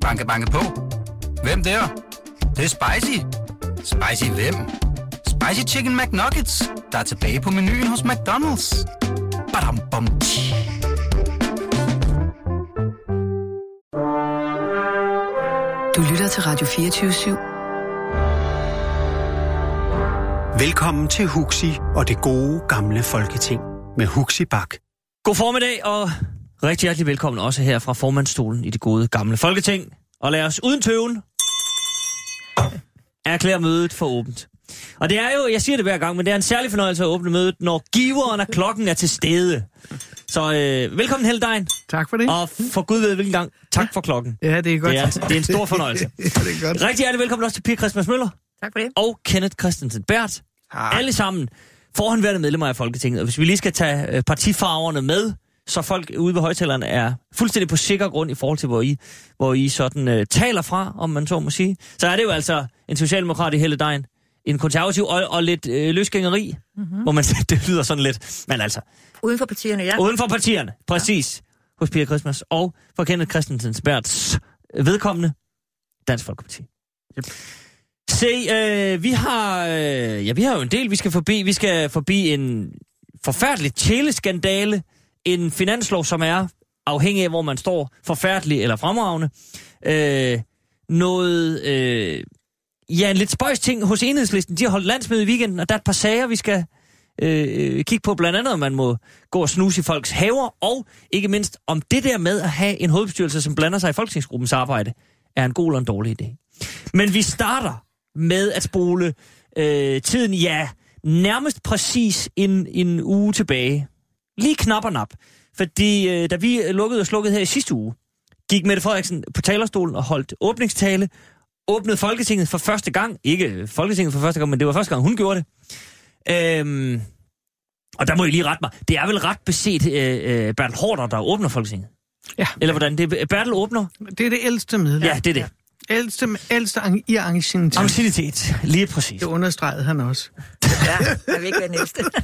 Banke, banke på. Hvem der? Det, det er spicy. Spicy hvem? Spicy Chicken McNuggets, der er tilbage på menuen hos McDonald's. Badum, bom, tji. Du lytter til Radio 24 Velkommen til Huxi og det gode gamle folketing med Huxi Bak. God formiddag, og rigtig hjertelig velkommen også her fra formandstolen i det gode gamle Folketing. Og lad os uden tøven erklære mødet for åbent. Og det er jo, jeg siger det hver gang, men det er en særlig fornøjelse at åbne mødet, når giveren af klokken er til stede. Så øh, velkommen Heldein, Tak for det. og for gud ved hvilken gang, tak for klokken. Ja, det er godt. Det er, det er en stor fornøjelse. ja, det er godt. Rigtig hjertelig velkommen også til Pia Christmas Møller Tak for det. og Kenneth Christensen Bært. Alle sammen forhåndværende medlemmer af Folketinget. Og hvis vi lige skal tage øh, partifarverne med, så folk ude ved højtalerne er fuldstændig på sikker grund i forhold til, hvor I, hvor I sådan øh, taler fra, om man så må sige. Så er det jo altså en socialdemokrat i Helle Dejen, en konservativ og, og lidt øh, løsgængeri, mm-hmm. hvor man det lyder sådan lidt. Men altså, Uden for partierne, ja. uden for partierne, præcis, ja. hos Pia Christmas og for Kenneth Christensen Bærts vedkommende Dansk Folkeparti. Yep. Se, øh, vi har, øh, ja, vi har jo en del, vi skal forbi. Vi skal forbi en forfærdelig teleskandale, en finanslov, som er afhængig af, hvor man står, forfærdelig eller fremragende. Øh, noget, øh, ja, en lidt spøjs ting hos enhedslisten. De har holdt landsmøde i weekenden, og der er et par sager, vi skal øh, øh, kigge på. Blandt andet, om man må gå og snuse i folks haver, og ikke mindst, om det der med at have en hovedbestyrelse, som blander sig i folketingsgruppens arbejde, er en god eller en dårlig idé. Men vi starter med at spole øh, tiden, ja, nærmest præcis en, en uge tilbage. Lige knap og nap. Fordi øh, da vi lukkede og slukkede her i sidste uge, gik Mette Frederiksen på talerstolen og holdt åbningstale, åbnede Folketinget for første gang. Ikke Folketinget for første gang, men det var første gang, hun gjorde det. Øhm, og der må I lige rette mig. Det er vel ret beset øh, øh, Bertel Hårder, der åbner Folketinget? Ja, Eller hvordan? Det er Bertel åbner? det er det ældste medlem. Ja, det er det. Ældste, ældste ang- i ancienitet. Anciennitet, lige præcis. Det understregede han også. Ja. Jeg vil ikke være næste.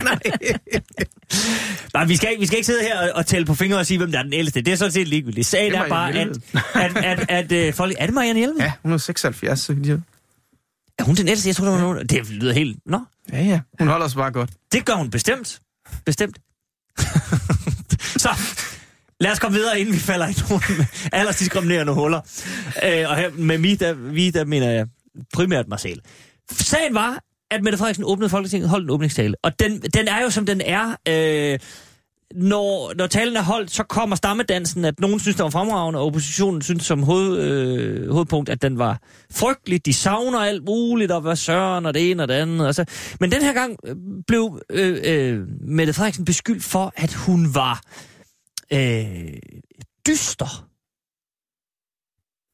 Nej, vi skal, ikke- vi skal ikke sidde her og, og tælle på fingre og sige, hvem der er den ældste. Det er sådan set ligegyldigt. Sagen Det er er bare, at, at, at, at, at folk... Er det Marianne Hjelm? Ja, hun er 76, så vidt jeg. Er hun den ældste? Jeg tror, der var nogen... Det lyder helt... Nå, Ja, ja. Hun holder sig bare godt. det gør hun bestemt. Bestemt. Så, lad os komme videre, inden vi falder i nogle aldersdiskriminerende huller. Øh, og her med vi der, vi, der mener jeg primært mig selv. Sagen var, at Mette Frederiksen åbnede Folketinget, holdt en åbningstale. Og den, den er jo, som den er. Øh, når, når talen er holdt, så kommer stammedansen, at nogen synes, den var fremragende, og oppositionen synes som hoved, øh, hovedpunkt, at den var frygtelig. De savner alt muligt, og hvad søren, og det ene og det andet. Og så. Men den her gang øh, blev øh, øh, Mette Frederiksen beskyldt for, at hun var øh, dyster.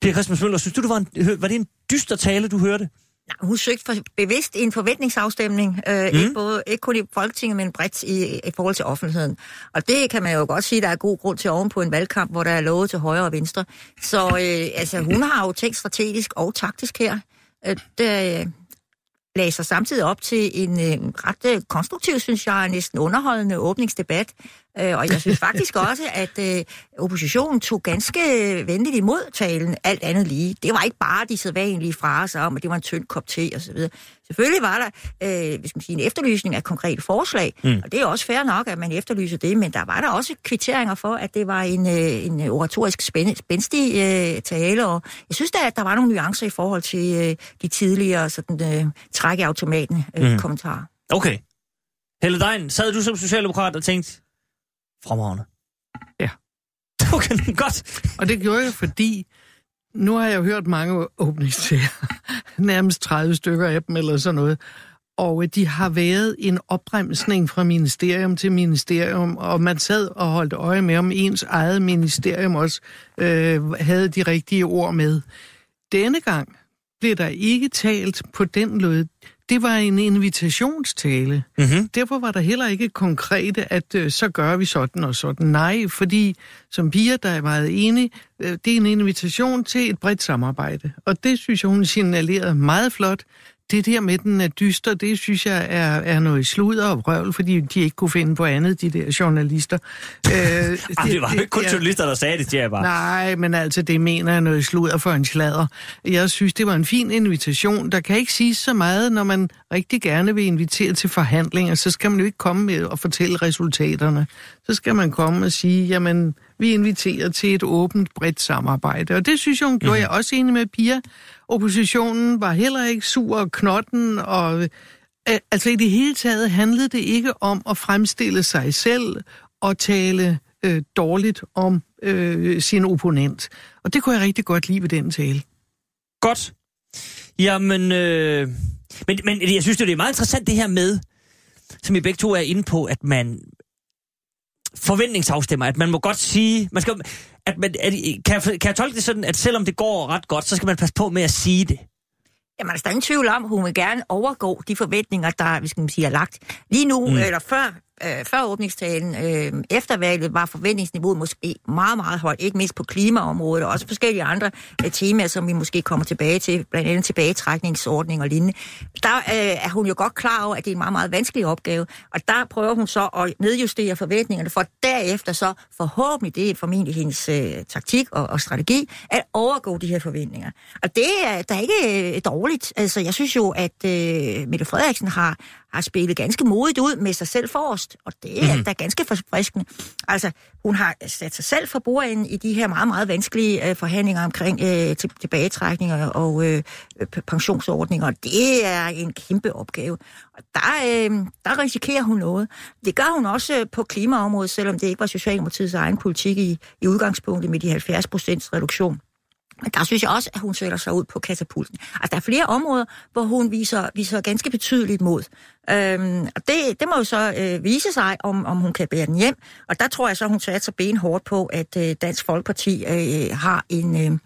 Per Christmas Møller, synes du, det var, en, var det en dyster tale, du hørte? Nej, hun søgte for, bevidst en forventningsafstemning, øh, mm. ikke, både, ikke kun i Folketinget, men bredt i, i forhold til offentligheden. Og det kan man jo godt sige, der er god grund til oven på en valgkamp, hvor der er lovet til højre og venstre. Så øh, altså, hun har jo tænkt strategisk og taktisk her. Øh, det øh, lagde sig samtidig op til en øh, ret øh, konstruktiv, synes jeg, næsten underholdende åbningsdebat. Øh, og jeg synes faktisk også, at øh, oppositionen tog ganske venligt imod talen, alt andet lige. Det var ikke bare de sædvanlige fraser om, at det var en tynd kop te osv. Selvfølgelig var der øh, hvis man siger, en efterlysning af konkrete forslag, mm. og det er også fair nok, at man efterlyser det, men der var der også kvitteringer for, at det var en, øh, en oratorisk spænd- spændstig øh, tale, og jeg synes da, at der var nogle nuancer i forhold til øh, de tidligere sådan, øh, træk i automaten øh, mm. kommentarer. Okay. Helle Dein, sad du som socialdemokrat og tænkte, fremragende? Ja. Okay, godt. Og det gjorde jeg, fordi nu har jeg jo hørt mange åbningstaler. Nærmest 30 stykker af dem eller sådan noget. Og øh, de har været en opbremsning fra ministerium til ministerium, og man sad og holdt øje med, om ens eget ministerium også øh, havde de rigtige ord med. Denne gang blev der ikke talt på den måde. Det var en invitationstale. Mm-hmm. Derfor var der heller ikke konkrete, at øh, så gør vi sådan og sådan. Nej, fordi som piger, der er meget enige, øh, det er en invitation til et bredt samarbejde. Og det synes jeg, hun signalerede meget flot. Det der med, den er dyster, det synes jeg er, er noget sludder og røvl, fordi de ikke kunne finde på andet, de der journalister. Øh, Ej, det var jo ikke kun journalister, der sagde det, siger jeg bare. Nej, men altså, det mener jeg noget sludder for en sladder. Jeg synes, det var en fin invitation. Der kan ikke siges så meget, når man rigtig gerne vil invitere til forhandlinger, så skal man jo ikke komme med og fortælle resultaterne. Så skal man komme og sige, jamen, vi inviterer til et åbent, bredt samarbejde. Og det synes jeg, hun gjorde. Jeg er også enig med Pia. Oppositionen var heller ikke sur og knotten, og øh, altså i det hele taget handlede det ikke om at fremstille sig selv og tale øh, dårligt om øh, sin opponent. Og det kunne jeg rigtig godt lide ved den tale. Godt. Jamen, øh, men, men jeg synes, det er meget interessant det her med, som I begge to er inde på, at man forventningsafstemmer, at man må godt sige, man skal, at man, at, kan, jeg, kan jeg tolke det sådan, at selvom det går ret godt, så skal man passe på med at sige det? Jamen, der er ingen tvivl om, at hun vil gerne overgå de forventninger, der vi skal sige, er lagt. Lige nu, mm. eller før, øh, før åbningstalen, øh, efter valget, var forventningsniveauet måske meget, meget højt, ikke mindst på klimaområdet, og også forskellige andre øh, temaer, som vi måske kommer tilbage til, blandt andet tilbagetrækningsordning og lignende. Der øh, er hun jo godt klar over, at det er en meget, meget vanskelig opgave, og der prøver hun så at nedjustere forventningerne, for derefter så forhåbentlig, det er formentlig hendes øh, taktik og, og strategi, at overgå de her forventninger. Og det er der ikke øh, dårligt. Altså, jeg synes jo, at øh, Mette Frederiksen har, har spillet ganske modigt ud med sig selv forrest, og det er mm. da ganske forfriskende. Altså, hun har sat sig selv for bordenden i de her meget, meget vanskelige øh, forhandlinger omkring øh, til, tilbagetrækninger og øh, pensionsordninger, og det er en kæmpe opgave. Og der, øh, der risikerer hun noget. Det gør hun også øh, på klimaområdet, selvom det ikke var Socialdemokratiets egen politik i, i udgangspunktet med de 70 procents reduktion. Der synes jeg også, at hun sætter sig ud på katapulten. Altså, der er flere områder, hvor hun viser, viser ganske betydeligt mod. Øhm, og det, det må jo så øh, vise sig, om, om hun kan bære den hjem. Og der tror jeg så, hun satte sig benhårdt på, at øh, Dansk Folkeparti øh, har en... Øh,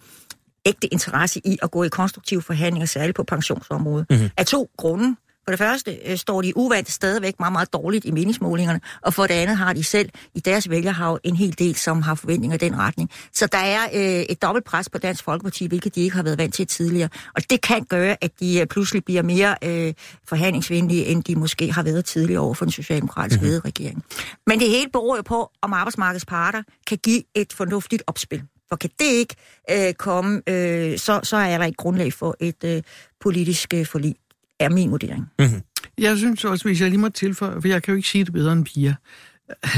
ægte interesse i at gå i konstruktive forhandlinger, særligt på pensionsområdet. Mm-hmm. Af to grunde. For det første øh, står de uvandt stadigvæk meget, meget dårligt i meningsmålingerne, og for det andet har de selv i deres vælgerhav en hel del, som har forventninger i den retning. Så der er øh, et dobbelt pres på Dansk Folkeparti, hvilket de ikke har været vant til tidligere. Og det kan gøre, at de øh, pludselig bliver mere øh, forhandlingsvenlige, end de måske har været tidligere over for den socialdemokratiske mm-hmm. regering. Men det hele beror jo på, om arbejdsmarkedets parter kan give et fornuftigt opspil. For kan det ikke øh, komme, øh, så, så er der ikke grundlag for et øh, politisk øh, forlig, er min vurdering. Mm-hmm. Jeg synes også, hvis jeg lige må tilføje, for jeg kan jo ikke sige det bedre end Pia.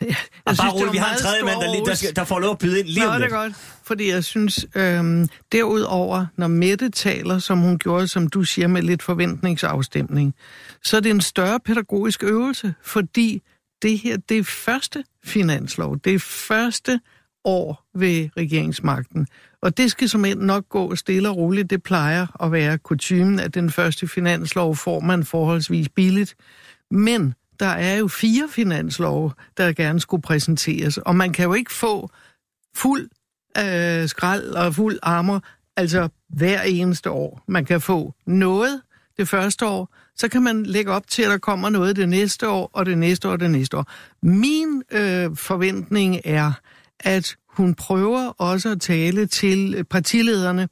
jeg Og bare det roligt, var vi har en tredje mand, der, lige, der, skal, der får lov at byde ind lige Nå, om det lidt. er godt. Fordi jeg synes, øhm, derudover, når Mette taler, som hun gjorde, som du siger, med lidt forventningsafstemning, så er det en større pædagogisk øvelse, fordi det her, det er første finanslov. Det er første år ved regeringsmagten. Og det skal som end nok gå stille og roligt. Det plejer at være kutumen, at den første finanslov får man forholdsvis billigt. Men der er jo fire finanslove, der gerne skulle præsenteres, og man kan jo ikke få fuld øh, skrald og fuld armor, altså hver eneste år. Man kan få noget det første år, så kan man lægge op til, at der kommer noget det næste år, og det næste år, og det næste år. Min øh, forventning er, at hun prøver også at tale til partilederne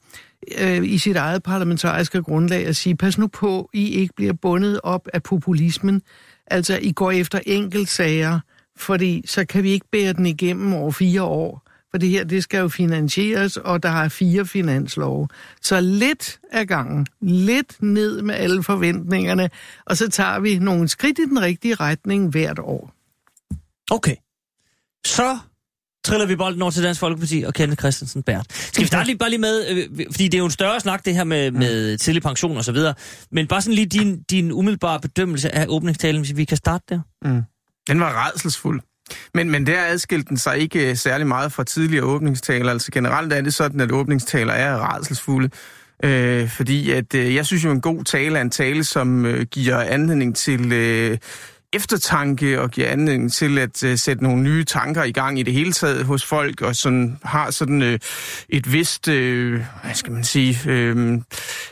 øh, i sit eget parlamentariske grundlag og sige, pas nu på, I ikke bliver bundet op af populismen. Altså, I går efter enkeltsager, fordi så kan vi ikke bære den igennem over fire år. For det her, det skal jo finansieres, og der er fire finanslove. Så lidt af gangen, lidt ned med alle forventningerne, og så tager vi nogle skridt i den rigtige retning hvert år. Okay. Så triller vi bolden over til Dansk Folkeparti og Kenneth Christensen Bært. Skal vi starte lige, bare lige med, øh, fordi det er jo en større snak, det her med, med tidlig pension og så videre, men bare sådan lige din, din umiddelbare bedømmelse af åbningstalen, hvis vi kan starte der. Mm. Den var redselsfuld. Men, men der adskilte den sig ikke øh, særlig meget fra tidligere åbningstaler. Altså generelt er det sådan, at åbningstaler er redselsfulde. Øh, fordi at øh, jeg synes jo, en god tale er en tale, som øh, giver anledning til øh, eftertanke og giver anledning til at øh, sætte nogle nye tanker i gang i det hele taget hos folk, og sådan har sådan øh, et vist, øh, hvad skal man sige, øh,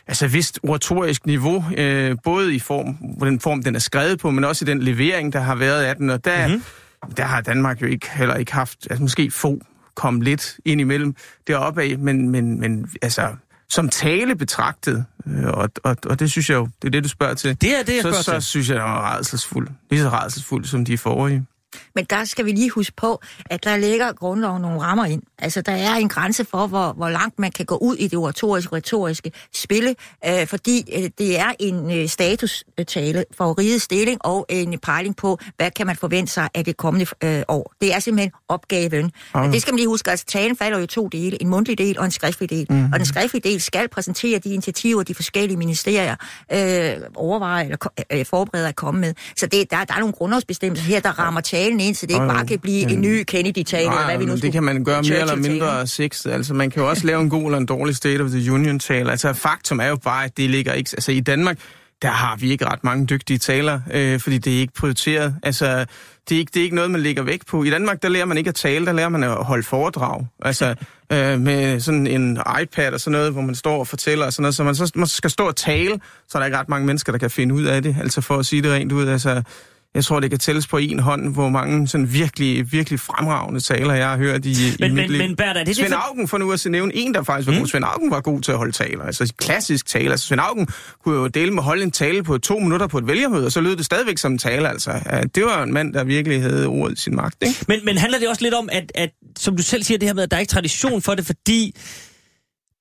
altså vist oratorisk niveau, øh, både i form, den form, den er skrevet på, men også i den levering, der har været af den, og der, mm-hmm. der har Danmark jo ikke heller ikke haft, altså måske få kom lidt ind imellem deroppe af, men, men, men altså som tale betragtet, øh, og, og, og det synes jeg jo, det er det, du spørger til. Det er det, jeg så, spørger så til. synes jeg, det var rædselsfuld. Lige så rædselsfuld som de forrige. Men der skal vi lige huske på, at der ligger grundloven nogle rammer ind. Altså, der er en grænse for, hvor, hvor langt man kan gå ud i det oratoriske, retoriske spille, øh, fordi øh, det er en øh, statustale for rigets stilling og en pejling på, hvad kan man forvente sig af det kommende øh, år. Det er simpelthen opgaven. Men det skal man lige huske, altså talen falder jo i to dele, en mundtlig del og en skriftlig del. Mm-hmm. Og den skriftlige del skal præsentere de initiativer, de forskellige ministerier øh, overvejer eller øh, forbereder at komme med. Så det, der, der er nogle grundlovsbestemmelser her, der rammer talen ind, så det ikke bare kan blive en ny Kennedy-tale, eller hvad vi nu skulle det kan man gøre mere eller mindre sexet. Altså, man kan jo også lave en god eller en dårlig State of the Union-tale. Altså, faktum er jo bare, at det ligger ikke... Altså, i Danmark, der har vi ikke ret mange dygtige taler, øh, fordi det er ikke prioriteret. Altså, det er ikke, det er ikke noget, man lægger vægt på. I Danmark, der lærer man ikke at tale, der lærer man at holde foredrag. Altså, øh, med sådan en iPad og sådan noget, hvor man står og fortæller og sådan noget. Så man så man skal stå og tale, så er der ikke ret mange mennesker, der kan finde ud af det. Altså, for at sige det rent ud, altså... Jeg tror, det kan tælles på en hånd, hvor mange sådan virkelig, virkelig fremragende taler, jeg har hørt i, i Men, mit men, liv. men Bertha, er det Svend det, Augen, for nu at nævne en, der faktisk var mm. god. Svend Augen var god til at holde taler. Altså klassisk tale. Altså Svend Augen kunne jo dele med at holde en tale på to minutter på et vælgermøde, og så lød det stadigvæk som en tale. Altså, Ja, det var en mand, der virkelig havde ordet i sin magt. Ikke? Men, men handler det også lidt om, at, at, som du selv siger, det her med, at der er ikke tradition for det, fordi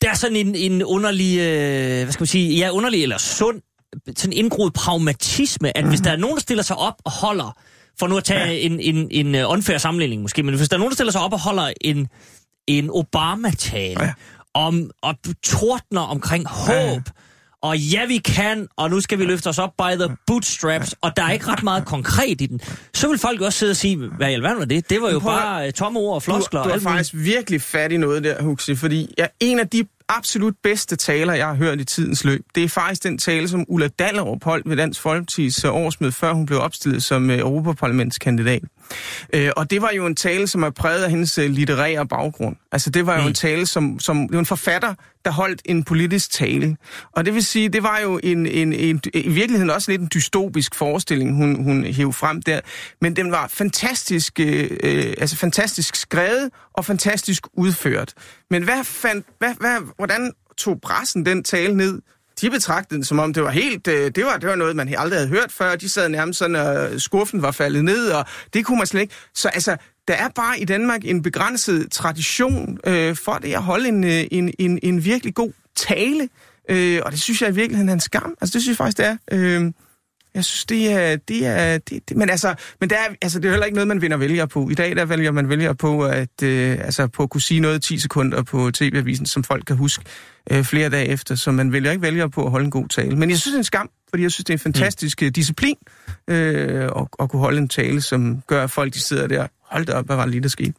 der er sådan en, en underlig, øh, hvad skal man sige, ja, underlig eller sund, sådan indgroet pragmatisme, at hvis der er nogen, der stiller sig op og holder, for nu at tage ja. en, en, en øh, unfair sammenligning måske, men hvis der er nogen, der stiller sig op og holder en, en Obama-tale, Ja. om, og tordner omkring håb, Ja. og ja, vi kan, og nu skal vi løfte os op by the bootstraps, og der er ikke ret meget konkret i den. Så vil folk også sidde og sige, hvad i alverden var det? Det var jo Prøv at- bare øh, tomme ord og floskler. Du, du har faktisk virkelig fat i noget der, Huxi, fordi ja, en af de absolut bedste taler, jeg har hørt i tidens løb, det er faktisk den tale, som Ulla Dallerup holdt ved Dansk Folkeparti's øh, årsmøde, før hun blev opstillet som øh, Europaparlamentskandidat. Øh, og det var jo en tale, som er præget af hendes øh, litterære baggrund. Altså det var jo mm. en tale, som, som det var en forfatter, der holdt en politisk tale. Og det vil sige, det var jo en, en, en, i virkeligheden også lidt en dystopisk forestilling, hun, hun hævde frem der. Men den var fantastisk, øh, øh, altså fantastisk skrevet og fantastisk udført. Men hvad fandt, hvad, hvad, hvordan tog pressen den tale ned? De betragtede den som om, det var helt, øh, det var, det var noget, man aldrig havde hørt før. De sad nærmest sådan, og skuffen var faldet ned, og det kunne man slet ikke. Så altså, der er bare i Danmark en begrænset tradition øh, for det at holde en, øh, en, en, en virkelig god tale. Øh, og det synes jeg i virkeligheden er en skam. Altså, det synes jeg faktisk, det er. Øh, jeg synes, det er... Det er det, det, men altså, men der er, altså, det er heller ikke noget, man vinder vælger på. I dag der vælger man vælger på at, øh, altså, på at kunne sige noget 10 sekunder på tv-avisen, som folk kan huske øh, flere dage efter. Så man vælger ikke vælger på at holde en god tale. Men jeg synes, det er en skam, fordi jeg synes, det er en fantastisk mm. disciplin øh, at, at kunne holde en tale, som gør, at folk de sidder der. Hold da op, hvad var det lige, der skete?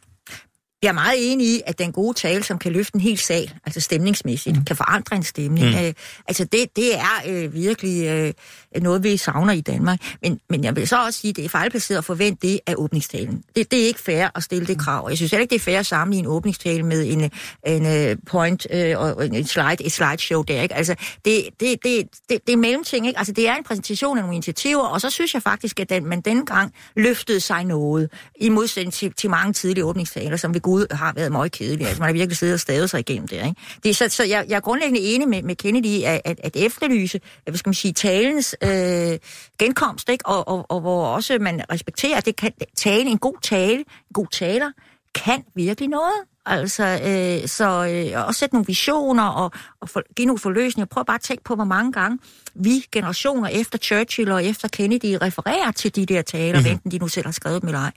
Jeg er meget enig i, at den gode tale, som kan løfte en hel sal, altså stemningsmæssigt, mm. kan forandre en stemning. Mm. Øh, altså det, det er øh, virkelig øh, noget, vi savner i Danmark. Men, men jeg vil så også sige, at det er fejlplaceret at forvente det af åbningstalen. Det, det er ikke fair at stille det krav. Jeg synes heller ikke, det er fair at sammenligne en åbningstale med en, en øh, point øh, og en slide, et slideshow der. Ikke? Altså, det, det, det, det, det er mellemting. Ikke? Altså, det er en præsentation af nogle initiativer, og så synes jeg faktisk, at den, man denne gang løftede sig noget, i modsætning til, til mange tidlige åbningstaler, som ved Gud har været meget kedelige. Altså, man har virkelig siddet og stavet sig igennem det. Ikke? det er, så, så jeg, jeg er grundlæggende enig med, med Kennedy at, at, at efterlyse, at, hvad skal man sige, talens øh, genkomst, ikke? Og, og, og hvor også man respekterer, at det kan tale, en god tale, en god taler, kan virkelig noget. Altså, øh, så øh, også sætte nogle visioner og, og for, give nogle forløsninger. Prøv bare at tænke på, hvor mange gange vi generationer efter Churchill og efter Kennedy refererer til de der taler, mm-hmm. enten de nu selv har skrevet dem eller ej.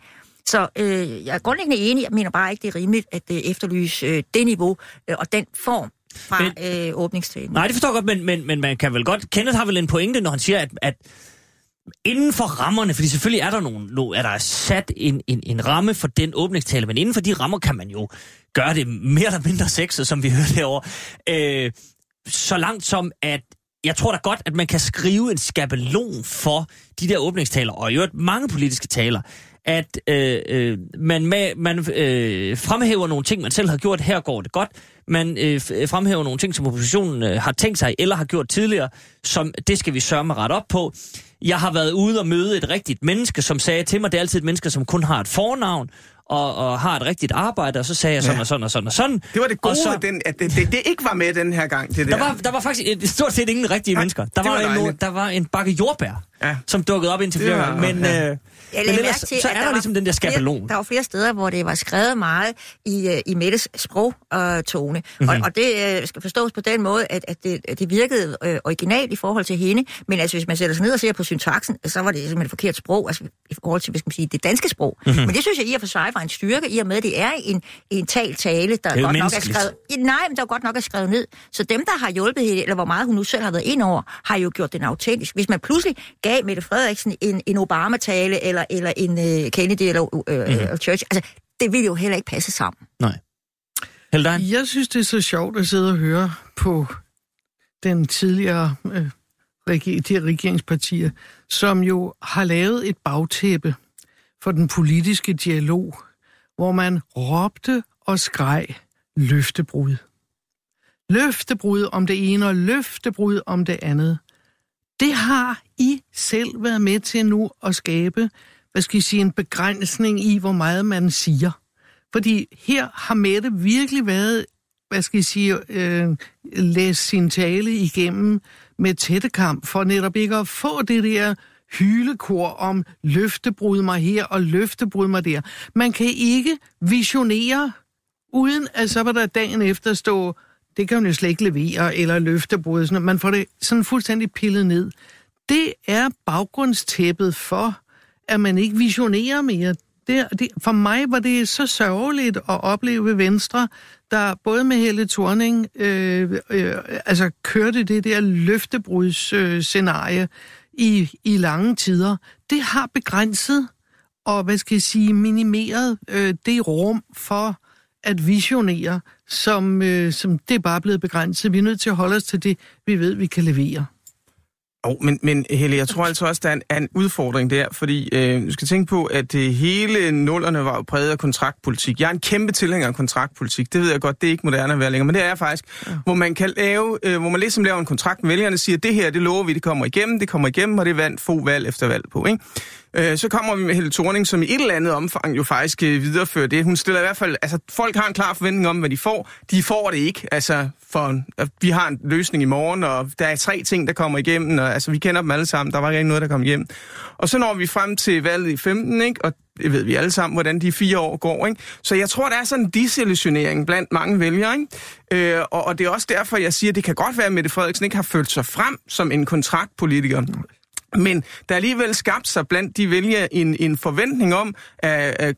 Så øh, jeg er grundlæggende enig, jeg mener bare ikke, det er rimeligt at øh, efterlyse øh, det niveau øh, og den form fra Men- øh, åbningstalen. Nej, det forstår jeg godt, men, men, men man kan vel godt... Kenneth har vel en pointe, når han siger, at, at inden for rammerne, fordi selvfølgelig er der nogle, no, er der sat en, en, en ramme for den åbningstale, men inden for de rammer kan man jo gøre det mere eller mindre sexet, som vi hørte herovre. Øh, så langt som, at jeg tror da godt, at man kan skrive en skabelon for de der åbningstaler, og i øvrigt mange politiske taler, at øh, øh, man, med, man øh, fremhæver nogle ting, man selv har gjort, her går det godt. Man øh, fremhæver nogle ting, som oppositionen øh, har tænkt sig, eller har gjort tidligere, som det skal vi sørge ret op på. Jeg har været ude og møde et rigtigt menneske, som sagde til mig, det er altid et menneske, som kun har et fornavn, og, og har et rigtigt arbejde, og så sagde jeg sådan Ja. og sådan og sådan og sådan. Det var det gode, og så, den, at det, det, det ikke var med den her gang. Det der. der var, der var faktisk et, stort set ingen rigtige Nej, mennesker. Der var, var en, dejligt. der var en bakke jordbær, Ja. som dukkede op indtil flere gange. Men, ja. øh, Jeg men ellers, til, så er der var ligesom den der flere- skabelon. Der var flere steder, hvor det var skrevet meget i, øh, i Mettes sprogtone. Mm-hmm. Og, og det øh, skal forstås på den måde, at, at, det, at det virkede øh, originalt i forhold til hende. Men altså, hvis man sætter sig ned og ser på syntaksen, så var det simpelthen et forkert sprog, altså i forhold til, hvad skal man sige, det danske sprog. Mhm. Mm-hmm. Men det synes jeg i og for sig var en styrke, i og med, at det er en, en talt tale, der godt nok er skrevet... Nej, men der godt nok er skrevet ned. Så dem, der har hjulpet hende, eller hvor meget hun nu selv har været ind over, har jo gjort den autentisk. Hvis man pludselig gav Mette Frederiksen en, en Obama-tale, eller, eller en uh, Kennedy, eller øh, Mhm. mm-hmm. Church, altså, det ville jo heller ikke passe sammen. Nej. Heldein? Jeg synes, det er så sjovt at sidde og høre på den tidligere øh, de regeringspartier, som jo har lavet et bagtæppe for den politiske dialog, hvor man råbte og skreg løftebrud. Løftebrud om det ene og løftebrud om det andet. Det har i selv været med til nu at skabe, hvad skal I sige, en begrænsning i, hvor meget man siger. Fordi her har Mette virkelig været, hvad skal jeg sige, øh, læst sin tale igennem med tættekamp, for netop ikke at få det der hylekor om løftebrud mig her og løftebrud mig der. Man kan ikke visionere, uden at så var der dagen efter stå, det kan man jo slet ikke levere, eller løftebrud. Sådan. Man får det sådan fuldstændig pillet ned. Det er baggrundstæppet for, at man ikke visionerer mere. Det, det, for mig var det så sørgeligt at opleve Venstre, der både med Helle Thorning øh, øh, altså kørte det der løftebrudsscenarie øh, i, i lange tider. Det har begrænset og, hvad skal jeg sige, minimeret øh, det rum for at visionere, som, øh, som det er bare blevet begrænset. Vi er nødt til at holde os til det, vi ved, vi kan levere. Oh, men, men Helle, jeg tror altså også, der er en, er en udfordring der, fordi øh, du skal tænke på, at øh, hele nullerne var præget af kontraktpolitik. Jeg er en kæmpe tilhænger af kontraktpolitik. Det ved jeg godt, det er ikke moderne at være længere, men det er jeg faktisk. Ja. Hvor man kan lave, øh, hvor man ligesom laver en kontrakt med vælgerne, siger, det her, det lover vi, det kommer igennem, det kommer igennem, og det er vand, få valg efter valg på, ikke? Øh, så kommer vi med Helle Thorning, som i et eller andet omfang jo faktisk øh, viderefører det. Hun stiller i hvert fald, altså folk har en klar forventning om, hvad de får. De får det ikke, altså for, øh, vi har en løsning i morgen, og der er tre ting, der kommer igennem, og altså vi kender dem alle sammen, der var ikke noget, der kom hjem. Og så når vi frem til valget i 15, ikke? og det ved vi alle sammen, hvordan de fire år går. Ikke? Så jeg tror, der er sådan en disillusionering blandt mange vælgere. Ikke? Øh, og, og det er også derfor, jeg siger, at det kan godt være, at Mette Frederiksen ikke har følt sig frem som en kontraktpolitiker. Men der er alligevel skabt sig blandt de vælgere en, en forventning om, at, at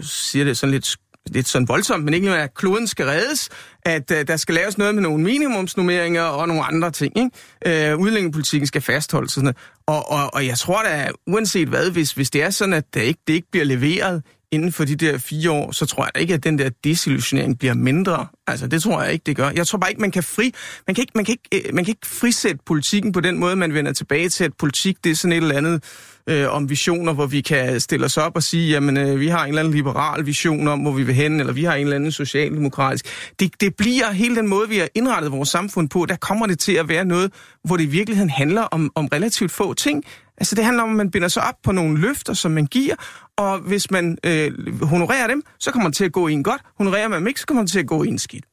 siger det sådan lidt, lidt sådan voldsomt, men ikke at kloden skal reddes, at uh, der skal laves noget med nogle minimumsnummeringer og nogle andre ting. Ikke? Øh, udlændingepolitikken skal fastholdes. Og, sådan noget. og, og, og jeg tror da, uanset hvad, hvis, hvis det er sådan, at det ikke, det ikke bliver leveret inden for de der fire år, så tror jeg da ikke, at den der desillusionering bliver mindre. Altså, det tror jeg ikke, det gør. Jeg tror bare ikke, man kan fri... Man kan ikke, man kan ikke, øh, man kan ikke frisætte politikken på den måde, man vender tilbage til, at politik, det er sådan et eller andet øh, om visioner, hvor vi kan stille os op og sige, jamen, øh, vi har en eller anden liberal vision om, hvor vi vil hen, eller vi har en eller anden socialdemokratisk. Det, det bliver hele den måde, vi har indrettet vores samfund på, der kommer det til at være noget, hvor det i virkeligheden handler om, om relativt få ting. Altså det handler om, at man binder sig op på nogle løfter, som man giver, og hvis man øh, honorerer dem, så kommer det til at gå en godt. Honorerer man dem ikke, så kommer det til at gå en skidt.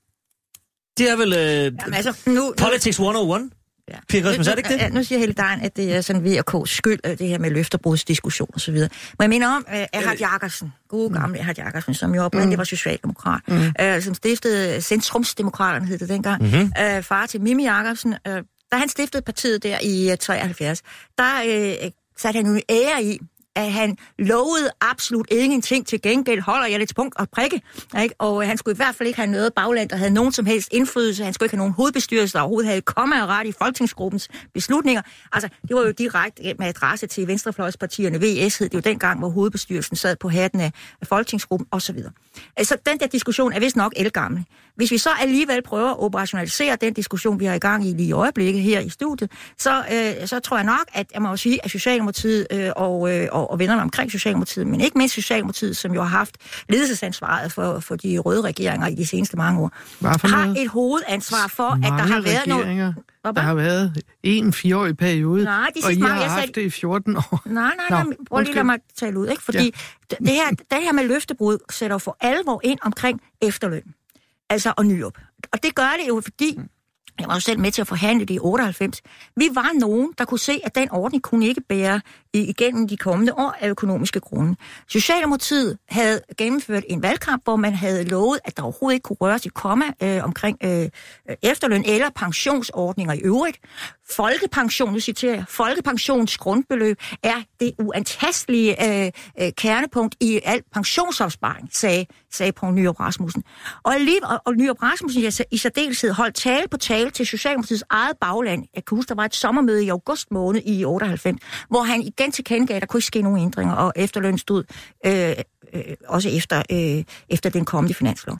Det er vel øh, Jamen, altså, nu, Politics 101? Ja. Pia Christmas, er det ikke det? Nu siger Helle Dein, at det er sådan VK's skyld, øh, det her med løfterbrudsdiskussion og så videre. Men jeg mener om uh, Erhard Jakobsen, gode gamle Erhard Jakobsen, som jo oprindeligt var socialdemokrat, mm. uh, som stiftede Centrumsdemokraterne, hed det dengang, mm-hmm. uh, far til Mimi Jakobsen. Uh, da han stiftede partiet der i øh, 73, der øh, satte han en ære i, at han lovede absolut ingenting til gengæld, holder jeg det til punkt og prikke. Ikke? Og øh, han skulle i hvert fald ikke have noget bagland, der havde nogen som helst indflydelse. Han skulle ikke have nogen hovedbestyrelse, der overhovedet havde kommet og ret i folketingsgruppens beslutninger. Altså, det var jo direkte med adresse til venstrefløjspartierne. VS hed det jo dengang, hvor hovedbestyrelsen sad på hatten af folketingsgruppen osv. Så den der diskussion er vist nok elgammel. Hvis vi så alligevel prøver at operationalisere den diskussion, vi har i gang i lige i øjeblikket her i studiet, så, øh, så tror jeg nok, at jeg må jo sige, at Socialdemokratiet øh, og, øh, og, og vennerne omkring Socialdemokratiet, men ikke mindst Socialdemokratiet, som jo har haft ledelsesansvaret for, for de røde regeringer i de seneste mange år, har noget? et hovedansvar for, at der Mange har været nogle... regeringer. Der har været en fireårig periode, Nej, de og I mange, har haft sagde- det i 14 år. Nej, nej, Nå, nej, prøv lige lade mig tale ud, ikke? Fordi ja. det, her, det her med løftebrud sætter for alvor ind omkring efterløn. Altså, og nyop. Og det gør det jo, fordi jeg var jo selv med til at forhandle det i 98. Vi var nogen, der kunne se, at den ordning kunne ikke bære igennem de kommende år af økonomiske grunde. Socialdemokratiet havde gennemført en valgkamp, hvor man havde lovet, at der overhovedet ikke kunne røres et komma øh, omkring øh, øh, efterløn eller pensionsordninger i øvrigt. Folkepension, nu citerer jeg, folkepensions grundbeløb er det uantastelige øh, øh, kernepunkt i al pensionsopsparing, sagde, sagde Poul Nyrup Rasmussen. Og, lige, og, og Nyrup Rasmussen jeg, i særdeleshed holdt tale på tale til Socialdemokratiets eget bagland. Jeg kan huske, der var et sommermøde i august måned i 98, hvor han igen tilkendegav, at der kunne ikke ske nogen ændringer, og efterløn stod øh, øh, også efter, øh, efter den kommende finanslov.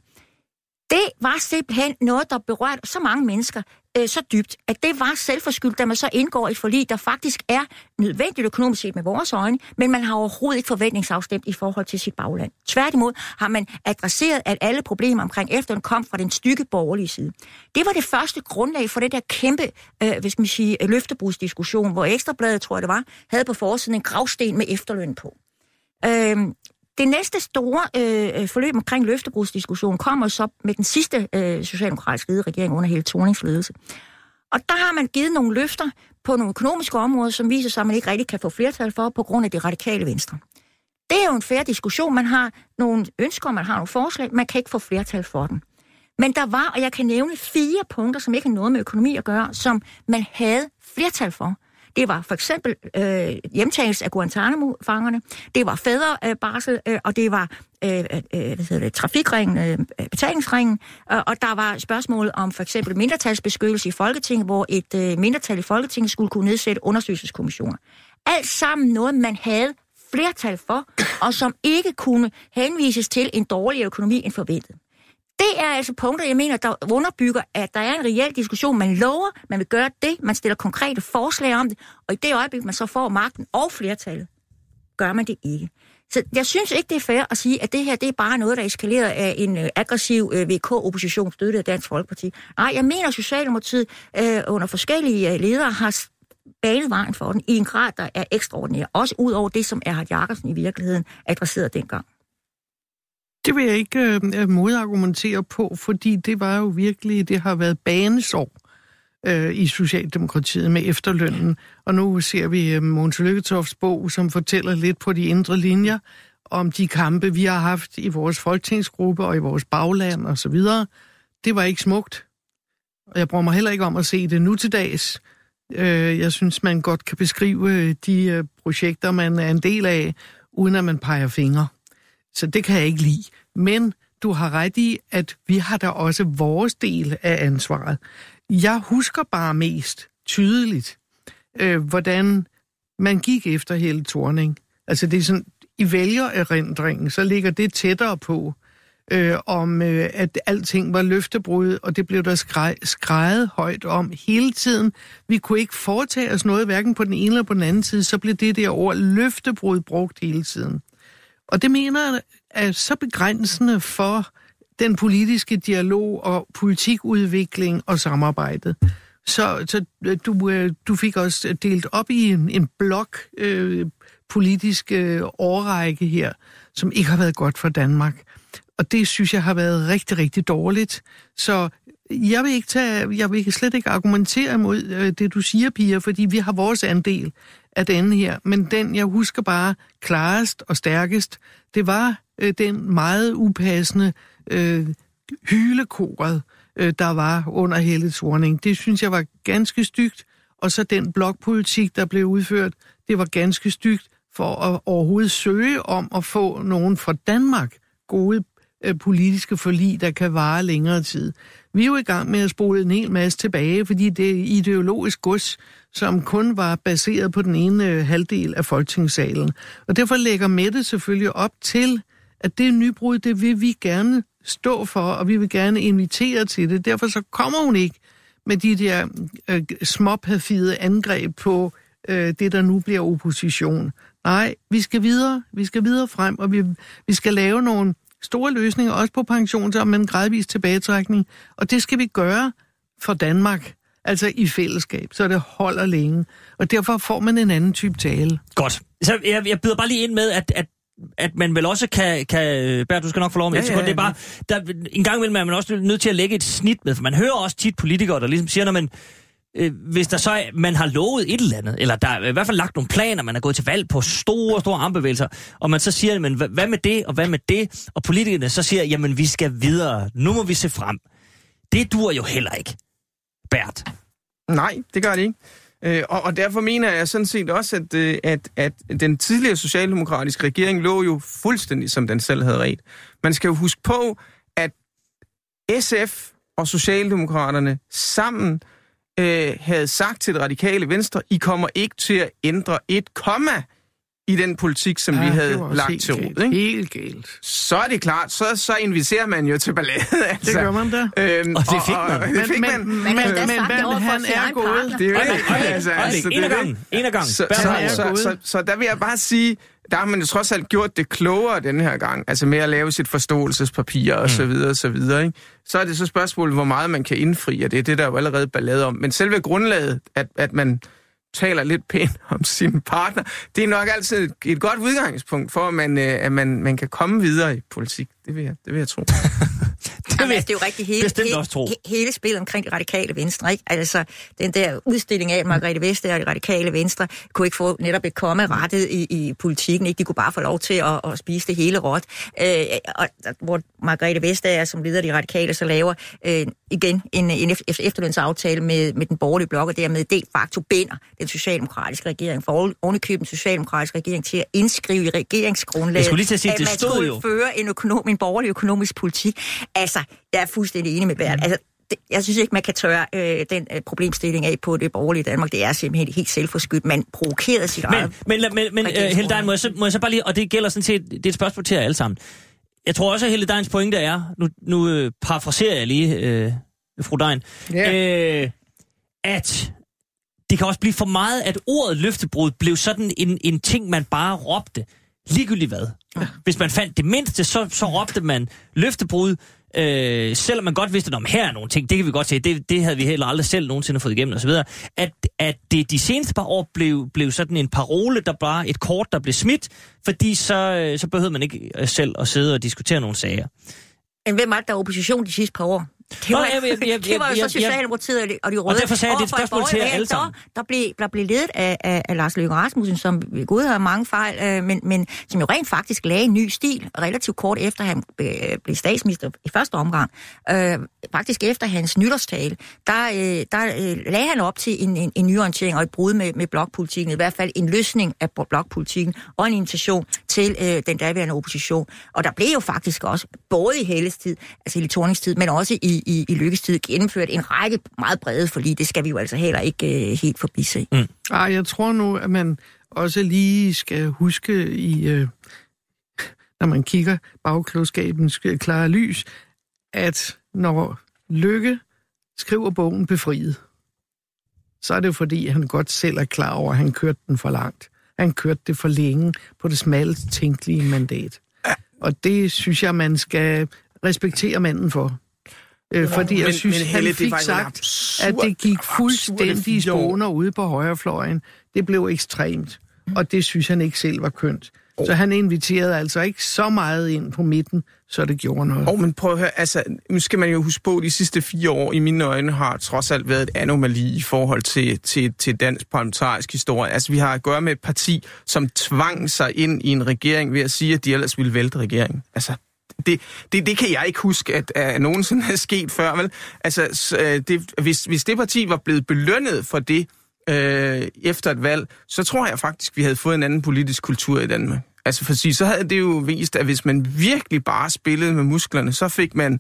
Det var simpelthen noget, der berørte så mange mennesker øh, så dybt, at det var selvforskyldt, da man så indgår i et forlig, der faktisk er nødvendigt økonomisk set med vores øjne, men man har overhovedet ikke forventningsafstemt i forhold til sit bagland. Tværtimod har man adresseret, at alle problemer omkring efterløn kom fra den stykke borgerlige side. Det var det første grundlag for det der kæmpe, øh, hvis man sige, løftebrudsdiskussion, hvor Ekstrabladet, tror jeg det var, havde på forsiden en gravsten med efterløn på. Øhm, det næste store øh, øh, forløb omkring løftebrudsdiskussionen kommer så med den sidste øh, socialdemokratisk ledede regering under hele Thornings ledelse. Og der har man givet nogle løfter på nogle økonomiske områder, som viser sig, at man ikke rigtig kan få flertal for på grund af det radikale venstre. Det er jo en færre diskussion. Man har nogle ønsker, man har nogle forslag, man kan ikke få flertal for dem. Men der var, og jeg kan nævne fire punkter, som ikke har noget med økonomi at gøre, som man havde flertal for. Det var for eksempel øh, hjemtagelse af Guantanamo-fangerne, det var fædrebarsel, øh, og det var øh, øh, øh, hvad hedder det, trafikringen, øh, betalingsringen, og, og der var spørgsmål om for eksempel mindretalsbeskyttelse i Folketinget, hvor et øh, mindretal i Folketinget skulle kunne nedsætte undersøgelseskommissioner. Alt sammen noget, man havde flertal for, og som ikke kunne henvises til en dårligere økonomi end forventet. Det er altså punkter, jeg mener, der underbygger, at der er en reel diskussion. Man lover, man vil gøre det, man stiller konkrete forslag om det, og i det øjeblik, man så får magten og flertallet, gør man det ikke. Så jeg synes ikke, det er fair at sige, at det her det er bare noget, der er eskaleret af en øh, aggressiv øh, VK-opposition støttet af Dansk Folkeparti. Nej, jeg mener, at Socialdemokratiet øh, under forskellige øh, ledere har banet vejen for den i en grad, der er ekstraordinær. Også ud over det, som Erhard Jakobsen i virkeligheden adresserede dengang. Det vil jeg ikke øh, øh, modargumentere på, fordi det var jo virkelig, det har været banesår øh, i Socialdemokratiet med efterlønnen. Og nu ser vi øh, Lykketofts bog, som fortæller lidt på de indre linjer om de kampe, vi har haft i vores folketingsgruppe og i vores bagland og så videre. Det var ikke smukt. Og jeg bruger mig heller ikke om at se det nu til dags. Øh, jeg synes, man godt kan beskrive øh, de øh, projekter, man er en del af, uden at man peger fingre. Så det kan jeg ikke lide. Men du har ret i, at vi har da også vores del af ansvaret. Jeg husker bare mest tydeligt, øh, hvordan man gik efter hele Torning. Altså det er sådan, i vælgererindringen, så ligger det tættere på, øh, om øh, at alting var løftebrud, og det blev der skrej, skrejet højt om hele tiden. Vi kunne ikke foretage os noget, hverken på den ene eller på den anden side, så blev det der ord løftebrud brugt hele tiden. Og det mener jeg er så begrænsende for den politiske dialog og politikudvikling og samarbejdet. Så, så øh, du, øh, du fik også delt op i en, en blok øh, politisk øh, årrække her, som ikke har været godt for Danmark. Og det synes jeg har været rigtig, rigtig dårligt. Så jeg vil, ikke tage, jeg vil slet ikke argumentere imod øh, det, du siger, Pia, fordi vi har vores andel af den her. Men den, jeg husker bare klarest og stærkest, det var øh, den meget upassende øh, hylekoret, øh, der var under Hellets Warning. Det synes jeg var ganske stygt. Og så den blokpolitik, der blev udført, det var ganske stygt for at overhovedet søge om at få nogen fra Danmark gode øh, politiske forlig, der kan vare længere tid. Vi er jo i gang med at spole en hel masse tilbage, fordi det er ideologisk gods, som kun var baseret på den ene øh, halvdel af folketingssalen. Og derfor lægger Mette selvfølgelig op til, at det nybrud, det vil vi gerne stå for, og vi vil gerne invitere til det. Derfor så kommer hun ikke med de der øh, angreb på øh, det, der nu bliver opposition. Nej, vi skal videre, vi skal videre frem, og vi, vi skal lave nogle store løsninger, også på pension, med en gradvis tilbagetrækning. Og det skal vi gøre for Danmark. Altså i fællesskab, så det holder længe. Og derfor får man en anden type tale. Godt. Så jeg, jeg byder bare lige ind med, at, at at man vel også kan... kan Bert, du skal nok få lov om Ja, et sekund. ja, Det er bare, der, en gang imellem er man også nødt til at lægge et snit med, for man hører også tit politikere, der ligesom siger, når man, øh, hvis der så er, man har lovet et eller andet, eller der er i hvert fald lagt nogle planer, man er gået til valg på store, store armbevægelser, og man så siger, men hvad, med det, og hvad med det? Og politikerne så siger, jamen vi skal videre, nu må vi se frem. Det dur jo heller ikke, Bert. Nej, det gør det ikke. Øh, og, og derfor mener jeg sådan set også, at, øh, at, at den tidligere socialdemokratiske regering lå jo fuldstændig, som den selv havde ret. Man skal jo huske på, at SF og Socialdemokraterne sammen øh, havde sagt til det radikale venstre, I kommer ikke til at ændre et komma i den politik, som ja, vi var havde lagt helt til galt. rod. Ikke? Helt galt. Så er det klart, så, så inviterer man jo til ballade. Altså. Det gør man da. Øhm, Og det fik man. det fik man. Man men, men over for han er gået. Det er jo ikke, altså, altså, det En er det. gangen, en ad gangen. Så, så, så, så, så der vil jeg bare sige, der har man jo trods alt gjort det klogere den her gang, altså med at lave sit forståelsespapir og så videre og så videre. Ikke? Så er det så spørgsmålet, hvor meget man kan indfri af det. Det er der jo allerede ballade om. Men selve grundlaget, at, at man taler lidt pænt om sin partner, det er nok altid et, et godt udgangspunkt for, at, man, øh, at man, man kan komme videre i politik. Det vil jeg, det vil jeg tro. Det vil altså, det er jo rigtig hele, bestemt hele, også tro. he- hele spillet omkring det radikale venstre. Ikke? Altså, den der udstilling af, at Margrethe Vestager og det radikale venstre kunne ikke få netop et komme rettet i, i politikken. Ikke? De kunne bare få lov til at, at spise det hele råt. Øh, og, hvor Margrethe Vestager, som leder af de radikale, så laver øh, igen en, en ef- efterlønsaftale med, med den borgerlige blok, og dermed de facto binder den socialdemokratiske regering, for ovenikøbet den socialdemokratiske regering til at indskrive i regeringsgrundlaget, Jeg skulle lige til at sige, at det man stod skulle jo. føre en, økonom, en borgerlig økonomisk politik. Altså, jeg er fuldstændig enig med Bert. Altså, det, jeg synes ikke, man kan tørre øh, den øh, problemstilling af på det borgerlige Danmark. Det er simpelthen helt selvforskyldt. Man provokerede sit Men, eget. men, men, men uh, regeringsgrundlag. Helle Dein, må jeg, så, må jeg så bare lige, og det gælder sådan set, det er et spørgsmål til jer alle sammen. Jeg tror også, at Helle Deins pointe er, nu, nu øh, parafraserer jeg lige øh, fru Dein, Ja. øh, at det kan også blive for meget, at ordet løftebrud blev sådan en, en ting, man bare råbte. Ligegyldigt hvad. Ja. Hvis man fandt det mindste, så, så råbte man løftebrud, øh, selvom man godt vidste, at her er nogle ting, det kan vi godt se, det, det havde vi heller aldrig selv nogensinde fået igennem osv. At, at det de seneste par år blev, blev sådan en parole, der bare et kort, der blev smidt, fordi så, øh, så behøvede man ikke øh, selv at sidde og diskutere nogle sager. Men hvem er det, der er opposition de sidste par år? Det var, jeg- jeg- jeg- det var jo så Socialdemokratiet og de, og de røde. derfor sagde jeg, det er et spørgsmål til jer alle sammen. Der, blev, der blev ledet af, af, af Lars Løkke Rasmussen, som Gud havde mange fejl, øh, men, men som jo rent faktisk lagde en ny stil, relativt kort efter han øh, blev statsminister i første omgang. Øh, faktisk efter hans nytårstale, der, øh, der øh, lagde han op til en, en, en nyorientering og et brud med, med blokpolitikken, i hvert fald en løsning af blokpolitikken og en invitation til øh, den daværende opposition. Og der blev jo faktisk også, både i Helles tid, altså i Thornings tid, men også i, i, i Lykkes tid, gennemført en række meget brede forlig. Det skal vi jo altså heller ikke øh, helt forbise. Mm. Ej, jeg tror nu, at man også lige skal huske i, øh, når man kigger bagklodskabens klare lys, at når Lykke skriver bogen Befriet, så er det jo fordi, han godt selv er klar over, at han kørte den for langt. Han kørte det for længe på det smallest tænkelige mandat. Og det synes jeg, man skal respektere manden for. Øh, fordi jeg men- synes, men han Helle, det fik sagt, absurd- at det gik fuldstændig i spåner ude på højrefløjen. Det blev ekstremt, og det synes han ikke selv var kønt. Så han inviterede altså ikke så meget ind på midten, så det gjorde noget. Og men prøv at høre, altså, nu skal man jo huske på, at de sidste fire år i mine øjne har trods alt været et anomali i forhold til, til, til dansk parlamentarisk historie. Altså, vi har at gøre med et parti, som tvang sig ind i en regering ved at sige, at de ellers ville vælte regeringen. Altså, det, det, det kan jeg ikke huske, at, at nogensinde er sket før, vel? Altså, øh, det, hvis, hvis det parti var blevet belønnet for det øh, efter et valg, så tror jeg faktisk, vi havde fået en anden politisk kultur i Danmark. Altså, for at sige, så havde det jo vist, at hvis man virkelig bare spillede med musklerne, så fik man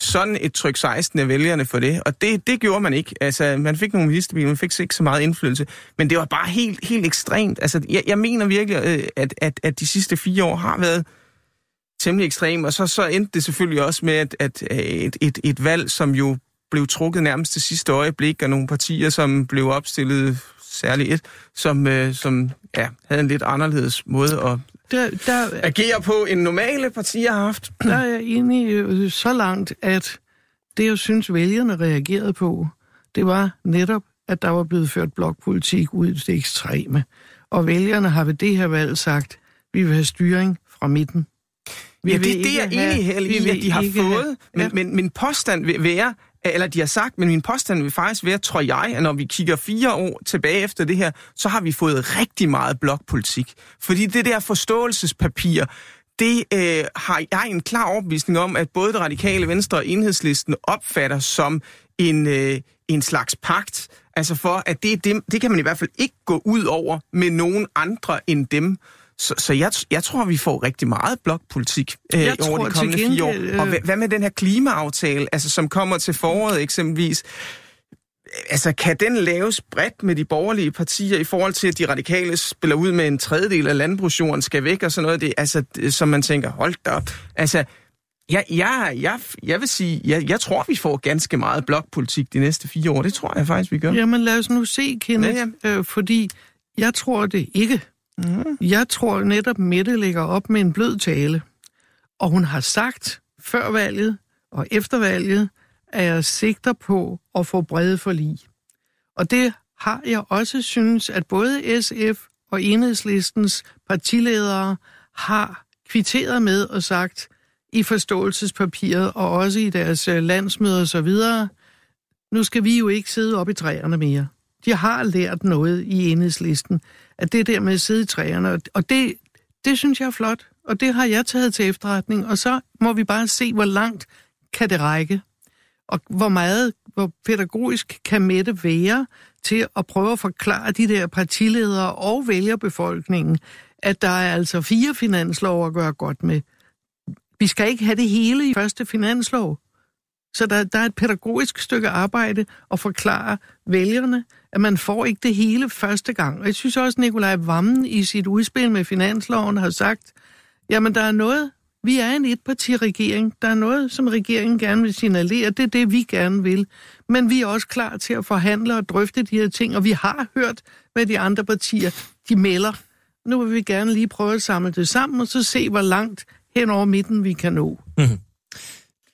sådan et tryk 16 af vælgerne for det, og det, det gjorde man ikke. Altså, man fik nogle ministerbiler, man fik ikke så meget indflydelse, men det var bare helt, helt ekstremt. Altså, jeg, jeg mener virkelig, øh, at, at, at de sidste fire år har været temmelig ekstrem, og så, så endte det selvfølgelig også med, at, at øh, et, et, et valg, som jo blev trukket nærmest til sidste øjeblik af nogle partier, som blev opstillet, særligt et, som, øh, som ja, havde en lidt anderledes måde at Der, der, agere på, end normale partier har haft. der er jeg enig øh, så langt, at det, jeg synes, vælgerne reagerede på, det var netop, at der var blevet ført blokpolitik ud i det ekstreme. Og vælgerne har ved det her valg sagt, vi vil have styring fra midten. Vi ja, det, det er jeg ikke have- enig vi i, at de har ikke have- fået. Men, men min påstand vil være, eller de har sagt, men min påstand vil faktisk være, tror jeg, at når vi kigger fire år tilbage efter det her, så har vi fået rigtig meget blokpolitik. Fordi det der forståelsespapir, det øh, har jeg en klar overbevisning om, at både det radikale venstre og enhedslisten opfatter som en, øh, en slags pagt. Altså for, at det, dem, det kan man i hvert fald ikke gå ud over med nogen andre end dem. Så, så jeg, jeg tror, vi får rigtig meget blokpolitik øh, Jeg over tror de kommende fire år. gengæld, øh, Og hvad, hvad med den her klimaaftale, altså, som kommer til foråret eksempelvis? Altså, kan den laves bredt med de borgerlige partier i forhold til, at de radikale spiller ud med en tredjedel af landbrugsjorden skal væk og sådan noget? Det, altså, det, som man tænker, hold da op. Altså, jeg, jeg, jeg, jeg vil sige, jeg, jeg tror, vi får ganske meget blokpolitik de næste fire år. Det tror jeg faktisk, vi gør. Jamen lad os nu se, Kenneth, ja, ja. Øh, fordi jeg tror det ikke. Mhm. Jeg tror netop, Mette ligger op med en blød tale. Og hun har sagt før valget og efter valget, at jeg sigter på at få brede forlig. Og det har jeg også synes, at både SF og Enhedslistens partiledere har kvitteret med og sagt i forståelsespapiret og også i deres øh, landsmøder og så videre, nu skal vi jo ikke sidde oppe i træerne mere. De har lært noget i enhedslisten, at det der med at sidde i træerne, og- det, det synes jeg er flot, og det har jeg taget til efterretning, og så må vi bare se, hvor langt kan det række, og hvor meget, hvor pædagogisk kan Mette være til at prøve at forklare de der partiledere og vælgerbefolkningen, at der er altså fire finanslov at gøre godt med. Vi skal ikke have det hele i første finanslov. Så der, der er et pædagogisk stykke arbejde at forklare vælgerne, at man får ikke det hele første gang. Og jeg synes også, Nikolaj Vammen i sit udspil med finansloven har sagt, jamen der er noget, vi er en etpartiregering, der er noget, som regeringen gerne vil signalere, det er det, vi gerne vil. Men vi er også klar til at forhandle og drøfte de her ting, og vi har hørt, hvad de andre partier, de melder. Nu vil vi gerne lige prøve at samle det sammen, og så se, hvor langt hen over midten vi kan nå. Mhm.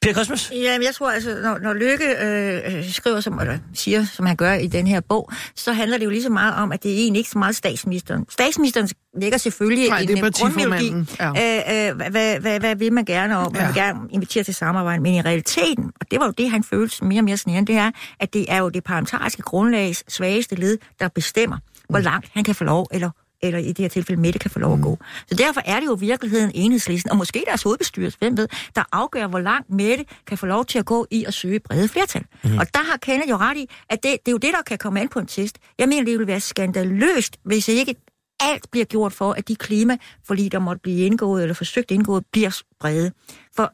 Per Christmas? Jamen, jeg tror altså, når, når Lykke øh, øh, skriver, som, eller siger, som han gør i den her bog, så handler det jo lige så meget om, at det er egentlig ikke så meget statsministeren. Statsministeren lægger selvfølgelig Nej, en, det er en grundmelodi. Ja. Øh, øh, hvad, hvad, hvad, hvad vil man gerne, og man Ja. vil gerne invitere til samarbejde, men i realiteten, og det var jo det, han følte mere og mere snærende, det er, at det er jo det parlamentariske grundlags svageste led, der bestemmer, hvor Mm. langt han kan få lov, eller eller i det her tilfælde Mette kan få lov at gå. Så derfor er det jo i virkeligheden enhedslisten, og måske deres hovedbestyrelse, hvem ved, der afgør, hvor langt Mette kan få lov til at gå i at søge brede flertal. Mm. Og der har Kenneth jo ret i, at det, det er jo det, der kan komme an på en test. Jeg mener, det vil være skandaløst, hvis ikke alt bliver gjort for, at de klimaforlig, der måtte blive indgået eller forsøgt indgået, bliver brede. For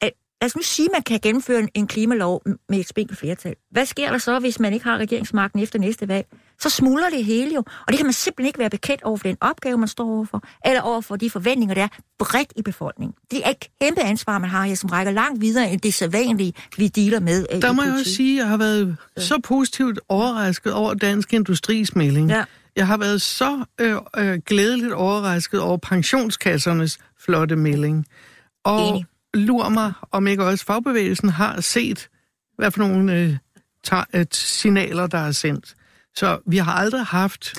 at, lad os nu sige, at man kan gennemføre en, en klimalov med et spinkelt flertal. Hvad sker der så, hvis man ikke har regeringsmagten efter næste valg? Så smuldrer det hele jo, og det kan man simpelthen ikke være bekendt over for den opgave, man står overfor, eller over for de forventninger, der er bredt i befolkningen. Det er et kæmpe ansvar, man har her, som rækker langt videre end det sædvanlige, vi dealer med. øh, Der må jeg også sige, at jeg har været så positivt overrasket over Dansk Industris melding. Ja. Jeg har været så øh, øh, glædeligt overrasket over pensionskassernes flotte melding. Og Enig. lur mig, om ikke også fagbevægelsen har set, hvad for nogle øh, ta- øh, signaler, der er sendt. Så vi har aldrig haft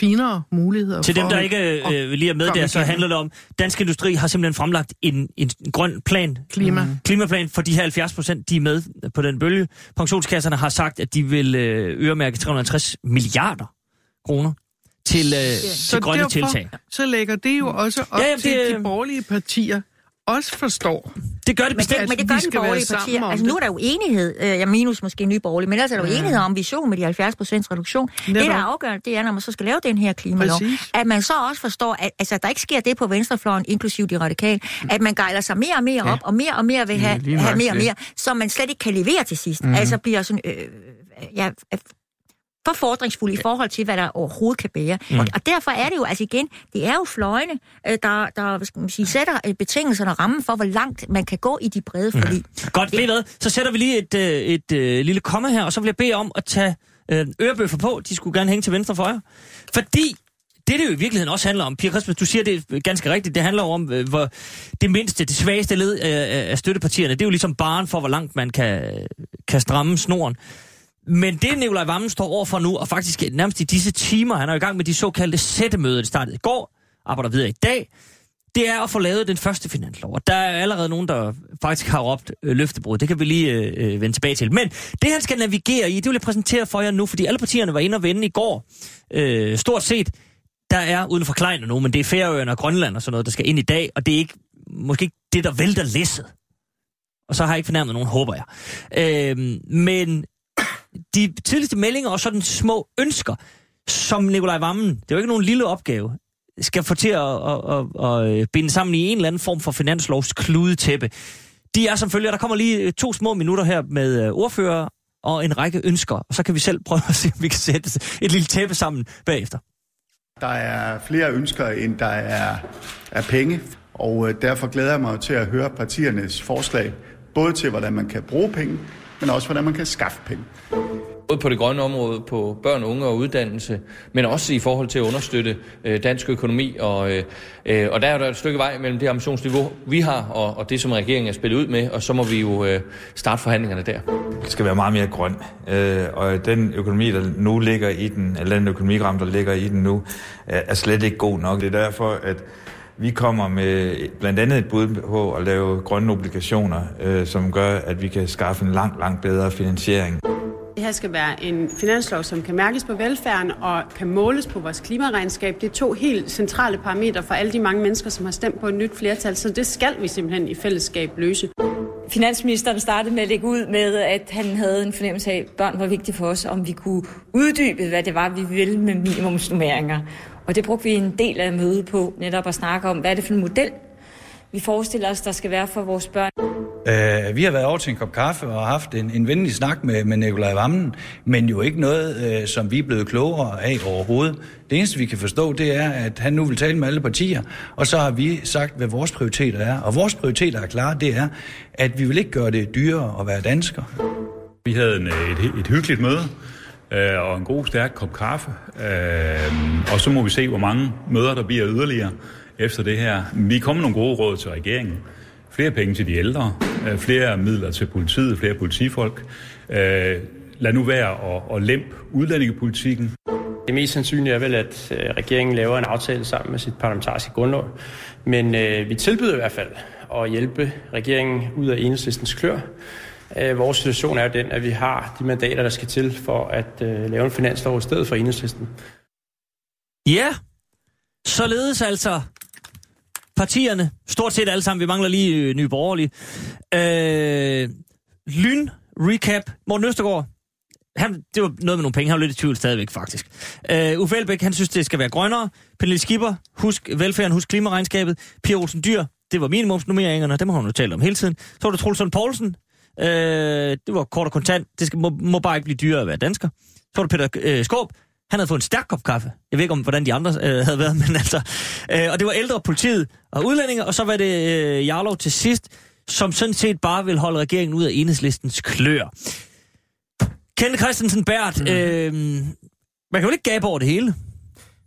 finere muligheder Til for dem, der ikke øh, lige er med der, så handler det om, Dansk Industri har simpelthen fremlagt en, en grøn plan. Klima. Mm. Klimaplan for de her 70 procent, de er med på den bølge. Pensionskasserne har sagt, at de vil øh, øremærke 350 milliarder kroner til, øh, til grønne derfor, tiltag. så lægger det jo også op Ja, ja, jamen, til, det- at de borgerlige partier også forstår. Det gør det Men bestemt. det, men det gør de skal være borgerlige sammen partier. Altså nu det. er der jo enighed, øh, jeg minus måske nye borgerlige, men ellers er der jo Ja. enighed om vision med de 70 procents reduktion. Det, der er Netop. afgørende, det er, når man så skal lave den her klimalov, Præcis. at man så også forstår, at altså, der ikke sker det på venstrefløjen, inklusive de radikale, at man gejler sig mere og mere op, og mere og mere vil Ja, have, lige have mere og nøjagtigt. mere, som man slet ikke kan levere til sidst. Mm. Altså bliver sådan... Øh, ja, for fordringsfuld i forhold til, hvad der overhovedet kan bære. Mm. Og, og derfor er det jo, altså igen, det er jo fløjene, øh, der, der skal man sige, sætter øh, betingelserne og rammen for, hvor langt man kan gå i de brede forlig. Godt, ved hvad? Så sætter vi lige et, øh, et øh, lille komma her, og så vil jeg bede om at tage øh, ørebøffer på. De skulle gerne hænge til venstre for jer. Fordi det, det jo i virkeligheden også handler om, Pia Christmas, du siger det ganske rigtigt, det handler om, øh, hvor det mindste, det svageste led af, af støttepartierne, det er jo ligesom barn for, hvor langt man kan, kan stramme snoren. Men det Nikolaj Vammen står over for nu, og faktisk nærmest i disse timer, han er i gang med de såkaldte sættemøder, det startede i går, arbejder videre i dag, det er at få lavet den første finanslov. Og der er allerede nogen, der faktisk har råbt øh, løftebrud. Det kan vi lige øh, øh vende tilbage til. Men det, han skal navigere i, det vil jeg præsentere for jer nu, fordi alle partierne var inde og vende i går. Øh, stort set, der er, uden for kleiner nu, men det er Færøerne og Grønland og sådan noget, der skal ind i dag, og det er ikke, måske ikke det, der vælter læsset. Og så har jeg ikke fornærmet nogen, håber jeg. Øh, men de tidligste meldinger og sådan små ønsker, som Nikolaj Vammen, det er jo ikke nogen lille opgave, skal få til at, at, at, at øh, binde sammen i en eller anden form for finanslovskludetæppe. De er som følger, der kommer lige øh, to små minutter her med øh, ordfører og en række ønsker, og så kan vi selv prøve at se, om vi kan sætte et lille tæppe sammen bagefter. Der er flere ønsker, end der er, er penge, og derfor glæder jeg mig til at høre partiernes forslag, både til, hvordan man kan bruge penge, men også, hvordan man kan skaffe penge. Både på det grønne område, på børn, unge og uddannelse, men også i forhold til at understøtte øh, dansk økonomi. Og, øh, og der er der et stykke vej mellem det ambitionsniveau, vi har, og, og det, som regeringen er spillet ud med, og så må vi jo øh, starte forhandlingerne der. Det skal være meget mere grøn, øh, og den økonomi, der nu ligger i den, eller den økonomigram, der ligger i den nu, er slet ikke god nok. Det er derfor, at vi kommer med blandt andet et bud på at lave grønne obligationer, øh, som gør, at vi kan skaffe en langt, langt bedre finansiering. Det her skal være en finanslov, som kan mærkes på velfærden og kan måles på vores klimaregnskab. Det er to helt centrale parametre for alle de mange mennesker, som har stemt på et nyt flertal, så det skal vi simpelthen i fællesskab løse. Finansministeren startede med at lægge ud med, at han havde en fornemmelse af, at børn var vigtigt for os, om vi kunne uddybe, hvad det var, vi ville med minimumsnummeringer. Og det brugte vi en del af mødet på, netop at snakke om, hvad er det for en model, vi forestiller os, der skal være for vores børn. Uh, vi har været over til en kop kaffe og haft en, en venlig snak med, med Nikolaj Vammen, men jo ikke noget, uh, som vi er blevet klogere af overhovedet. Det eneste, vi kan forstå, det er, at han nu vil tale med alle partier, og så har vi sagt, hvad vores prioriteter er. Og vores prioriteter er klare, det er, at vi vil ikke gøre det dyrere at være dansker. Vi havde en, et, et hyggeligt møde, øh, og en god, stærk kop kaffe. Øh, og så må vi se, hvor mange møder der bliver yderligere efter det her. Vi kommer nogle gode råd til regeringen. Flere penge til de ældre, øh, flere midler til politiet, flere politifolk. Øh, lad nu være at, at lempe udlændingepolitikken. Det mest sandsynlige er vel, at øh, regeringen laver en aftale sammen med sit parlamentariske grundlov. Men øh, vi tilbyder i hvert fald at hjælpe regeringen ud af enhedslistens klør. Øh, vores situation er jo den, at vi har de mandater, der skal til for at øh, lave en finanslov i stedet for enhedslisten. Ja, således altså partierne, stort set alle sammen, vi mangler lige øh, nye borgerlige. Øh, lyn, recap, Morten Østergaard, han, det var noget med nogle penge, han var lidt i tvivl stadigvæk faktisk. Øh, Uffe Elbæk, han synes, det skal være grønnere. Pernille Skipper, husk velfærden, husk klimaregnskabet. Pia Olsen Dyr, det var minimumsnummeringerne, dem har hun jo talt om hele tiden. Så var det Trulsund Poulsen, øh, det var kort og kontant, det skal, må, må bare ikke blive dyrere at være dansker. Så var det Peter øh, Skåb, han havde fået en stærk kop kaffe. Jeg ved ikke, om hvordan de andre øh, havde været, men altså... Øh, og det var ældre politiet og udlændinge, og så var det øh, Jarlov til sidst, som sådan set bare vil holde regeringen ud af enhedslistens klør. Kenneth Christensen Bært, mm. øh, man kan jo ikke gabe over det hele.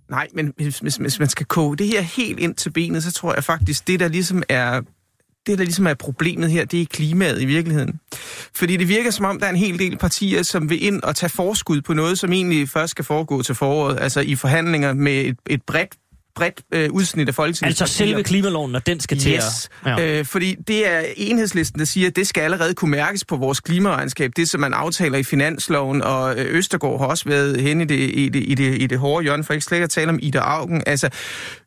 Nej, men hvis, hvis, hvis man skal koge det her helt ind til benet, så tror jeg faktisk, det der ligesom er det, der ligesom er problemet her, det er klimaet i virkeligheden. Fordi det virker som om, der er en hel del partier, som vil ind og tage forskud på noget, som egentlig først skal foregå til foråret, altså i forhandlinger med et, et bredt bredt øh, udsnit af Folketinget. Altså selve klimaloven, når den skal til yes. Ja. Øh, fordi det er enhedslisten, der siger, at det skal allerede kunne mærkes på vores klimaregnskab. Det, som man aftaler i finansloven, og øh, Østergaard har også været hen i det, i det, i det, i det hårde hjørne, for ikke slet at tale om Ida Augen. Altså,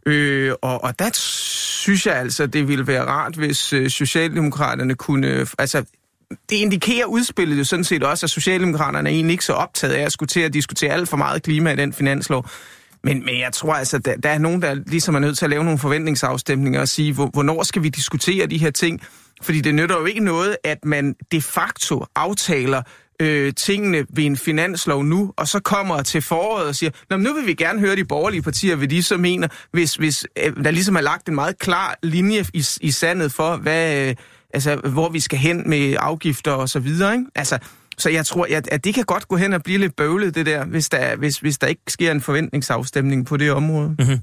øh, og, og der synes jeg altså, det ville være rart, hvis øh, Socialdemokraterne kunne... Altså, det indikerer udspillet jo sådan set også, at Socialdemokraterne er egentlig ikke så optaget af at skulle til at diskutere alt for meget klima i den finanslov. Men, men jeg tror altså, der, der er nogen, der ligesom er nødt til at lave nogle forventningsafstemninger og sige, hvor, hvornår skal vi diskutere de her ting? Fordi det nytter jo ikke noget, at man de facto aftaler øh, tingene ved en finanslov nu, og så kommer til foråret og siger, Nå, nu vil vi gerne høre de borgerlige partier, hvad de så mener, hvis, hvis øh, der ligesom er lagt en meget klar linje i, i sandet for, hvad, øh, altså, hvor vi skal hen med afgifter og så videre. Ikke? Altså, så jeg tror, at, at det kan godt gå hen og blive lidt bøvlet, det der, hvis der, hvis, hvis der ikke sker en forventningsafstemning på det område. Mm-hmm.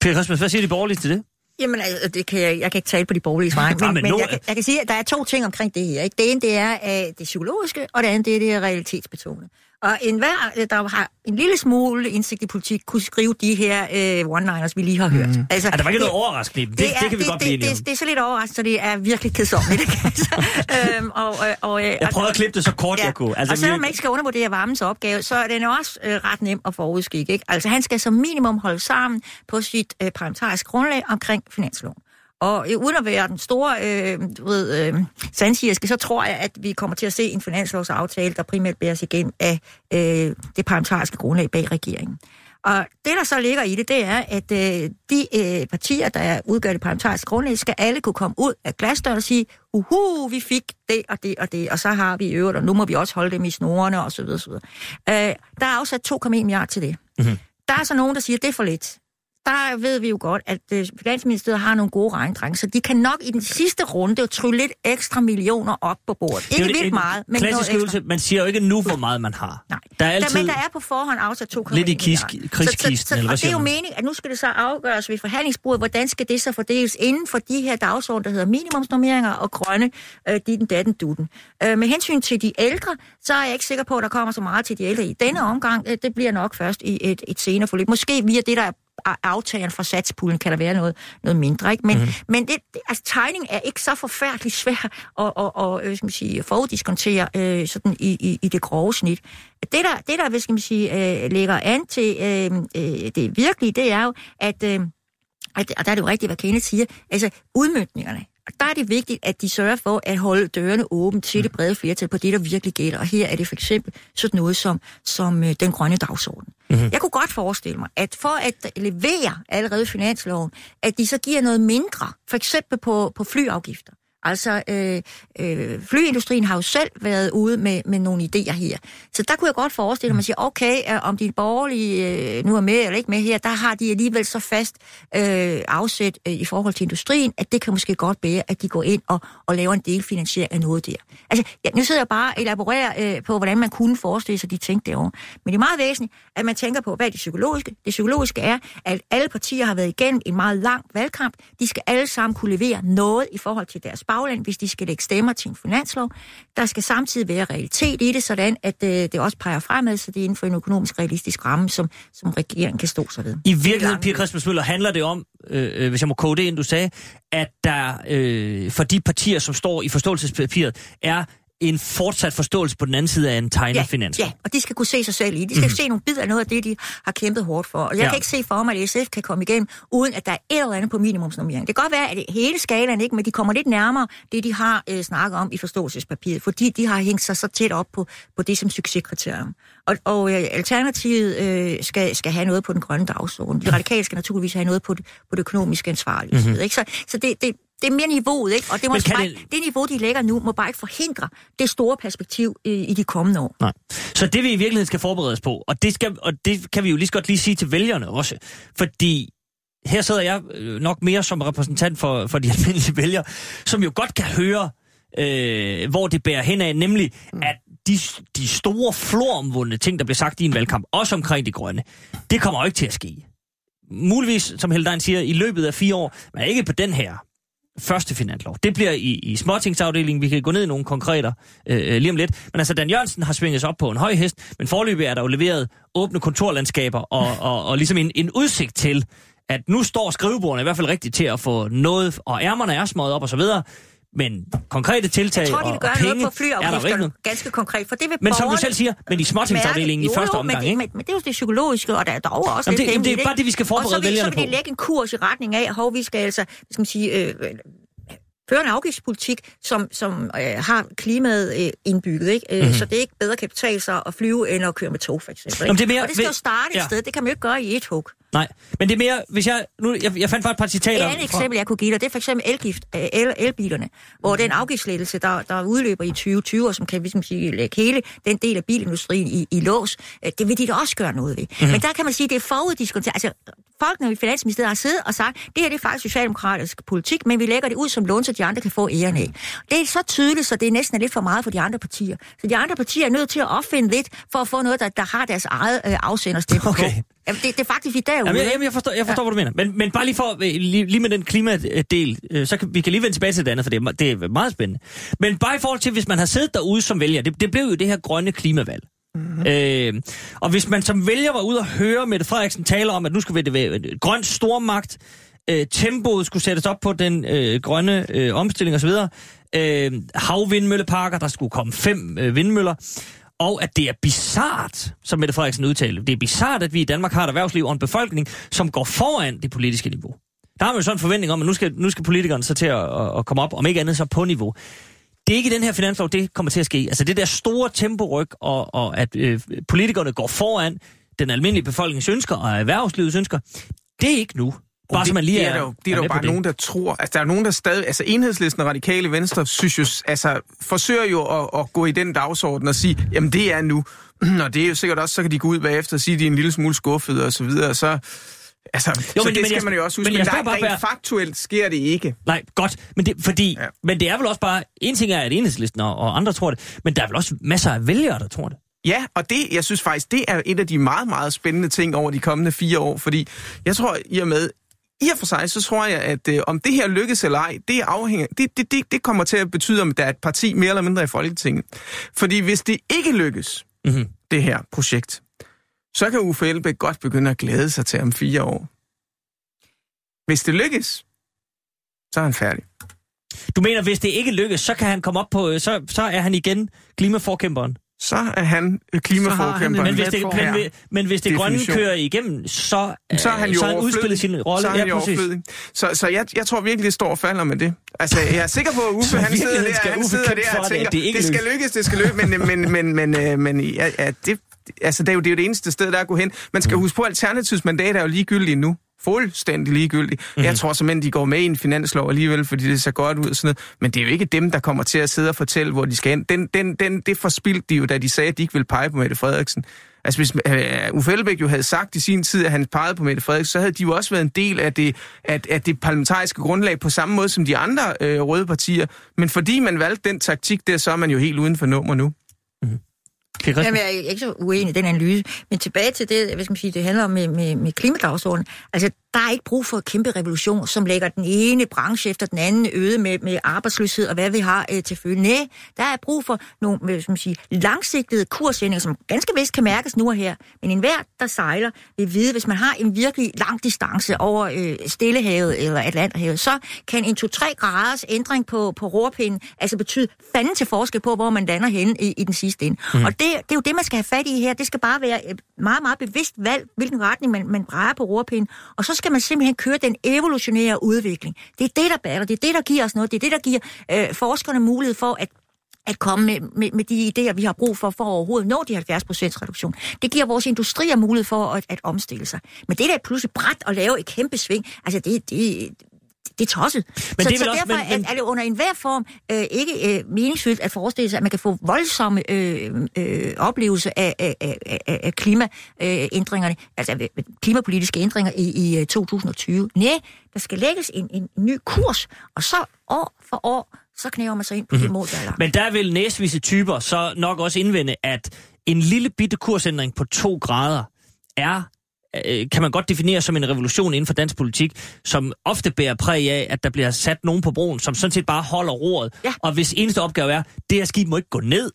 Per Christmas, hvad siger de borgerlige til det? Jamen, altså, det kan jeg, jeg kan ikke tale på de borgerlige vegne, Nej, men, men men nu- jeg, kan- jeg kan sige, at der er to ting omkring det her. Ikke? Det ene, det er uh, det psykologiske, og det andet, det er det realitetsbetonede. Og enhver, øh, der har en lille smule indsigt i politik, kunne skrive de her uh, one-liners, vi lige har hørt. Mm. Altså, er der var ikke noget overraskende? Det, det, det kan vi det, godt blive det, enige om. det, det, er så lidt overraskende, så det er virkelig ikke? altså, øhm, og, og, og, øh, Jeg prøvede at klippe det så kort, jeg kunne. Altså, og selvom man ikke skal undervurdere varmens opgave, så er den også øh, ret nem at forudskikke. Ikke? Altså han skal som minimum holde sammen på sit øh, parlamentariske grundlag omkring finansloven. Og øh, uden at være den store øh, du ved, øh, sandsirske, så tror jeg, at vi kommer til at se en finanslovsaftale, der primært bæres igennem af øh, det parlamentariske grundlag bag regeringen. Og det, der så ligger i det, det er, at øh, de øh, partier, der udgør det parlamentariske grundlag, skal alle kunne komme ud af glasdøren og sige, uhu, vi fik det og det og det, og så har vi øvrigt, og nu må vi også holde dem i snorene, og så videre, så videre. Øh, der er afsat 2,1 milliarder til det. Mm-hmm. Der er så nogen, der siger, at det er for lidt. Der ved vi jo godt, at øh, Finansministeriet har nogle gode regnedrenge, så de kan nok i den sidste runde trylle lidt ekstra millioner op på bordet. Ikke vildt meget, men noget Klassisk ekstra. øvelse. Man siger jo ikke nu, hvor meget man har. Nej. Der er altid... Der, men der er på forhånd afsat 2,1 Lidt i kis- milliarder. krigskisten, Så- så- så- eller hvad Og det er jo meningen, at nu skal det så afgøres ved forhandlingsbordet, hvordan skal det så fordeles inden for de her dagsordner, der hedder minimumsnormeringer og grønne, øh, ditten, datten, dutten. Øh, med hensyn til de ældre, så er jeg ikke sikker på, at der kommer så meget til de ældre i denne omgang. Øh, det bliver nok først i et, et senere forløb. Måske via det, der er aftageren fra satspuljen, kan der være noget, noget mindre. Ikke? Men, Mhm. mm. men det, altså, tegning er ikke så forfærdelig svær at, at, at, at skal man sige, foruddiskontere øh, sådan i, i, i det grove snit. Det der, det der skal man sige, øh, lægger an til øh, øh, det virkelige, det er jo, at, øh, at og der er det jo rigtigt, hvad Kenneth siger, altså udmyndningerne. Der er det vigtigt, at de sørger for at holde dørene åbne til det brede flertal på det, der virkelig gælder. Og her er det for eksempel sådan noget som, som øh, den grønne dagsorden. Mm-hmm. Jeg kunne godt forestille mig, at for at levere allerede finansloven, at de så giver noget mindre, for eksempel på, på flyafgifter. Altså, øh, øh, flyindustrien har jo selv været ude med, med nogle idéer her. Så der kunne jeg godt forestille mig, at man siger, okay, øh, om de borgerlige øh, nu er med eller ikke med her, der har de alligevel så fast øh, afsæt øh, i forhold til industrien, at det kan måske godt bære, at de går ind og, og laver en delfinansiering af noget der. Altså, ja, nu sidder jeg bare og elaborerer øh, på, hvordan man kunne forestille sig de ting derovre. Men det er meget væsentligt, at man tænker på, hvad det psykologiske? Det psykologiske er, at alle partier har været igennem en meget lang valgkamp. De skal alle sammen kunne levere noget i forhold til deres bagland, hvis de skal lægge stemmer til en finanslov. Der skal samtidig være realitet i det, sådan at øh, det også peger fremad, så det er inden for en økonomisk realistisk ramme, som, som regeringen kan stå sig ved. I virkeligheden, Pia Christmas handler det om, øh, øh, hvis jeg må kode det ind, du sagde, at der øh, for de partier, som står i forståelsespapiret, er en fortsat forståelse på den anden side af en tegnerfinans. Ja, og de skal kunne se sig selv i. De skal mm. se nogle bidder af noget af det, de har kæmpet hårdt for. Og jeg Ja. ja. kan ikke se for mig, at SF kan komme igennem, uden at der er et eller andet på minimumsnormering. Det kan godt være, at hele skalaen ikke, men de kommer lidt nærmere det, de har øh, snakket om i forståelsespapiret, fordi de har hængt sig så tæt op på, på det som succeskriterium. Og, og øh, Alternativet øh, skal, skal have noget på den grønne dagsorden. De radikale skal naturligvis have noget på det, på det økonomiske ansvarlige. Mhm. Mm-hmm. Ikke? Så, så det, det, det er mere niveauet, ikke? Og det, må bare, det- det... niveau, de lægger nu, må bare ikke forhindre det store perspektiv øh, i de kommende år. Nej. Så det vi i virkeligheden skal forberede os på, og det, skal, og det kan vi jo lige så godt lige sige til vælgerne også, fordi her sidder jeg øh, nok mere som repræsentant for, for de almindelige vælgere, som jo godt kan høre, øh, hvor det bærer hen af, nemlig at de, de store floromvundne ting, der bliver sagt i en valgkamp, også omkring det grønne, det kommer jo ikke til at ske. Muligvis, som Heldein siger, i løbet af fire år, men ikke på den her første finanslov. Det bliver i, i småtingsafdelingen. Vi kan gå ned i nogle konkreter øh, lige om lidt. Men altså, Dan Jørgensen har svinget sig op på en høj hest, men forløbig er der jo leveret åbne kontorlandskaber og, og, og ligesom en, en udsigt til, at nu står skrivebordene i hvert fald rigtigt til at få noget, og ærmerne er smøget op og så videre. Men konkrete tiltag Jeg tror, de og, vil og gøre penge noget på er flyafgifterne, noget. ganske konkret. For det vil Men som du selv siger, men i småtingsafdelingen i første omgang, men, ikke? Men, men det er jo det psykologiske, og der er dog også Jamen, lidt det- penge det er bare det, vi skal forberede Og så vil, vælgerne så vil på. lægge en kurs i retning af, at vi skal altså, skal man sige, øh, føre en afgiftspolitik, som, som øh, har klimaet øh, indbygget, ikke? Øh, Mhm. mm-hmm. så det ikke bedre kan betale sig at flyve, end at køre med tog, for eksempel. Ikke? Jamen, det er mere- og det skal jo starte et ja. sted, det kan man jo ikke gøre i et hug. Nej, men det er mere, hvis jeg... Nu, jeg, jeg fandt bare et par Et citater. andet eksempel, jeg kunne give dig, det er for eksempel elgift, øh, el, elbilerne, hvor den afgiftslettelse, der, der udløber i 2020, og som kan ligesom sige, lægge hele den del af bilindustrien i, i lås, øh, det vil de da også gøre noget ved. Mm-hmm. Men der kan man sige, det er foruddiskonteret. Altså, folkene i Finansministeriet har siddet og sagt, det her det er faktisk socialdemokratisk politik, men vi lægger det ud som lån, så de andre kan få æren af. Det er så tydeligt, så det er næsten lidt for meget for de andre partier. Så de andre partier er nødt til at opfinde lidt, for at få noget, der, der har deres eget øh, afsenderstemme Okay. på. Jamen, det, det er faktisk, er derude. Jamen, jeg, jamen, jeg forstår, jeg forstår ja. hvad du mener. Men, men bare lige, for, øh, lige, lige med den klimadel, øh, så kan vi kan lige vende tilbage til det andet, for det er, det er meget spændende. Men bare i forhold til, hvis man har siddet derude som vælger, det, det blev jo det her grønne klimavalg. Mm-hmm. Øh, og hvis man som vælger var ude og høre Mette Frederiksen tale om, at nu skulle det være et grønt stormagt, øh, tempoet skulle sættes op på den øh, grønne øh, omstilling osv., øh, havvindmølleparker, der skulle komme fem øh, vindmøller, og at det er bizart, som Mette Frederiksen udtalte, det er bizart, at vi i Danmark har et erhvervsliv og en befolkning, som går foran det politiske niveau. Der har man jo sådan en forventning om, at nu skal, nu skal politikerne så til at, at, at komme op, om ikke andet så på niveau. Det er ikke i den her finanslov, det kommer til at ske. Altså det der store temporyg, og, og at øh, politikerne går foran den almindelige befolkningens ønsker og erhvervslivets ønsker, det er ikke nu. Bare det, så man lige det er, er, der jo, det er, er der jo bare det. nogen, der tror... Altså, der er nogen, der stadig... Altså, enhedslisten og radikale venstre, synes jo, altså, forsøger jo at, at gå i den dagsorden og sige, jamen, det er nu. Og det er jo sikkert også, så kan de gå ud bagefter og sige, at de er en lille smule skuffede og så videre, og så... Altså, jo, så men- det men skal jeg- man jo også huske. Men, men er bare, rent faktuelt sker det ikke. Nej, godt. Men det, fordi, ja. men det er vel også bare... En ting er, at enhedslisten og, og andre tror det, men der er vel også masser af vælgere, der tror det. Ja, og det, jeg synes faktisk, det er et af de meget, meget spændende ting over de kommende fire år, fordi jeg tror, i og med, i og for sig, så tror jeg, at øh, om det her lykkes eller ej, det afhænger, det, det, det, det kommer til at betyde, om der er et parti mere eller mindre i Folketinget. Fordi hvis det ikke lykkes, mm-hmm. det her projekt, så kan Uffe Elbæk godt begynde at glæde sig til om fire år. Hvis det lykkes, så er han færdig. Du mener, hvis det ikke lykkes, så kan han komme op på... Så, så er han igen klimaforkæmperen? Så er han klimaforkæmperen. Men hvis det, men, men, men hvis det grønne kører igennem, så, så er han jo så han udspillet sin rolle. Så er han ja, præcis. Så, så jeg, jeg tror virkelig, det står og falder med det. Altså, jeg er sikker på, at Uffe, han sidder der, han sidder der og det, tænker, det det skal lykkes. det skal lykkes, men, men, men, men, øh, men ja, ja, det, altså, det er jo det, er jo det eneste sted, der er at gå hen. Man skal mm. huske på, at Alternativets mandat er jo ligegyldigt nu. Fuldstændig ligegyldigt. Mm. Jeg tror simpelthen, de går med i en finanslov alligevel, fordi det ser godt ud og sådan noget. Men det er jo ikke dem, der kommer til at sidde og fortælle, hvor de skal hen. Den, den, den, det forspildte de jo, da de sagde, at de ikke ville pege på Mette Frederiksen. Altså hvis uh, Uffe Elbæk jo havde sagt i sin tid, at han pegede på Mette Frederiksen, så havde de jo også været en del af det, af, af det parlamentariske grundlag på samme måde som de andre øh, røde partier. Men fordi man valgte den taktik der, så er man jo helt uden for nummer nu. Jamen, jeg er ikke så uenig i den analyse. Men tilbage til det, hvad skal man sige, det handler om med, med, med klimadagsordenen. Altså, der er ikke brug for en kæmpe revolution, som lægger den ene branche efter den anden øde med, med arbejdsløshed og hvad vi har øh, til følge. Nej, der er brug for nogle hvad skal man sige, langsigtede kursændringer, som ganske vist kan mærkes nu og her. Men enhver, der sejler, vil vide, hvis man har en virkelig lang distance over øh, Stillehavet eller Atlanterhavet, så kan en 2-3 graders ændring på, på rorpinden altså betyde fanden til forskel på, hvor man lander henne i, i den sidste ende. Mm. Og det, det er jo det, man skal have fat i her. Det skal bare være et meget, meget bevidst valg, hvilken retning man, man drejer på rorpinden. Og så skal man simpelthen køre den evolutionære udvikling. Det er det, der batter. Det er det, der giver os noget. Det er det, der giver øh, forskerne mulighed for at at komme med, med, med de idéer, vi har brug for, for at overhovedet nå de 70% reduktion. Det giver vores industrier mulighed for at, at omstille sig. Men det der pludselig bræt at lave et kæmpe sving, altså det, det, det er tosset. Men så, det er så også- derfor men- men- er, er det under enhver form øh, ikke øh, meningsfyldt at forestille sig, at man kan få voldsomme øh, øh, oplevelser af, af, af, af, klimaændringerne, altså af klimapolitiske ændringer i, i øh, 2020. Nej, der skal lægges en, en ny kurs, og så år for år, så knæver man sig ind på det mål, der er lagt. Men der vil næsvise typer så nok også indvende, at en lille bitte kursændring på to grader er øh, kan man godt definere som en revolution inden for dansk politik, som ofte bærer præg af, at der bliver sat nogen på broen, som sådan set bare holder roret. Ja. Og hvis eneste opgave er, det her skib må ikke gå ned.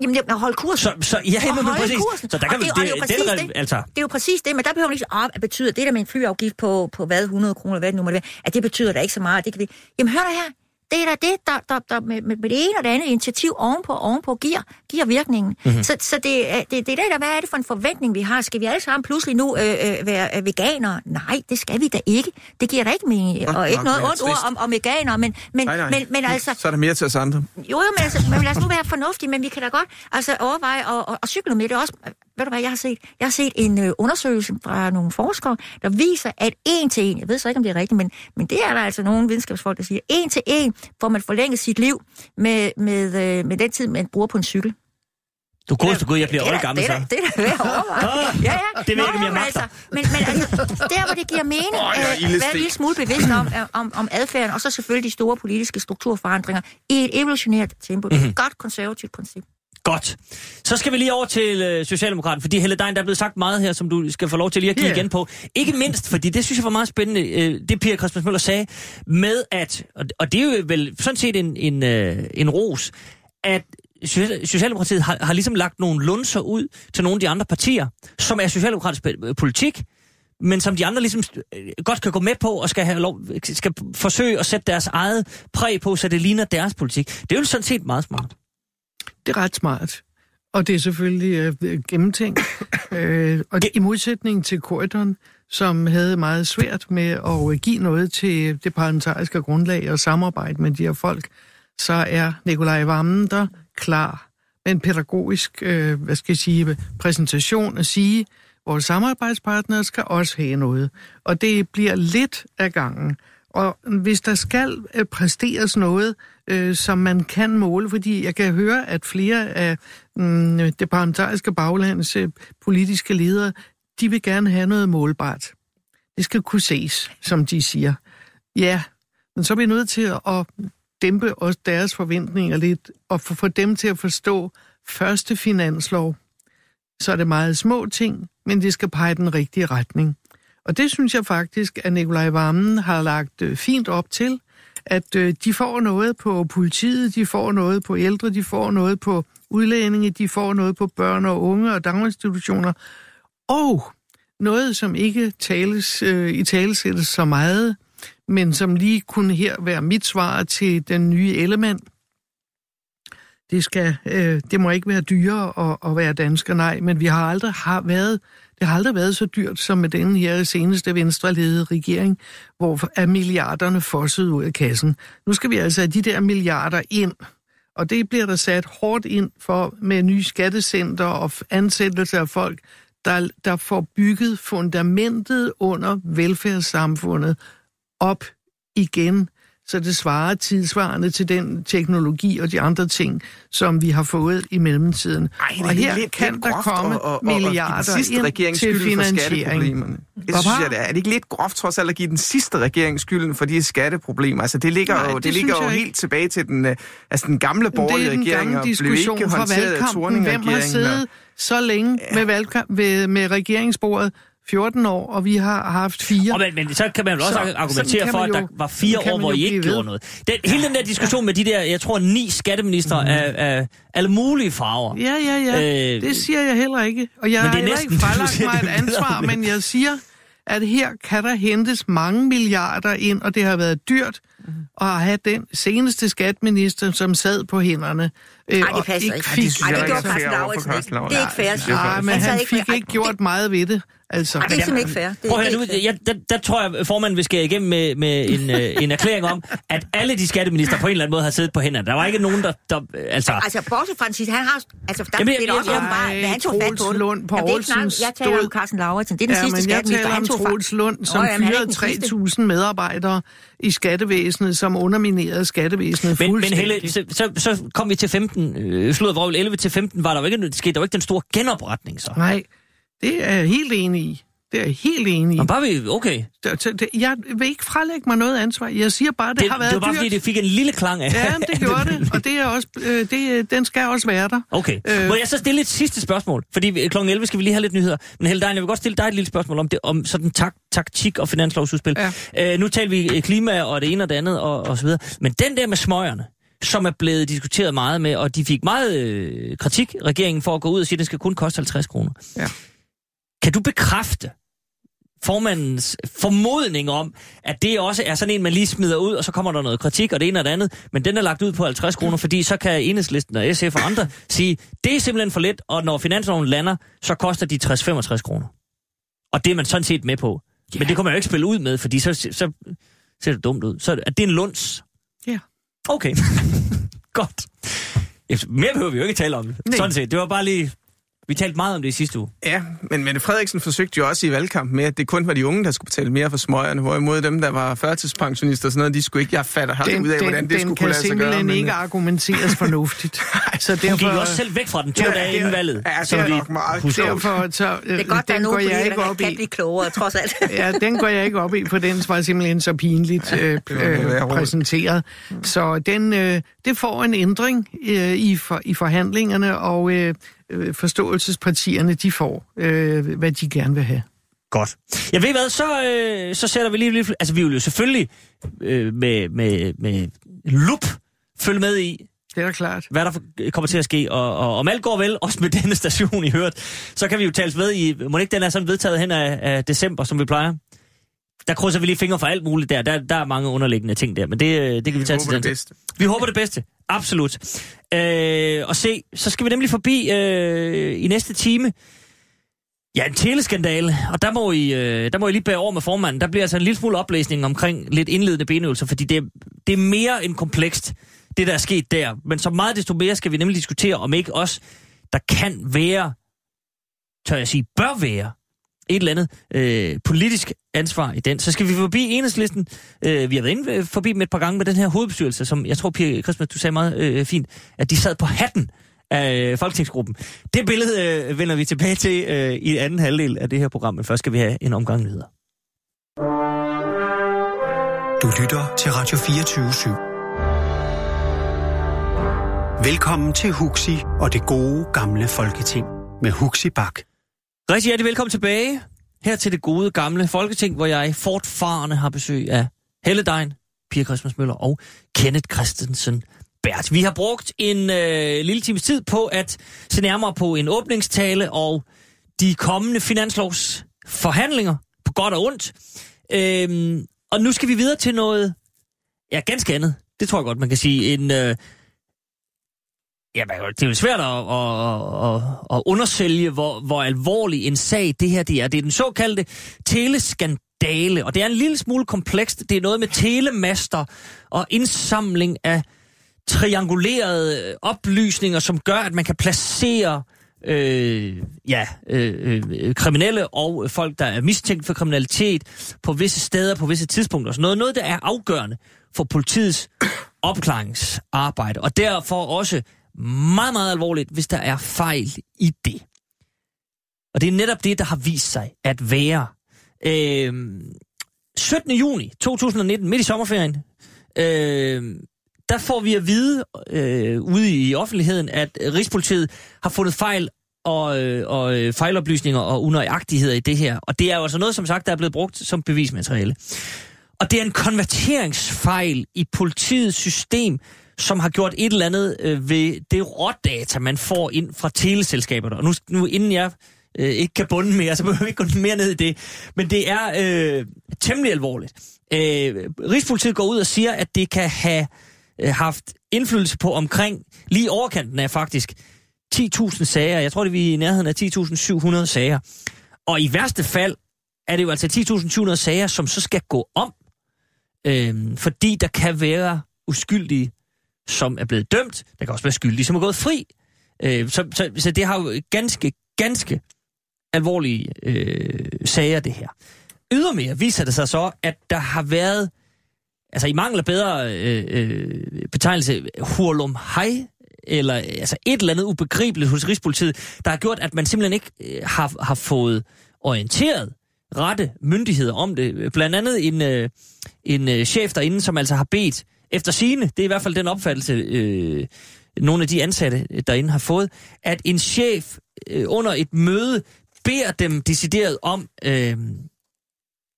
Jamen, det at holde kursen. Så, så ja, At men, præcis. kursen. Så der kan Og vi, det, og det, er jo det, det. altså, Det er jo præcis det, men der behøver man ikke sige, at betyder det der med en flyafgift på, på hvad, 100 kroner, hvad det nu må det være, at det betyder da ikke så meget. Det kan vi... Jamen hør da her, det er da det, der, der, der med, med, det ene og det andet initiativ ovenpå ovenpå giver, giver virkningen. Mhm. Mm-hmm. Så, så det, er- det, det er der, hvad er det for en forventning, vi har? Skal vi alle sammen pludselig nu øh, øh, være øh, veganere? Nej, det skal vi da ikke. Det giver da ikke mening. Godt Og ikke nok noget ondt ord om, om veganere, men, men, Nej, nej. men, men altså... Så er der mere til os andre. Jo, jo, men, altså, men lad os nu være fornuftige, men vi kan da godt altså, overveje at, at, at cykle med det også. Ved du hvad, jeg har set? Jeg har set en øh, undersøgelse fra nogle forskere, der viser, at en til en, jeg ved så ikke, om det er rigtigt, men, men det er der altså nogle videnskabsfolk, der siger, en til en får man forlænget sit liv med, med, øh, med den tid, man bruger på en cykel. Du godeste gud, jeg bliver Det er da- gammel det er så. Det er da værd at. Ah, Ja, ja. det ved jeg ikke, om jeg men magter. men, men altså, der, hvor det giver mening, jeg er øh, være en lille smule bevidst om, øh, om, om adfærden, og så selvfølgelig de store politiske strukturforandringer i et evolutionært tempo. Det er Mhm. et godt konservativt princip. Godt. Så skal vi lige over til øh, Socialdemokraten, fordi Helle Dein, der er blevet sagt meget her, som du skal få lov til lige at give Ja. igen på. Ikke mindst, fordi det synes jeg var meget spændende, øh, det Pia Christmas Møller sagde, med at, og, og det er jo vel sådan set en, en, øh, en ros, at Social- Socialdemokratiet har, har ligesom lagt nogle lunser ud til nogle af de andre partier, som er socialdemokratisk øh, politik, men som de andre ligesom øh, godt kan gå med på og skal, have lov, skal forsøge at sætte deres eget præg på, så det ligner deres politik. Det er jo sådan set meget smart. Det er ret smart. Og det er selvfølgelig øh, gennemtænkt. øh, og i modsætning til Corridon, som havde meget svært med at øh, give noget til det parlamentariske grundlag og samarbejde med de her folk, så er Nikolaj Vammen der klar med en pædagogisk øh, hvad skal jeg sige, præsentation at sige, vores samarbejdspartnere skal også have noget. Og det bliver lidt af gangen. Og hvis der skal øh, præsteres noget, øh, som man kan måle, fordi jeg kan høre, at flere af øh, det parlamentariske baglands øh, politiske ledere, de vil gerne have noget målbart. Det skal kunne ses, som de siger. Ja, men så er vi nødt til at dæmpe også deres forventninger lidt, og få dem til at forstå første finanslov. Så er det meget små ting, men det skal pege den rigtige retning. Og det synes jeg faktisk, at Nikolaj Vammen har lagt øh, fint op til, at øh, de får noget på politiet, de får noget på ældre, de får noget på udlændinge, de får noget på børn og unge og daginstitutioner, og noget, som ikke tales, øh, i talesættes så meget, men som lige kunne her være mit svar til den nye element. Det, skal, øh, det må ikke være dyrere at, at være dansker, nej, men vi har aldrig har været, det har aldrig været så dyrt som med den her seneste venstreledede regering, hvor er milliarderne fosset ud af kassen. Nu skal vi altså have de der milliarder ind, og det bliver der sat hårdt ind for med nye skattecenter og ansættelse af folk, der, der får bygget fundamentet under velfærdssamfundet op igen, så det svarer tidsvarende til den teknologi og de andre ting, som vi har fået i mellemtiden. Ej, det og her lidt, kan lidt der komme at- at- milliarder den sidste ind regering til finansiering. skatteproblemerne. Det synes jeg, det er. Er det ikke lidt groft trods alt at give den sidste regering skylden for de skatteproblemer? Altså, det ligger Nej, jo, det det ligger jo helt tilbage til den, øh, altså, den gamle borgerlige det er den regering, gamle og blev diskussion ikke fra valgkampen. Hvem har siddet og- så længe ja. med, valgkamp, ved, med regeringsbordet? 14 år, og vi har haft fire. Og men, men så kan man jo også Så- argumentere for, at der var fire år, hvor I ikke ved. gjorde noget. Den, hele den der diskussion med de der, jeg tror, ni skatteminister Mhm. af, af alle mulige farver. Ja, ja, ja. Øh, det siger jeg heller ikke. Og jeg har er heller næsten, ikke siger, mig et ansvar, men jeg siger, at her kan der hentes mange milliarder ind, og det har været dyrt Mhm. at have den seneste skatminister, som sad på hænderne. øh, Ej, det og passer ikke. fik- Ej, det gjorde Carsten Lauritsen ikke. Det er ikke fair. at sige. Nej, men Han fik ikke gjort meget ved det. Altså. Ej, det er simpelthen ikke fair. Det er, Prøv at det høre, nu, ikke fair. jeg, der, der tror jeg, formanden vil skære igennem med, med en, øh, en erklæring om, at alle de skatteminister på en eller anden måde har siddet på hænderne. Der var ikke nogen, der... der altså, Altså, bortset fra Francis, han har... Altså, der Jamen, Jamen, jeg- det er også jeg- åbenbart, hvad han tog fat på det. Lund Jamen, det er Poulsen jeg taler om Carsten Lauritsen. Det er den ja, sidste jeg skatteminister, taler han om tog fat. Troels Lund, som jamen, fyrede ikke den sidste. 3.000 medarbejdere i skattevæsenet, som underminerede skattevæsenet men, men fuldstændig. Helle, så, så, så kom vi til 15, øh, slået vrøvl 11 til 15, var der jo ikke, skete der jo ikke den store genopretning så. Nej, det er jeg helt enig i. Det er jeg helt enig i. Nå, bare vi, okay. Det, det, jeg vil ikke frelægge mig noget ansvar. Jeg siger bare, det, Det, har været det var bare dyrt. fordi, det fik en lille klang af. Ja, det gjorde det, og det er også, øh, det, den skal også være der. Okay. Øh. Øh. Må jeg så stille et sidste spørgsmål? Fordi kl. 11 skal vi lige have lidt nyheder. Men Helle Dein, jeg vil godt stille dig et lille spørgsmål om, det, om sådan tak, taktik og finanslovsudspil. Ja. Øh, nu taler vi øh, klima og det ene og det andet og, og så videre. Men den der med smøgerne, som er blevet diskuteret meget med, og de fik meget øh, kritik, regeringen, for at gå ud og sige, at det skal kun koste 50 kroner. Ja. Kan du bekræfte formandens formodning om, at det også er sådan en, man lige smider ud, og så kommer der noget kritik, og det ene og det andet, men den er lagt ud på 50 kroner, fordi så kan enhedslisten og SF og andre sige, det er simpelthen for let, og når finansloven lander, så koster de 60-65 kroner. Og det er man sådan set med på. Yeah. Men det kommer man jo ikke spille ud med, fordi så, så ser det dumt ud. Så er det en lunds. Ja. Okay. Godt. Mere behøver vi jo ikke tale om. Nej. Sådan set. Det var bare lige... Vi talte meget om det i sidste uge. Ja, men Mette Frederiksen forsøgte jo også i valgkampen med, at det kun var de unge, der skulle betale mere for smøgerne, hvorimod dem, der var førtidspensionister og sådan noget, de skulle ikke. Jeg fatter har Den, ud af, den, hvordan det den skulle kan kunne lade sig gøre. simpelthen men- ikke argumenteres fornuftigt. så Hun gik derfor, også selv væk fra den to Ja, dage det er- inden valget. Ja, det er vi nok meget husker. klogt. derfor så, øh, Det er godt, der er den går nogle jeg ikke op kan i. blive klogere, trods alt. Ja, den går jeg ikke op i, for den var simpelthen så pinligt øh, øh, præsenteret. Så den, øh, det får en ændring øh, i, for, i forhandlingerne, og øh, øh, forståelsespartierne, de får, øh, hvad de gerne vil have. Godt. Ja, ved I hvad, så, øh, så sætter vi lige, lige... Altså, vi vil jo selvfølgelig øh, med, med, med lup følge med i, Det er da klart. hvad der kommer til at ske. Og, og om alt går vel, også med denne station i hørt, så kan vi jo tales med i... Må ikke den er sådan vedtaget hen af, af december, som vi plejer? Der krydser vi lige fingre for alt muligt der. Der, der er mange underliggende ting der, men det, øh, det kan vi tage til den bedste. Vi håber det bedste. Absolut. Øh, og se, så skal vi nemlig forbi øh, i næste time. Ja, en teleskandale, og der må, I, øh, der må I lige bære over med formanden. Der bliver altså en lille smule oplæsning omkring lidt indledende benøvelser, fordi det, det er mere end komplekst, det der er sket der. Men så meget desto mere skal vi nemlig diskutere, om ikke også der kan være, tør jeg sige, bør være, et eller andet øh, politisk ansvar i den. Så skal vi forbi enhedslisten. Øh, vi har været inde øh, forbi dem et par gange med den her hovedbestyrelse, som jeg tror, Pia Christmas, du sagde meget øh, fint, at de sad på hatten af øh, folketingsgruppen. Det billede øh, vender vi tilbage til øh, i anden halvdel af det her program, men først skal vi have en omgang nyheder. Du lytter til Radio 24 /7. Velkommen til Huxi og det gode gamle folketing med Huxi Bak. Rigtig hjertelig velkommen tilbage her til det gode gamle Folketing, hvor jeg fortfarende har besøg af Helle Dein, Pia Christmas Møller og Kenneth Christensen Bert. Vi har brugt en øh, lille times tid på at se nærmere på en åbningstale og de kommende finanslovsforhandlinger på godt og ondt. Øhm, og nu skal vi videre til noget, ja, ganske andet. Det tror jeg godt, man kan sige. En, øh, Ja, det er jo svært at, at, at, at undersælge, hvor, hvor alvorlig en sag det her det er. Det er den såkaldte teleskandale, og det er en lille smule komplekst. Det er noget med telemaster og indsamling af triangulerede oplysninger, som gør, at man kan placere øh, ja, øh, øh, kriminelle og folk, der er mistænkt for kriminalitet på visse steder, på visse tidspunkter. Så noget, noget, der er afgørende for politiets opklaringsarbejde, og derfor også meget, meget alvorligt, hvis der er fejl i det. Og det er netop det, der har vist sig at være. Øh, 17. juni 2019, midt i sommerferien, øh, der får vi at vide øh, ude i offentligheden, at Rigspolitiet har fundet fejl og, øh, og øh, fejloplysninger og unøjagtigheder i det her. Og det er jo altså noget, som sagt, der er blevet brugt som bevismateriale. Og det er en konverteringsfejl i politiets system, som har gjort et eller andet øh, ved det rådata, man får ind fra teleselskaberne. Og nu, nu inden jeg øh, ikke kan bunde mere, så behøver vi ikke gå mere ned i det. Men det er øh, temmelig alvorligt. Øh, Rigspolitiet går ud og siger, at det kan have øh, haft indflydelse på omkring, lige overkanten af faktisk, 10.000 sager. Jeg tror, det er vi i nærheden af 10.700 sager. Og i værste fald er det jo altså 10.700 sager, som så skal gå om, øh, fordi der kan være uskyldige, som er blevet dømt. Der kan også være skyldige, som er gået fri. Øh, så, så, så det har jo ganske, ganske alvorlige øh, sager, det her. Ydermere viser det sig så, at der har været, altså i mangel bedre øh, øh, betegnelse, hurlum hej, eller altså et eller andet ubegribeligt hos Rigspolitiet, der har gjort, at man simpelthen ikke øh, har, har fået orienteret rette myndigheder om det. Blandt andet en, øh, en øh, chef derinde, som altså har bedt efter sine, det er i hvert fald den opfattelse, øh, nogle af de ansatte derinde har fået, at en chef øh, under et møde beder dem decideret om øh,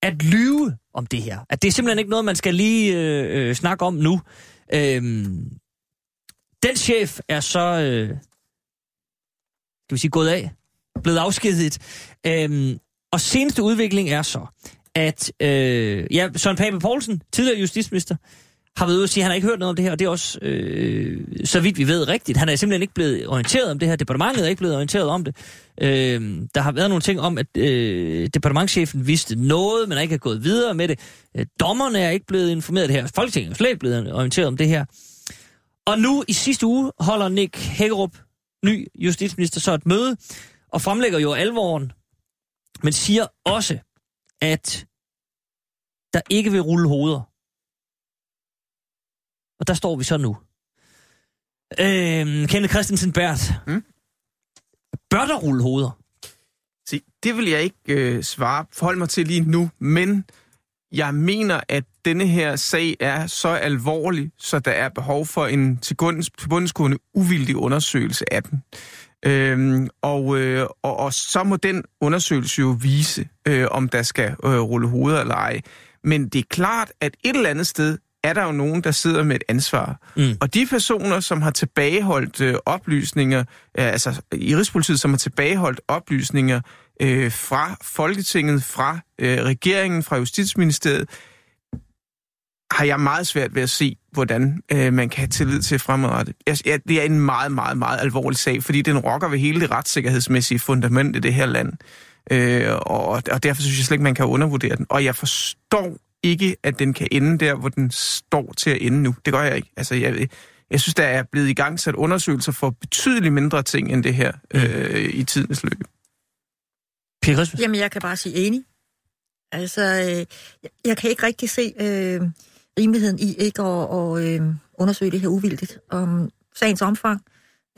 at lyve om det her. At det er simpelthen ikke noget, man skal lige øh, øh, snakke om nu. Øh, den chef er så, øh, skal vi sige, gået af, blevet afskediget. Øh, og seneste udvikling er så, at øh, ja, Søren Pape Poulsen, tidligere justitsminister, har været ude og sige, at han har ikke hørt noget om det her, og det er også, øh, så vidt vi ved, rigtigt. Han er simpelthen ikke blevet orienteret om det her. Departementet er ikke blevet orienteret om det. Øh, der har været nogle ting om, at øh, departementchefen vidste noget, men ikke er gået videre med det. Øh, dommerne er ikke blevet informeret af det her. Folketinget er slet ikke blevet orienteret om det her. Og nu i sidste uge holder Nick Hækkerup, ny justitsminister, så et møde, og fremlægger jo alvoren, men siger også, at der ikke vil rulle hoveder. Og der står vi så nu. Øhm, Kenneth Christensen Bært. Mm? Bør der rulle hoveder? Se, det vil jeg ikke øh, svare, forholde mig til lige nu, men jeg mener, at denne her sag er så alvorlig, så der er behov for en tilbundsgående uvildig undersøgelse af den. Øhm, og, øh, og, og så må den undersøgelse jo vise, øh, om der skal øh, rulle hoveder eller ej. Men det er klart, at et eller andet sted er der jo nogen, der sidder med et ansvar. Mm. Og de personer, som har tilbageholdt øh, oplysninger, øh, altså i Rigspolitiet, som har tilbageholdt oplysninger øh, fra Folketinget, fra øh, regeringen, fra Justitsministeriet, har jeg meget svært ved at se, hvordan øh, man kan have tillid til fremadrettet. Jeg, det er en meget, meget, meget alvorlig sag, fordi den rokker ved hele det retssikkerhedsmæssige fundament i det her land. Øh, og, og derfor synes jeg slet ikke, man kan undervurdere den. Og jeg forstår ikke, at den kan ende der, hvor den står til at ende nu. Det gør jeg ikke. Altså, jeg, jeg synes, der er blevet i gang sat undersøgelser for betydeligt mindre ting end det her mm. øh, i tidens løb. Jamen, jeg kan bare sige enig. Altså, øh, jeg kan ikke rigtig se øh, rimeligheden i ikke at, øh, undersøge det her uvildigt om sagens omfang,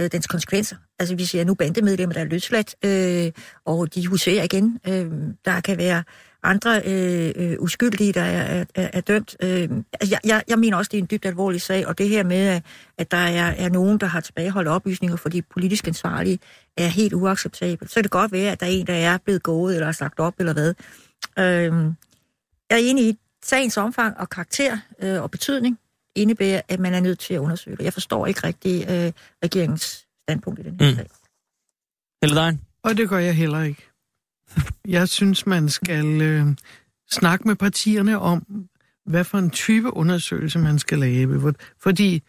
øh, dens konsekvenser. Altså, vi siger nu bandemedlemmer, der er løsladt, øh, og de huserer igen. Øh, der kan være andre øh, øh, uskyldige, der er, er, er dømt. Øh, altså, jeg, jeg mener også, det er en dybt alvorlig sag, og det her med, at der er, er nogen, der har tilbageholdt oplysninger for de politisk ansvarlige, er helt uacceptabelt. Så kan det godt være, at der er en, der er blevet gået eller sagt op eller hvad. Øh, jeg er enig i, sagens omfang og karakter øh, og betydning indebærer, at man er nødt til at undersøge det. Jeg forstår ikke rigtig øh, regeringens standpunkt i den her mm. sag. Eller dig? Og det gør jeg heller ikke. Jeg synes, man skal øh, snakke med partierne om, hvad for en type undersøgelse man skal lave. Fordi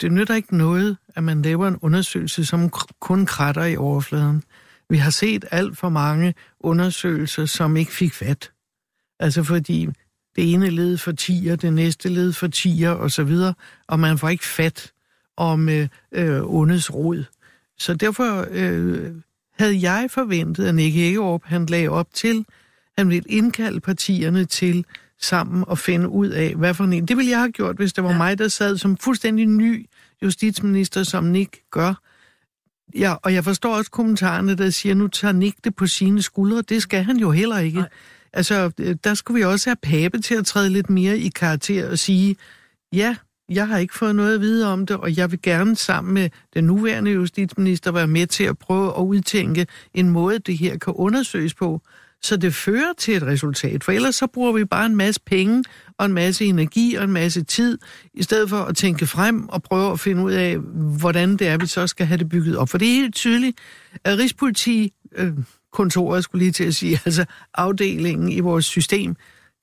det nytter ikke noget, at man laver en undersøgelse, som kun kratter i overfladen. Vi har set alt for mange undersøgelser, som ikke fik fat. Altså fordi det ene led for tiger, det næste led for tiger og så videre, og man får ikke fat om øh, øh, ondets rod. Så derfor øh, havde jeg forventet, at Nick Hækkerup han lagde op til, han ville indkalde partierne til sammen og finde ud af, hvad for en... Det ville jeg have gjort, hvis det var ja. mig, der sad som fuldstændig ny justitsminister, som Nick gør. Ja, og jeg forstår også kommentarerne, der siger, nu tager Nick det på sine skuldre. Det skal han jo heller ikke. Nej. Altså, der skulle vi også have Pape til at træde lidt mere i karakter og sige, ja, jeg har ikke fået noget at vide om det, og jeg vil gerne sammen med den nuværende justitsminister være med til at prøve at udtænke en måde, det her kan undersøges på, så det fører til et resultat. For ellers så bruger vi bare en masse penge og en masse energi og en masse tid, i stedet for at tænke frem og prøve at finde ud af, hvordan det er, vi så skal have det bygget op. For det er helt tydeligt, at Rigspolitikontoret, øh, kontoret skulle lige til at sige, altså afdelingen i vores system,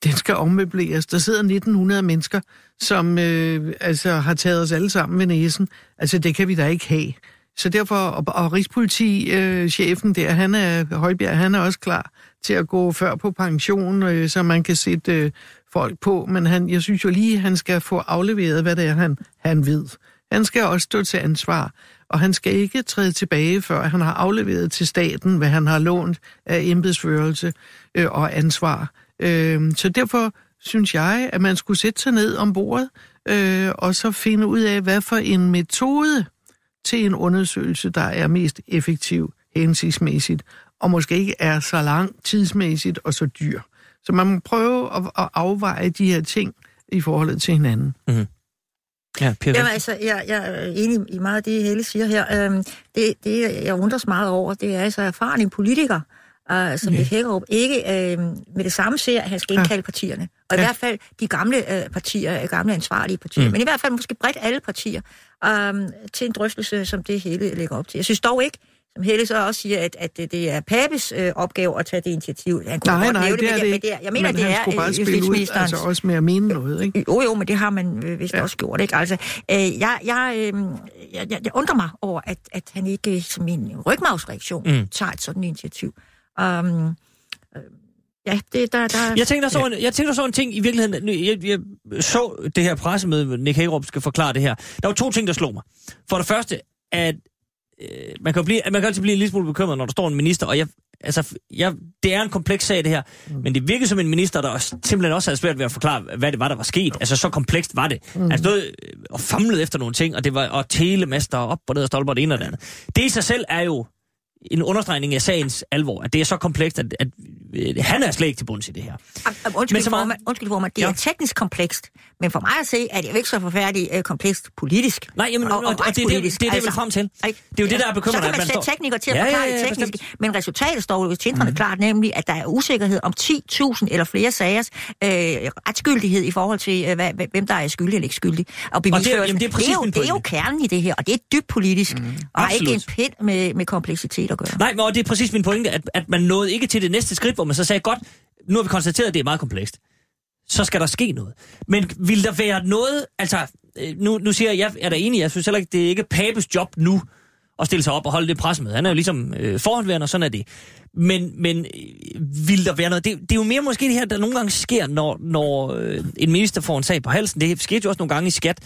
den skal ommøbleres. Der sidder 1900 mennesker, som øh, altså har taget os alle sammen ved næsen. Altså, det kan vi da ikke have. Så derfor, og, og Rigspolitichefen øh, der, han er, Højbjerg, han er også klar til at gå før på pension, øh, så man kan sætte øh, folk på. Men han, jeg synes jo lige, han skal få afleveret, hvad det er, han, han ved. Han skal også stå til ansvar, og han skal ikke træde tilbage, før han har afleveret til staten, hvad han har lånt af embedsførelse øh, og ansvar. Øh, så derfor synes jeg, at man skulle sætte sig ned om bordet, øh, og så finde ud af, hvad for en metode til en undersøgelse, der er mest effektiv, hensigtsmæssigt, og måske ikke er så lang tidsmæssigt og så dyr. Så man må prøve at, at afveje de her ting i forhold til hinanden. Mm-hmm. Ja, Jamen altså, jeg, jeg er enig i meget af det, Helle siger her. Øhm, det, det, jeg undres meget over, det er altså erfaren en politiker, uh, som Nick Hækkerup, ikke uh, med det samme ser, at han skal indkalde partierne. Og ja. i hvert fald de gamle uh, partier, gamle ansvarlige partier, mm. men i hvert fald måske bredt alle partier, um, til en drøftelse, som det hele lægger op til. Jeg synes dog ikke, som Helle så også siger, at, at det er Papes øh, opgave at tage det initiativ. Han kunne nej, godt nej, det, det er det, men det, jeg mener, men det er bare spille ud, altså også med at mene noget, ikke? Jo, jo, men det har man øh, vist ja. også gjort, ikke? Altså, øh, jeg, jeg, øh, jeg, jeg, jeg undrer mig over, at, at han ikke som en rygmavsreaktion mm. tager et sådan initiativ. Um, Ja, det, der, der... Jeg tænkte så, ja. jeg tænkte så en ting i virkeligheden. Jeg, jeg så det her pressemøde, Nick Hagerup skal forklare det her. Der var to ting, der slog mig. For det første, at øh, man kan blive, man kan altid blive en lille smule bekymret, når der står en minister, og jeg, altså, jeg, det er en kompleks sag, det her, mm. men det virker som en minister, der også, simpelthen også havde svært ved at forklare, hvad det var, der var sket. Altså, så komplekst var det. Mm. Han stod øh, og famlede efter nogle ting, og det var og telemaster op og ned og stolper det ene og det andet. Det i sig selv er jo en understregning af sagens alvor, at det er så komplekst, at, at, at han er slet ikke til bunds i det her. Uh, undskyld, men så meget... formand, undskyld formand, det ja. er teknisk komplekst, men for mig at se, er det jo ikke så forfærdeligt uh, komplekst politisk. Nej, jamen, og, og, og, og det, det, det, det, det er det, altså, frem til. Det er jo det, der er bekymrende. Så kan man sætte teknikere til at ja, forklare ja, ja, det tekniske, bestemt. men resultatet står jo tindrende mm. klart, nemlig, at der er usikkerhed om 10.000 eller flere sagers øh, retsgyldighed i forhold til, øh, hvad, hvem der er skyldig eller ikke skyldig. Og, og det, jamen, det, er det, er jo, det er jo kernen i det her, og det er dybt politisk, mm. og har ikke en pind med, med kompleksitet at gøre. Nej, men det er præcis min pointe, at, at man nåede ikke til det næste skridt, hvor man så sagde, godt, nu har vi konstateret, at det er meget komplekst. Så skal der ske noget. Men vil der være noget, altså, øh, nu, nu siger jeg, jeg er der enig, jeg synes heller ikke, det er ikke Papes job nu, at stille sig op og holde det pres med. Han er jo ligesom øh, forhåndværende, og sådan er det. Men, men øh, vil der være noget? Det, det er jo mere måske det her, der nogle gange sker, når, når øh, en minister får en sag på halsen. Det skete jo også nogle gange i skat,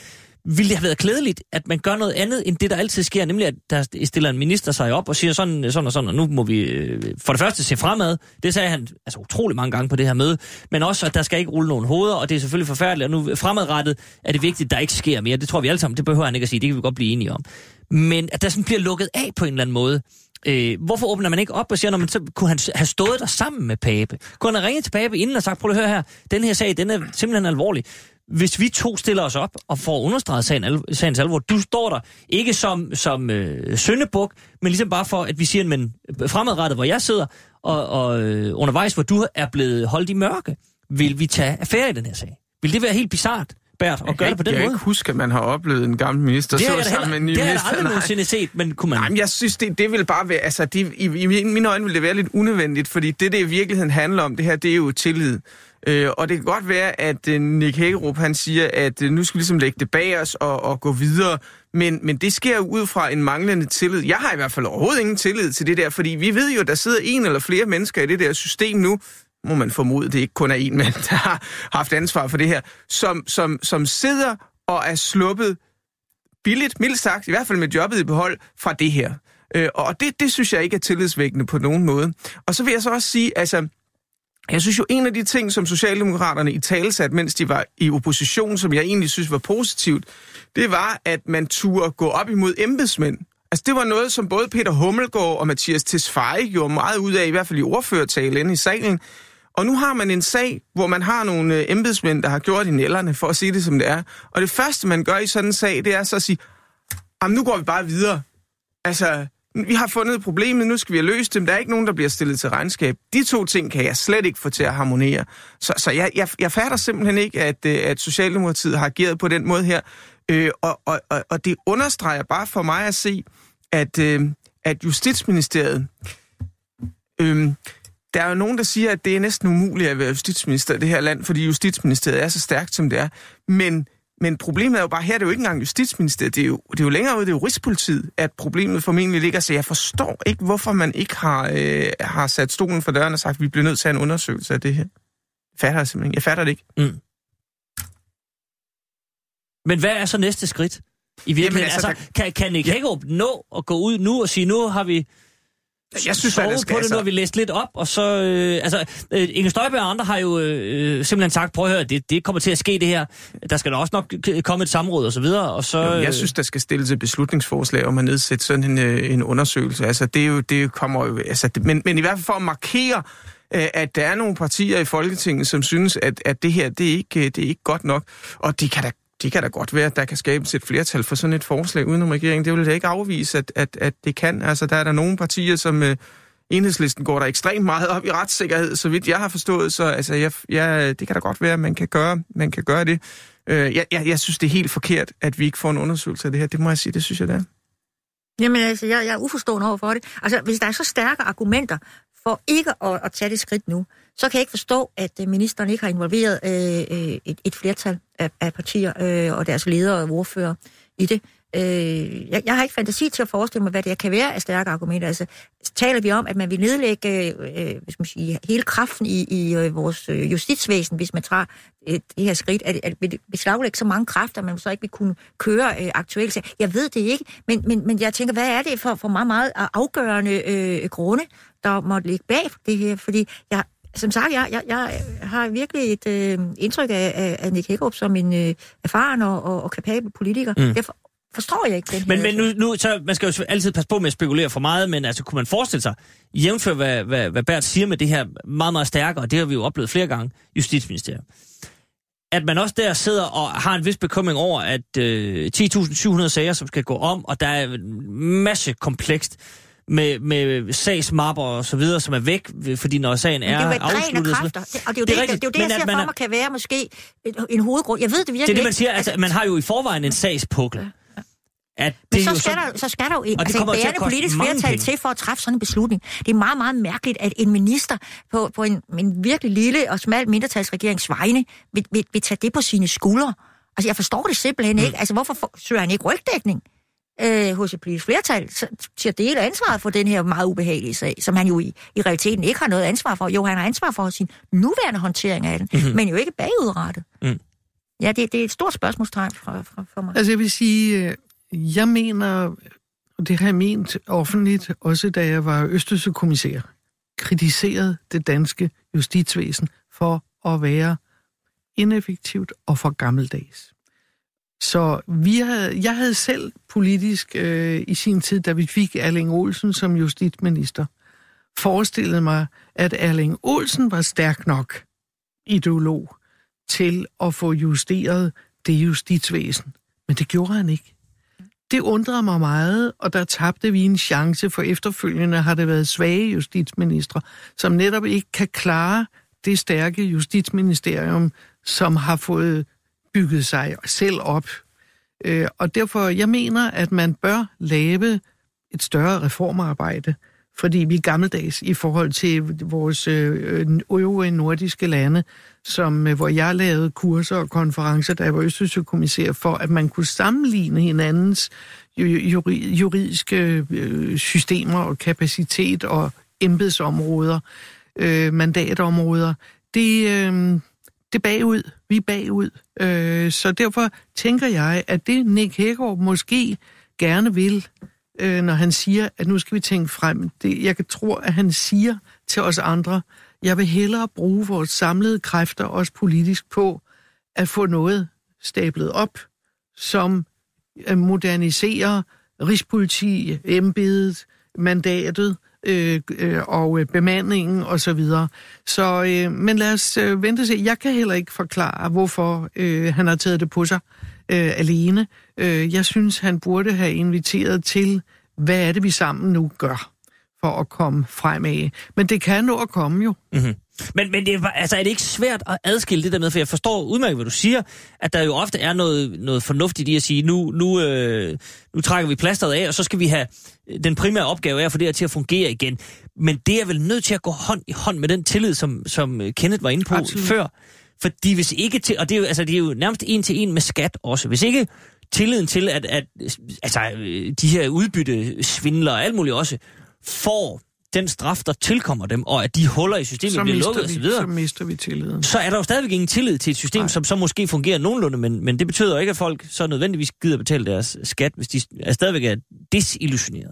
ville det have været klædeligt, at man gør noget andet, end det, der altid sker, nemlig at der stiller en minister sig op og siger sådan, sådan og sådan, og nu må vi øh, for det første se fremad. Det sagde han altså utrolig mange gange på det her møde, men også, at der skal ikke rulle nogen hoveder, og det er selvfølgelig forfærdeligt, og nu fremadrettet er det vigtigt, at der ikke sker mere. Det tror vi alle sammen, det behøver han ikke at sige, det kan vi godt blive enige om. Men at der sådan bliver lukket af på en eller anden måde, Øh, hvorfor åbner man ikke op og siger, når man så kunne han have stået der sammen med Pape? Kunne han have ringet til Pape inden og sagt, prøv at høre her, den her sag, den er simpelthen alvorlig hvis vi to stiller os op og får understreget sagen, al- sagens alvor, du står der ikke som, som øh, søndebuk, men ligesom bare for, at vi siger, men fremadrettet, hvor jeg sidder, og, og øh, undervejs, hvor du er blevet holdt i mørke, vil vi tage affære i den her sag? Vil det være helt bizart? Bært, og gøre det på den jeg måde? Jeg kan ikke huske, at man har oplevet en gammel minister det så sammen med en ny minister. Det har jeg aldrig nogensinde set, men kunne man... Nej, men jeg synes, det, det vil bare være... Altså, det, i, i mine øjne vil det være lidt unødvendigt, fordi det, det i virkeligheden handler om, det her, det er jo tillid. Øh, og det kan godt være, at øh, Nick Hagerup han siger, at øh, nu skal vi ligesom lægge det bag os og, og gå videre. Men, men det sker jo ud fra en manglende tillid. Jeg har i hvert fald overhovedet ingen tillid til det der, fordi vi ved jo, at der sidder en eller flere mennesker i det der system nu, må man formode, det ikke kun er en mand, der har haft ansvar for det her, som, som, som sidder og er sluppet billigt, mildt sagt, i hvert fald med jobbet i behold, fra det her. Øh, og det, det synes jeg ikke er tillidsvækkende på nogen måde. Og så vil jeg så også sige, altså, jeg synes jo, en af de ting, som Socialdemokraterne i talesat, mens de var i opposition, som jeg egentlig synes var positivt, det var, at man turde gå op imod embedsmænd. Altså, det var noget, som både Peter Hummelgaard og Mathias Tesfaye gjorde meget ud af, i hvert fald i ordførertalen i salen. Og nu har man en sag, hvor man har nogle øh, embedsmænd, der har gjort i nælderne, for at sige det, som det er. Og det første, man gør i sådan en sag, det er så at sige, nu går vi bare videre. Altså, vi har fundet problemet, nu skal vi have løst dem. Der er ikke nogen, der bliver stillet til regnskab. De to ting kan jeg slet ikke få til at harmonere. Så, så jeg, jeg, jeg fatter simpelthen ikke, at, øh, at Socialdemokratiet har ageret på den måde her. Øh, og, og, og, og det understreger bare for mig at se, at, øh, at Justitsministeriet... Øh, der er jo nogen, der siger, at det er næsten umuligt at være justitsminister i det her land, fordi Justitsministeriet er så stærkt, som det er. Men men problemet er jo bare, her det er jo ikke engang Justitsministeriet, det er jo, det er jo længere ud, det er jo Rigspolitiet, at problemet formentlig ligger. Så jeg forstår ikke, hvorfor man ikke har, øh, har sat stolen for døren og sagt, at vi bliver nødt til at en undersøgelse af det her. Jeg fatter det simpelthen. Jeg fatter det ikke. Mm. Men hvad er så næste skridt? I virkeligheden, Jamen, altså, altså, kan, kan Nick Hagerup nå at gå ud nu og sige, nu har vi jeg synes, sovet det skal, på det, nu har vi læst lidt op, og så... Øh, altså, øh, Inger Støjberg og andre har jo øh, simpelthen sagt, prøv at høre, det, det kommer til at ske det her. Der skal da også nok komme et samråd og så videre, og så... Jo, jeg synes, der skal stilles et beslutningsforslag om at nedsætte sådan en, øh, en undersøgelse. Altså, det, er jo, det kommer jo... Altså, det, men, men i hvert fald for at markere, øh, at der er nogle partier i Folketinget, som synes, at, at det her, det er, ikke, det er ikke godt nok. Og det kan da det kan da godt være, at der kan skabes et flertal for sådan et forslag udenom regeringen. Det vil da ikke afvise, at, at, at det kan. Altså, der er der nogle partier, som øh, enhedslisten går der ekstremt meget op i retssikkerhed, så vidt jeg har forstået. Så altså, jeg, jeg, det kan da godt være, at man kan gøre, man kan gøre det. Øh, jeg, jeg, jeg synes, det er helt forkert, at vi ikke får en undersøgelse af det her. Det må jeg sige, det synes jeg, det er. Jamen altså, jeg, jeg er uforstående over for det. Altså, hvis der er så stærke argumenter for ikke at, at tage det skridt nu, så kan jeg ikke forstå, at øh, ministeren ikke har involveret øh, øh, et, et flertal af, af partier øh, og deres ledere og ordfører i det. Øh, jeg, jeg har ikke fantasi til at forestille mig, hvad det kan være af stærke argumenter. Altså, taler vi om, at man vil nedlægge øh, øh hvis man siger, hele kraften i, i øh, vores øh, justitsvæsen, hvis man tager øh, det her skridt, at, at beslaglægge så mange kræfter, at man så ikke vil kunne køre øh, aktuelt. Jeg ved det ikke, men, men, men jeg tænker, hvad er det for, for meget, meget afgørende øh, grunde, der måtte ligge bag det her? Fordi jeg, som sagt, jeg, jeg, jeg har virkelig et øh, indtryk af, af, af Nick Hækkerup som en øh, erfaren og, og, og kapabel politiker. Mm. Derfor forstår jeg ikke den Men, men nu, nu, så man skal jo altid passe på med at spekulere for meget, men altså, kunne man forestille sig, jævnfør hvad, hvad, hvad Bert siger med det her meget, meget stærkere, og det har vi jo oplevet flere gange, Justitsministeriet, at man også der sidder og har en vis bekymring over, at øh, 10.700 sager, som skal gå om, og der er en masse komplekst, med, med sagsmapper og så videre, som er væk, fordi når sagen er afsluttet. Kræfter. Det, og det er jo det, det, er det, det, er jo det jeg siger for mig, kan være måske en hovedgrund. Jeg ved det virkelig Det er det, man siger. Altså, man har jo i forvejen en sagspukkel. At det Men så skal, så, der, så skal der jo ikke altså, en bærende politisk flertal til for at træffe sådan en beslutning. Det er meget, meget mærkeligt, at en minister på, på en, en virkelig lille og smal mindretalsregerings vegne vil, vil, vil tage det på sine skuldre. Altså, jeg forstår det simpelthen ikke. Mm. Altså, hvorfor søger han ikke rygdækning? Øh, hos et politisk flertal til at dele ansvaret for den her meget ubehagelige sag, som han jo i, i realiteten ikke har noget ansvar for. Jo, han har ansvar for sin nuværende håndtering af den, mm-hmm. men jo ikke bagudrettet. Mm. Ja, det, det er et stort spørgsmålstegn for, for, for mig. Altså jeg vil sige, øh, jeg mener, og det har jeg ment offentligt, også da jeg var Østersøkommissær, kritiseret det danske justitsvæsen for at være ineffektivt og for gammeldags. Så vi havde, jeg havde selv politisk øh, i sin tid, da vi fik Erling Olsen som justitsminister, forestillet mig, at Erling Olsen var stærk nok ideolog til at få justeret det justitsvæsen. Men det gjorde han ikke. Det undrede mig meget, og der tabte vi en chance, for efterfølgende har det været svage justitsministre, som netop ikke kan klare det stærke justitsministerium, som har fået bygget sig selv op. Øh, og derfor, jeg mener, at man bør lave et større reformarbejde, fordi vi er gammeldags i forhold til vores øh, øvrige nordiske lande, som, øh, hvor jeg lavede kurser og konferencer, der var Østersøkommissær, for at man kunne sammenligne hinandens juridiske øh, systemer og kapacitet og embedsområder, mandatområder. Det, det er bagud. Vi er bagud. Øh, så derfor tænker jeg, at det Nick Hækkerup måske gerne vil, øh, når han siger, at nu skal vi tænke frem. Det, jeg kan tro, at han siger til os andre, jeg vil hellere bruge vores samlede kræfter, også politisk, på at få noget stablet op, som øh, moderniserer Rigspoliti, embedet, mandatet, øh, øh, og øh, bemandingen og så videre. Så, øh, men lad os øh, vente og se. Jeg kan heller ikke forklare, hvorfor øh, han har taget det på sig øh, alene. Øh, jeg synes, han burde have inviteret til, hvad er det, vi sammen nu gør for at komme fremad. Men det kan nå at komme jo. Mm-hmm. Men, men det er, altså, er det ikke svært at adskille det der med, for jeg forstår udmærket, hvad du siger, at der jo ofte er noget, noget fornuftigt i at sige, nu, nu, øh, nu trækker vi plasteret af, og så skal vi have den primære opgave af at få det her til at fungere igen. Men det er vel nødt til at gå hånd i hånd med den tillid, som, som Kenneth var inde på Absolut. før. Fordi hvis ikke til, og det er, jo, altså, det er jo nærmest en til en med skat også, hvis ikke tilliden til, at, at altså, de her udbytte svindler og alt muligt også, får den straf, der tilkommer dem, og at de huller i systemet så bliver lukket osv., så mister vi tilliden. Så er der jo stadigvæk ingen tillid til et system, Nej. som så måske fungerer nogenlunde, men, men det betyder ikke, at folk så nødvendigvis gider betale deres skat, hvis de er stadigvæk er desillusioneret.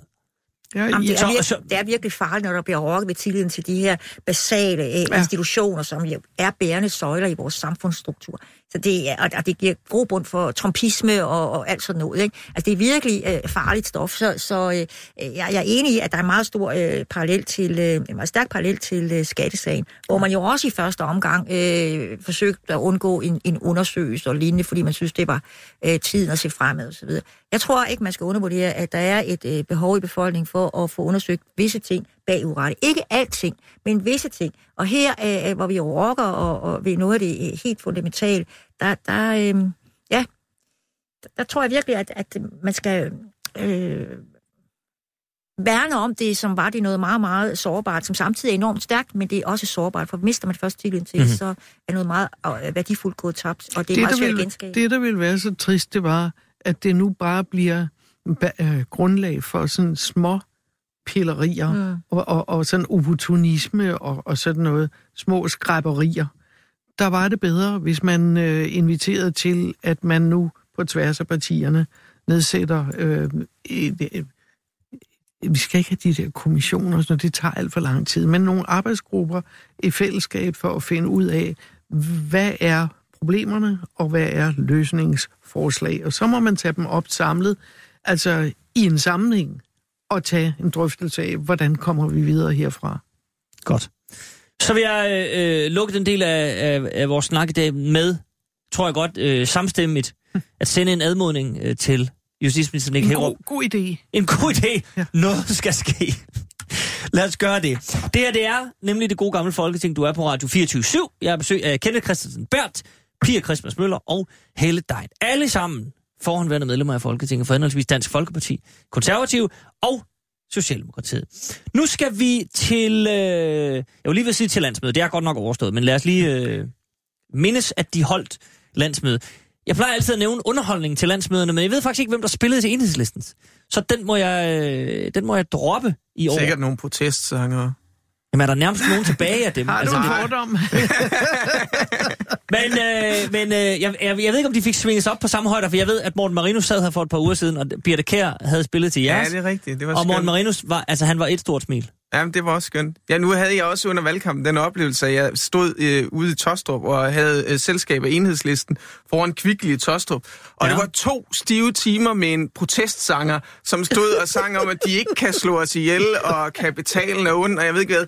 Ja, Jamen, det, er virkelig, det er virkelig farligt, når der bliver rokket ved tilliden til de her basale ja. institutioner, som jo er bærende søjler i vores samfundsstruktur. Så det, er, og det giver grobund for trompisme og, og alt sådan noget. Ikke? Altså, det er virkelig øh, farligt stof, så, så øh, jeg, jeg er enig i, at der er en meget stor øh, parallel til, øh, en meget stærk parallel til øh, skattesagen, hvor man jo også i første omgang øh, forsøgte at undgå en, en undersøgelse og lignende, fordi man synes, det var øh, tiden at se fremad osv. Jeg tror ikke, man skal undervurdere, at der er et øh, behov i befolkningen for at få undersøgt visse ting bagudrettet. Ikke alting, men visse ting. Og her, øh, hvor vi rocker og, og ved noget af det øh, helt fundamentale, der, der, øh, ja, der, tror jeg virkelig, at, at man skal øh, værne om det, som var det noget meget, meget sårbart, som samtidig er enormt stærkt, men det er også sårbart, for mister man først tilliden til, mm-hmm. så er noget meget værdifuldt gået tabt, og det er det, meget svært at genskabe. Det, der ville være så trist, det var, at det nu bare bliver øh, grundlag for sådan små pillerier mm. og, og, og sådan opportunisme og, og sådan noget, små skræpperier. Der var det bedre, hvis man øh, inviterede til, at man nu på tværs af partierne nedsætter... Øh, et, et, vi skal ikke have de der kommissioner, så det tager alt for lang tid, men nogle arbejdsgrupper i fællesskab for at finde ud af, hvad er problemerne, og hvad er løsningsforslag. Og så må man tage dem op samlet, altså i en sammenhæng, og tage en drøftelse af, hvordan kommer vi videre herfra. Godt. Så vil jeg øh, lukke den del af, af, af vores snak i dag med, tror jeg godt, øh, samstemmigt, at sende en admodning øh, til justitsminister Nick En Hækkerup. god, god idé. En god idé. Ja. Noget skal ske. Lad os gøre det. Det her, det er nemlig det gode gamle folketing. Du er på Radio 24-7. Jeg er besøg af Kenneth Christensen Bært, Pia Christmas Møller og Helle Dejt. Alle sammen forhåndværende medlemmer af Folketinget for henholdsvis Dansk Folkeparti, Konservative og Socialdemokratiet. Nu skal vi til... Øh, jeg vil lige vil sige til landsmødet. Det er godt nok overstået, men lad os lige øh, mindes, at de holdt landsmøde. Jeg plejer altid at nævne underholdningen til landsmøderne, men jeg ved faktisk ikke, hvem der spillede til enhedslistens. Så den må jeg, øh, den må jeg droppe i år. Sikkert nogle protestsanger. Jamen, er der nærmest nogen tilbage af dem? Har du Altså, en det- fordom? Men, øh, men øh, jeg, jeg, jeg ved ikke, om de fik svinget sig op på samme højde, for jeg ved, at Morten Marinus sad her for et par uger siden, og Birte Kær havde spillet til Ja, jeres. det er rigtigt. Det var og Morten skønt. Marinus var, altså, han var et stort smil. Jamen, det var også skønt. Ja, nu havde jeg også under valgkampen den oplevelse, at jeg stod øh, ude i Tostrup og havde øh, selskab af enhedslisten foran Kvickly i Tostrup. Og ja. det var to stive timer med en protestsanger, som stod og sang om, at de ikke kan slå os ihjel og kapitalen er ond, og jeg ved ikke hvad.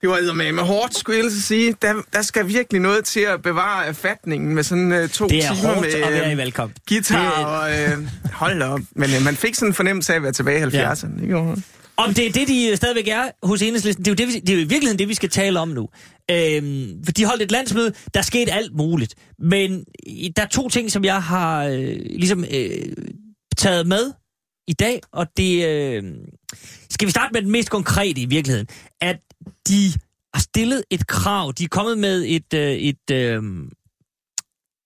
Det var med, med hårdt, skulle jeg sige. Der, der skal virkelig noget til at bevare erfatningen med sådan øh, to Det er timer hårdt med øh, i valgkamp. guitar Det- og... Øh, hold op. Men øh, man fik sådan en fornemmelse af at være tilbage i 70'erne. Det gjorde man. Om det er det, de stadigvæk er hos enhedslisten, det er jo, det, vi, det er jo i virkeligheden det, vi skal tale om nu. Øhm, for de holdt et landsmøde, der skete alt muligt. Men i- der er to ting, som jeg har øh, ligesom øh, taget med i dag, og det... Øh, skal vi starte med den mest konkrete i virkeligheden? At de har stillet et krav, de er kommet med et, øh, et, øh,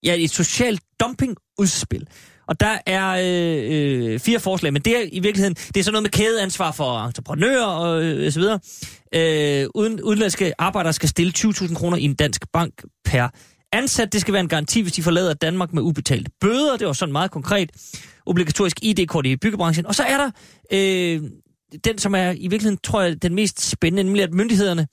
ja, et socialt dumping-udspil. Og der er øh, øh, fire forslag, men det er i virkeligheden, det er sådan noget med kædeansvar for entreprenører og øh, så videre. Øh, uden, udenlandske arbejdere skal stille 20.000 kroner i en dansk bank per ansat. Det skal være en garanti, hvis de forlader Danmark med ubetalte bøder. Det var sådan meget konkret. Obligatorisk ID-kort i byggebranchen. Og så er der øh, den, som er i virkeligheden, tror jeg, den mest spændende, nemlig at myndighederne,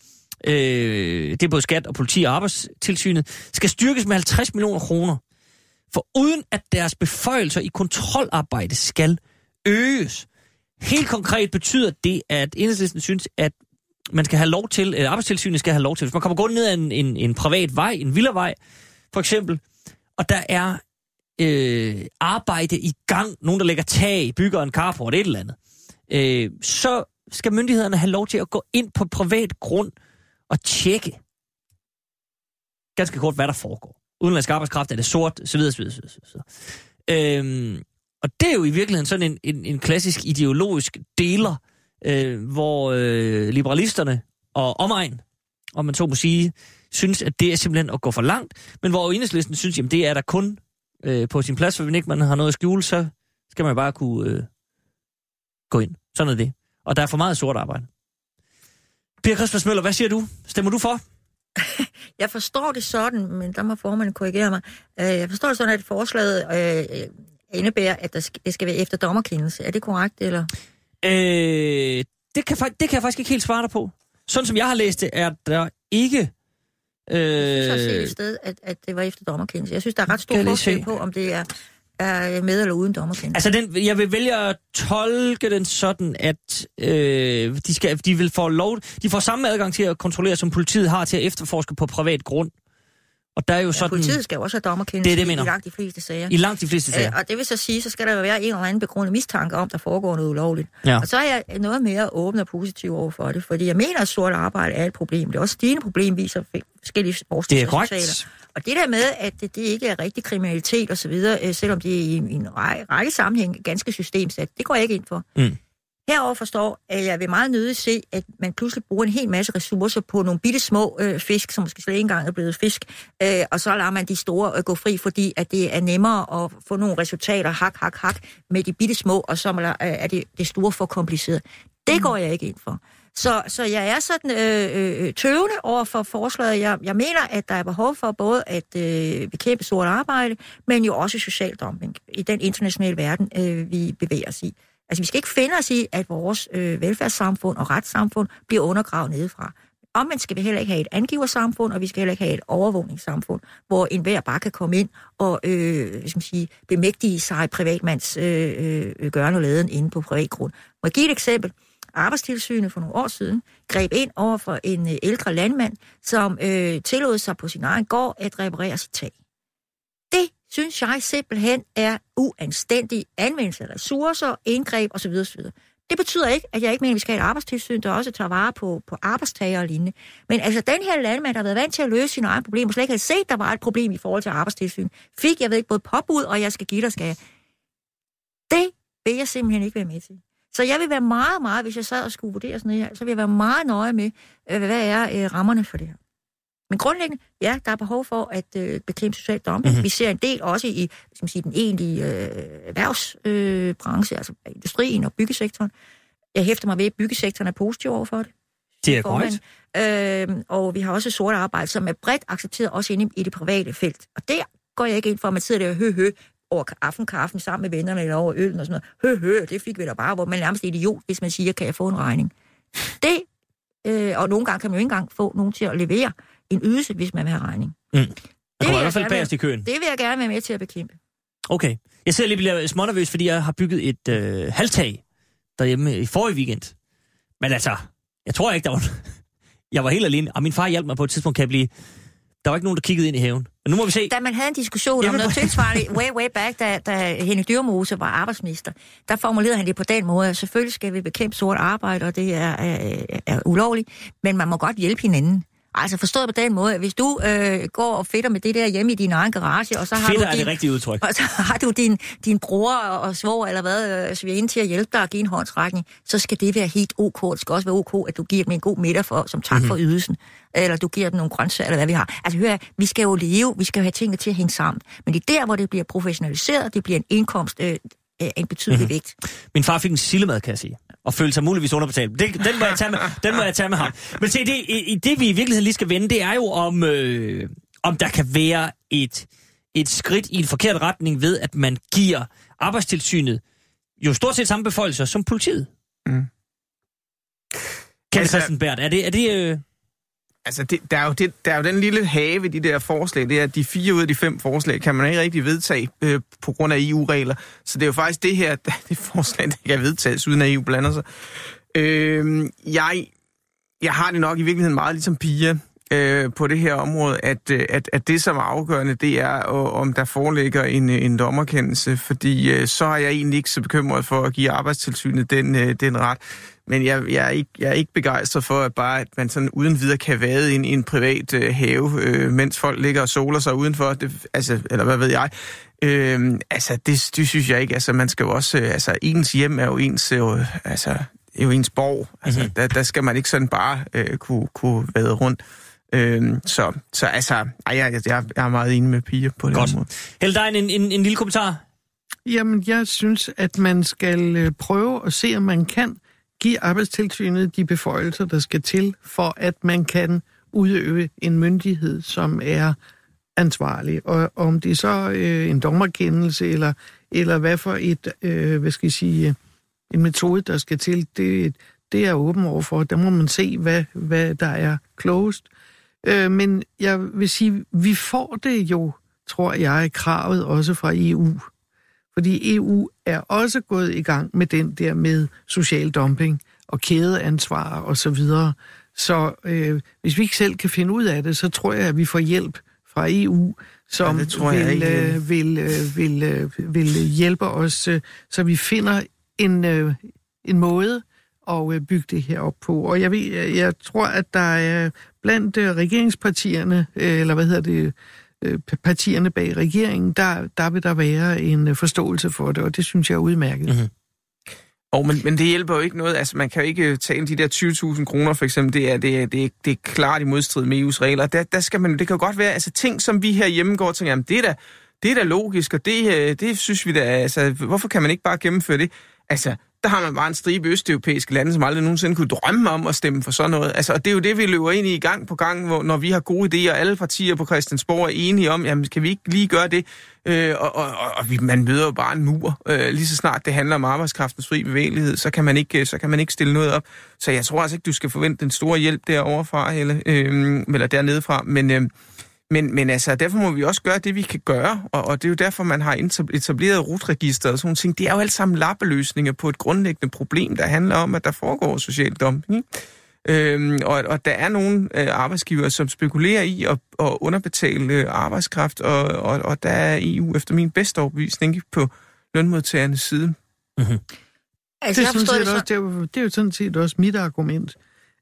øh, det er både skat og politi og arbejdstilsynet, skal styrkes med 50 millioner kroner. For uden at deres beføjelser i kontrolarbejde skal øges. Helt konkret betyder det, at enhedslisten synes, at man skal have lov til, eller arbejdstilsynet skal have lov til, hvis man kommer gå ned ad en, en, en privat vej, en villavej, for eksempel, og der er øh, arbejde i gang, nogen der lægger tag, bygger en carport, et eller andet, øh, så skal myndighederne have lov til at gå ind på privat grund og tjekke ganske kort, hvad der foregår. Udenlandsk arbejdskraft, er det sort, så videre, så videre, så videre. Så videre. Øhm, og det er jo i virkeligheden sådan en, en, en klassisk ideologisk deler, øh, hvor øh, liberalisterne og omegn, om man så må sige, synes, at det er simpelthen at gå for langt, men hvor enhedslisten synes, jamen det er der kun øh, på sin plads, for hvis ikke man har noget at skjule, så skal man bare kunne øh, gå ind. Sådan er det. Og der er for meget sort arbejde. Per Christmas hvad siger du? Stemmer du for? Jeg forstår det sådan, men der må formanden korrigere mig. Øh, Jeg forstår det sådan, at forslaget øh, øh, indebærer, at der skal, det skal være efter dommerkendelse. Er det korrekt, eller? Øh, det, kan, det kan jeg faktisk ikke helt svare dig på. Sådan som jeg har læst det, er der ikke... Øh, Jeg synes, set et sted, at, at det var efter dommerkendelse. Jeg synes, der er ret stor forskel på, om det er, er øh, med eller uden dommerkendelse. Altså, den, jeg vil vælge at tolke den sådan, at øh, de, skal, de vil få lov... De får samme adgang til at kontrollere, som politiet har til at efterforske på privat grund. Og der er jo Ja, sådan... politiet skal jo også have dommerkendelse Det det, i langt de fleste sager. I langt de fleste sager. Øh, og det vil så sige, så skal der jo være en eller anden begrundet mistanke om, der foregår noget ulovligt. Ja. Og så er jeg noget mere åben og positiv over for det, fordi jeg mener, at sort arbejde er et problem. Det er også stigende problem, viser forskellige Det er korrekt. Og det der med, at det, det ikke er rigtig kriminalitet osv., selvom det er i, i en række, række sammenhæng ganske systemsat, det går jeg ikke ind for. Mm. Herover forstår, at jeg vil meget nødig se, at man pludselig bruger en hel masse ressourcer på nogle bitte små øh, fisk, som måske slet ikke engang er blevet fisk, øh, og så lader man de store øh, gå fri, fordi at det er nemmere at få nogle resultater, hak, hak, hak, med de bitte små, og så øh, er det, det store for kompliceret. Det går jeg ikke ind for. Så, så jeg er sådan øh, øh, tøvende over for forslaget. Jeg, jeg mener, at der er behov for både at øh, bekæmpe sort arbejde, men jo også social dumping i den internationale verden, øh, vi bevæger os i. Altså, vi skal ikke finde os i, at vores øh, velfærdssamfund og retssamfund bliver undergravet nedefra. Omvendt skal vi heller ikke have et angiversamfund, og vi skal heller ikke have et overvågningssamfund, hvor enhver bare kan komme ind og øh, skal sige, bemægtige sig privatmands øh, øh, gørne og laden inde på privat grund. Må jeg give et eksempel? Arbejdstilsynet for nogle år siden greb ind over for en øh, ældre landmand, som øh, tillod sig på sin egen gård at reparere sit tag. Synes jeg simpelthen er uanstændig anvendelse af ressourcer, indgreb osv. osv. Det betyder ikke, at jeg ikke mener, at vi skal have et arbejdstilsyn, der også tager vare på, på arbejdstager og lignende. Men altså, den her landmand, der har været vant til at løse sine egne problemer, slet ikke havde set, der var et problem i forhold til arbejdstilsyn, fik, jeg ved ikke, både påbud, og jeg skal give dig, skal jeg. Det vil jeg simpelthen ikke være med til. Så jeg vil være meget, meget, hvis jeg sad og skulle vurdere sådan noget her, så vil jeg være meget nøje med, øh, hvad er øh, rammerne for det her. Men grundlæggende, ja, der er behov for at øh, bekæmpe social dumping. Mm-hmm. Vi ser en del også i skal man sige, den egentlige øh, erhvervsbranche, øh, altså industrien og byggesektoren. Jeg hæfter mig ved, at byggesektoren er positiv over for det. Det er korrekt. Øh, og vi har også sort arbejde, som er bredt accepteret også inde i det private felt. Og der går jeg ikke ind for, at man sidder der og hø, hø over aftenkaffen sammen med vennerne eller over øllen og sådan noget. Hø, hø, det fik vi da bare, hvor man nærmest er idiot, hvis man siger, kan jeg få en regning? Det, øh, og nogle gange kan man jo ikke engang få nogen til at levere en ydelse, hvis man vil have regning. Mm. Det vil i hvert fald bagerst i køen. Det vil jeg gerne være med til at bekæmpe. Okay. Jeg sidder lige bliver smånervøs, fordi jeg har bygget et øh, halvtag derhjemme i forrige weekend. Men altså, jeg tror ikke, der var... jeg var helt alene, og min far hjalp mig på et tidspunkt, kan jeg blive... Der var ikke nogen, der kiggede ind i haven. Men nu må vi se. Da man havde en diskussion Jamen, om noget tilsvarende way, way back, da, da Henrik Dyrmose var arbejdsminister, der formulerede han det på den måde, at selvfølgelig skal vi bekæmpe sort arbejde, og det er, er, er ulovligt, men man må godt hjælpe hinanden. Altså forstået på den måde, at hvis du øh, går og fedter med det der hjemme i din egen garage, og så har Fedter du din, er det rigtige udtryk. Og så har du din, din bror og svor eller hvad, øh, svigerinde til at hjælpe dig og give en håndsrækning, så skal det være helt ok. Det skal også være ok, at du giver dem en god middag for, som tak mm-hmm. for ydelsen. Eller du giver dem nogle grøntsager, eller hvad vi har. Altså hør, vi skal jo leve, vi skal jo have tingene til at hænge sammen. Men det er der, hvor det bliver professionaliseret, det bliver en indkomst, øh, en betydelig mm-hmm. vægt. Min far fik en sillemad, kan jeg sige og føle sig muligvis underbetalt. Det, den, må jeg tage med, den må jeg tage med ham. Men se, det, i, det vi i virkeligheden lige skal vende, det er jo om, øh, om der kan være et, et skridt i en forkert retning ved, at man giver arbejdstilsynet jo stort set samme beføjelser som politiet. Mm. Kjell altså, Christenberg, er det... Er det øh, Altså, det, der, er jo det, der er jo den lille have de der forslag, det er, at de fire ud af de fem forslag kan man ikke rigtig vedtage øh, på grund af EU-regler. Så det er jo faktisk det her, det forslag, der kan vedtages, uden at EU blander sig. Øh, jeg, jeg har det nok i virkeligheden meget ligesom Pia øh, på det her område, at, øh, at, at det, som er afgørende, det er, om der foreligger en, en dommerkendelse, fordi øh, så er jeg egentlig ikke så bekymret for at give arbejdstilsynet den, øh, den ret. Men jeg, jeg, er ikke, jeg er ikke begejstret for, at bare at man sådan uden videre kan vade ind i en privat øh, have, øh, mens folk ligger og soler sig udenfor. Det, altså, eller hvad ved jeg. Øh, altså, det, det synes jeg ikke. Altså, man skal jo også... Øh, altså, ens hjem er jo ens... Øh, altså, er jo ens borg. Altså, mm-hmm. der, der skal man ikke sådan bare øh, kunne, kunne vade rundt. Øhm, så, så altså, ej, jeg, jeg, jeg er meget enig med piger på det Godt. område. Held en, en, en lille kommentar. Jamen, jeg synes, at man skal øh, prøve at se, om man kan give arbejdstilsynet de beføjelser, der skal til, for at man kan udøve en myndighed, som er ansvarlig. Og om det er så øh, en dommerkendelse, eller, eller hvad for et, øh, hvad skal jeg sige, øh, en metode, der skal til, det, det er åben overfor. Der må man se, hvad, hvad der er klogest. Øh, men jeg vil sige, vi får det jo, tror jeg, kravet også fra EU. Fordi EU er også gået i gang med den der med social dumping og kædeansvar og så videre. Så øh, hvis vi ikke selv kan finde ud af det, så tror jeg, at vi får hjælp fra EU, som ja, vil, øh, vil, øh, vil, øh, vil hjælpe os, øh, så vi finder en, øh, en måde at øh, bygge det her op på. Og jeg, ved, jeg tror, at der er blandt øh, regeringspartierne, øh, eller hvad hedder det, partierne bag regeringen, der, der vil der være en øh, forståelse for det, og det synes jeg er udmærket. Mm-hmm. Oh, men, men det hjælper jo ikke noget. Altså, man kan jo ikke tale de der 20.000 kroner, for eksempel. Det er, det, er, det, er, det er klart i modstrid med EU's regler. Der, der skal man, det kan jo godt være, altså ting, som vi her hjemme går og tænker, jamen, det er da, det er da logisk, og det, øh, det synes vi da, altså, hvorfor kan man ikke bare gennemføre det? Altså, der har man bare en stribe østeuropæiske lande, som aldrig nogensinde kunne drømme om at stemme for sådan noget. Altså, og det er jo det, vi løber ind i gang på gang, hvor, når vi har gode idéer, alle partier på Christiansborg er enige om, jamen, kan vi ikke lige gøre det? Øh, og og, og, og vi, man møder jo bare en mur. Øh, lige så snart det handler om arbejdskraftens fri bevægelighed, så kan man ikke, øh, så kan man ikke stille noget op. Så jeg tror altså ikke, du skal forvente den store hjælp derovre fra, øhm, eller, øh, eller dernede fra, men... Øh, men, men altså, derfor må vi også gøre det, vi kan gøre, og, og det er jo derfor, man har etableret rutregister og sådan ting. Det er jo alt sammen lappeløsninger på et grundlæggende problem, der handler om, at der foregår social dumping. Øhm, og, og der er nogle øh, arbejdsgivere, som spekulerer i at, at underbetale øh, arbejdskraft, og, og, og der er EU efter min bedste overbevisning på lønmodtagernes side. Mm-hmm. Altså, det, er sådan set også, det, er jo, det er jo sådan set også mit argument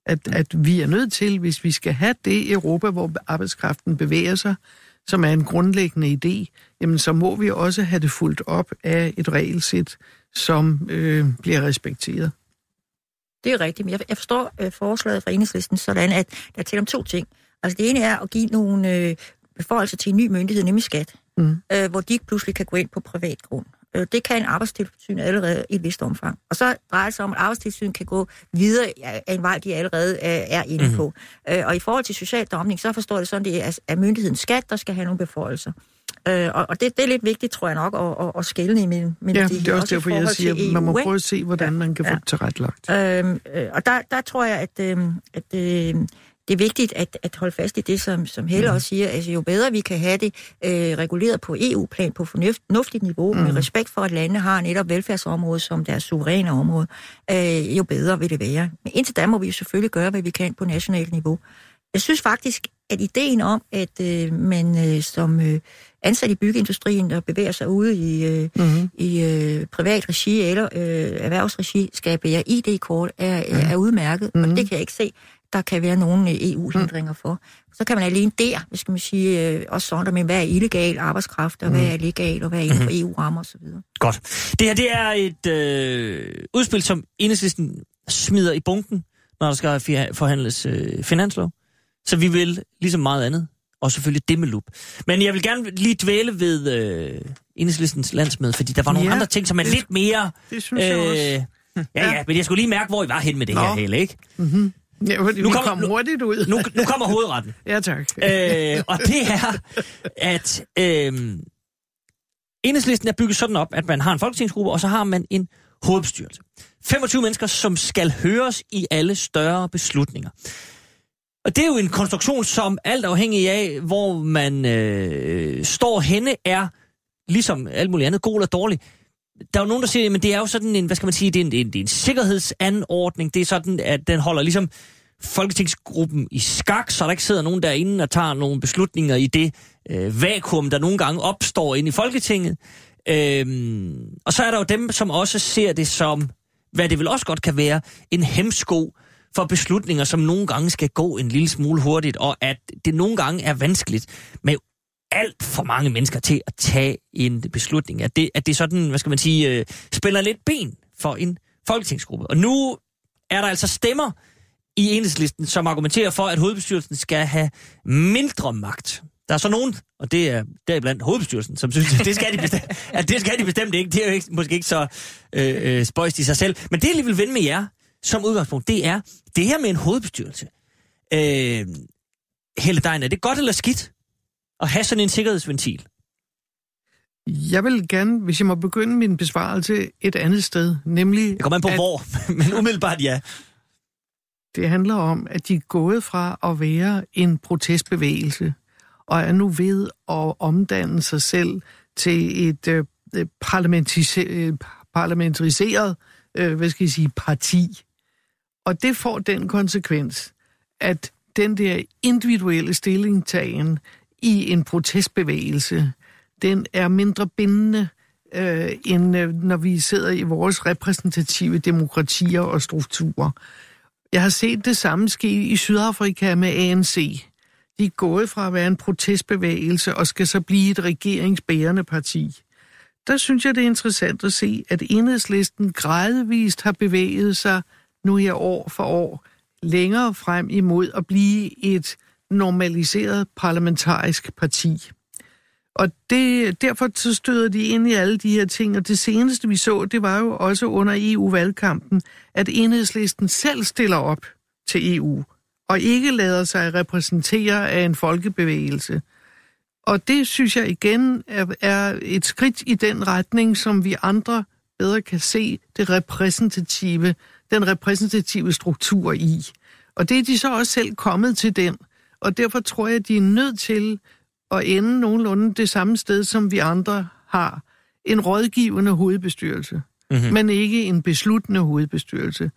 at, at vi er nødt til, hvis vi skal have det Europa, hvor arbejdskraften bevæger sig, som er en grundlæggende idé, jamen så må vi også have det fuldt op af et regelsæt, som øh, bliver respekteret. Det er rigtigt, men jeg, jeg forstår øh, forslaget fra enhedslisten sådan, at der er tale om to ting. Altså det ene er at give nogle øh, beføjelser til en ny myndighed, nemlig skat, mm. øh, hvor de ikke pludselig kan gå ind på privat grund. Øh, det kan en arbejdstilsyn allerede i et vist omfang. Og så drejer det sig om, at arbejdstilsyn kan gå videre af en vej, de allerede øh, er inde på. Mm-hmm. Og i forhold til social dumping, så forstår det sådan, det er myndigheden skat, der skal have nogle beføjelser. og det, det er lidt vigtigt, tror jeg nok, at, at, at skælne i min, min Ja, de, det er også derfor, jeg siger, at man må prøve at se, hvordan ja. man kan ja. få det tilrettelagt. Øhm, og der, der tror jeg, at, øh, at øh, det er vigtigt at, at holde fast i det, som, som Helle mm. også siger. Altså, jo bedre vi kan have det øh, reguleret på EU-plan på fornuftigt niveau, mm. med respekt for, at landene har netop velfærdsområdet som deres suveræne område, øh, jo bedre vil det være. Men indtil da må vi jo selvfølgelig gøre, hvad vi kan på nationalt niveau. Jeg synes faktisk, at ideen om, at øh, man øh, som øh, ansat i byggeindustrien, der bevæger sig ude i, øh, mm-hmm. i øh, privat regi eller øh, erhvervsregi, skal bære ID-kort, er, mm. er udmærket, mm-hmm. og det kan jeg ikke se der kan være nogle øh, EU-hindringer mm. for. Så kan man alene der, hvis skal man sige, øh, også sådan, med, hvad er illegal arbejdskraft, og mm. hvad er legal, og hvad er inden for mm. EU-rammer osv. Godt. Det her, det er et øh, udspil, som enhedslisten smider i bunken, når der skal forhandles øh, finanslov. Så vi vil, ligesom meget andet, og selvfølgelig det med lup. Men jeg vil gerne lige dvæle ved øh, enhedslistens landsmøde, fordi der var nogle ja, andre ting, som er det, lidt mere... Det synes øh, jeg også. Ja, ja, men jeg skulle lige mærke, hvor I var hen med det Nå. her hele, ikke? Mm-hmm. Ja, nu kommer, kom hurtigt ud. Nu, nu kommer hovedretten. ja, tak. Øh, og det er, at øh, enhedslisten er bygget sådan op, at man har en folketingsgruppe, og så har man en hovedbestyrelse. 25 mennesker, som skal høres i alle større beslutninger. Og det er jo en konstruktion, som alt afhængig af, hvor man øh, står henne, er ligesom alt muligt andet, god eller dårlig der er jo nogen, der siger, at det er jo sådan en, hvad skal man sige, det er en, det er en, det er en sikkerhedsanordning. Det er sådan, at den holder ligesom folketingsgruppen i skak, så der ikke sidder nogen derinde og tager nogle beslutninger i det øh, vakuum, der nogle gange opstår inde i Folketinget. Øhm, og så er der jo dem, som også ser det som, hvad det vel også godt kan være, en hemsko for beslutninger, som nogle gange skal gå en lille smule hurtigt, og at det nogle gange er vanskeligt med alt for mange mennesker til at tage en beslutning. At det, at det sådan, hvad skal man sige, øh, spiller lidt ben for en folketingsgruppe. Og nu er der altså stemmer i enhedslisten, som argumenterer for, at hovedbestyrelsen skal have mindre magt. Der er så nogen, og det er deriblandt hovedbestyrelsen, som synes, at det skal de bestemt, at det skal de bestemt ikke. Det er jo ikke, måske ikke så øh, øh, spøjst i sig selv. Men det, jeg vil vende med jer som udgangspunkt, det er, det her med en hovedbestyrelse. Øh, Helle Dein, er det godt eller skidt? At have sådan en sikkerhedsventil? Jeg vil gerne, hvis jeg må begynde min besvarelse et andet sted, nemlig... Det kommer an på at, hvor, men umiddelbart ja. Det handler om, at de er gået fra at være en protestbevægelse, og er nu ved at omdanne sig selv til et øh, parlamentariseret øh, hvad skal jeg sige, parti. Og det får den konsekvens, at den der individuelle stillingtagen i en protestbevægelse, den er mindre bindende, øh, end øh, når vi sidder i vores repræsentative demokratier og strukturer. Jeg har set det samme ske i Sydafrika med ANC. De er gået fra at være en protestbevægelse og skal så blive et regeringsbærende parti. der synes jeg, det er interessant at se, at enhedslisten gradvist har bevæget sig nu her år for år længere frem imod at blive et normaliseret parlamentarisk parti. Og det, derfor så støder de ind i alle de her ting, og det seneste vi så, det var jo også under EU-valgkampen, at enhedslisten selv stiller op til EU, og ikke lader sig repræsentere af en folkebevægelse. Og det synes jeg igen er, er et skridt i den retning, som vi andre bedre kan se det repræsentative, den repræsentative struktur i. Og det er de så også selv kommet til den. Og derfor tror jeg, at de er nødt til at ende nogenlunde det samme sted, som vi andre har. En rådgivende hovedbestyrelse, mm-hmm. men ikke en besluttende hovedbestyrelse.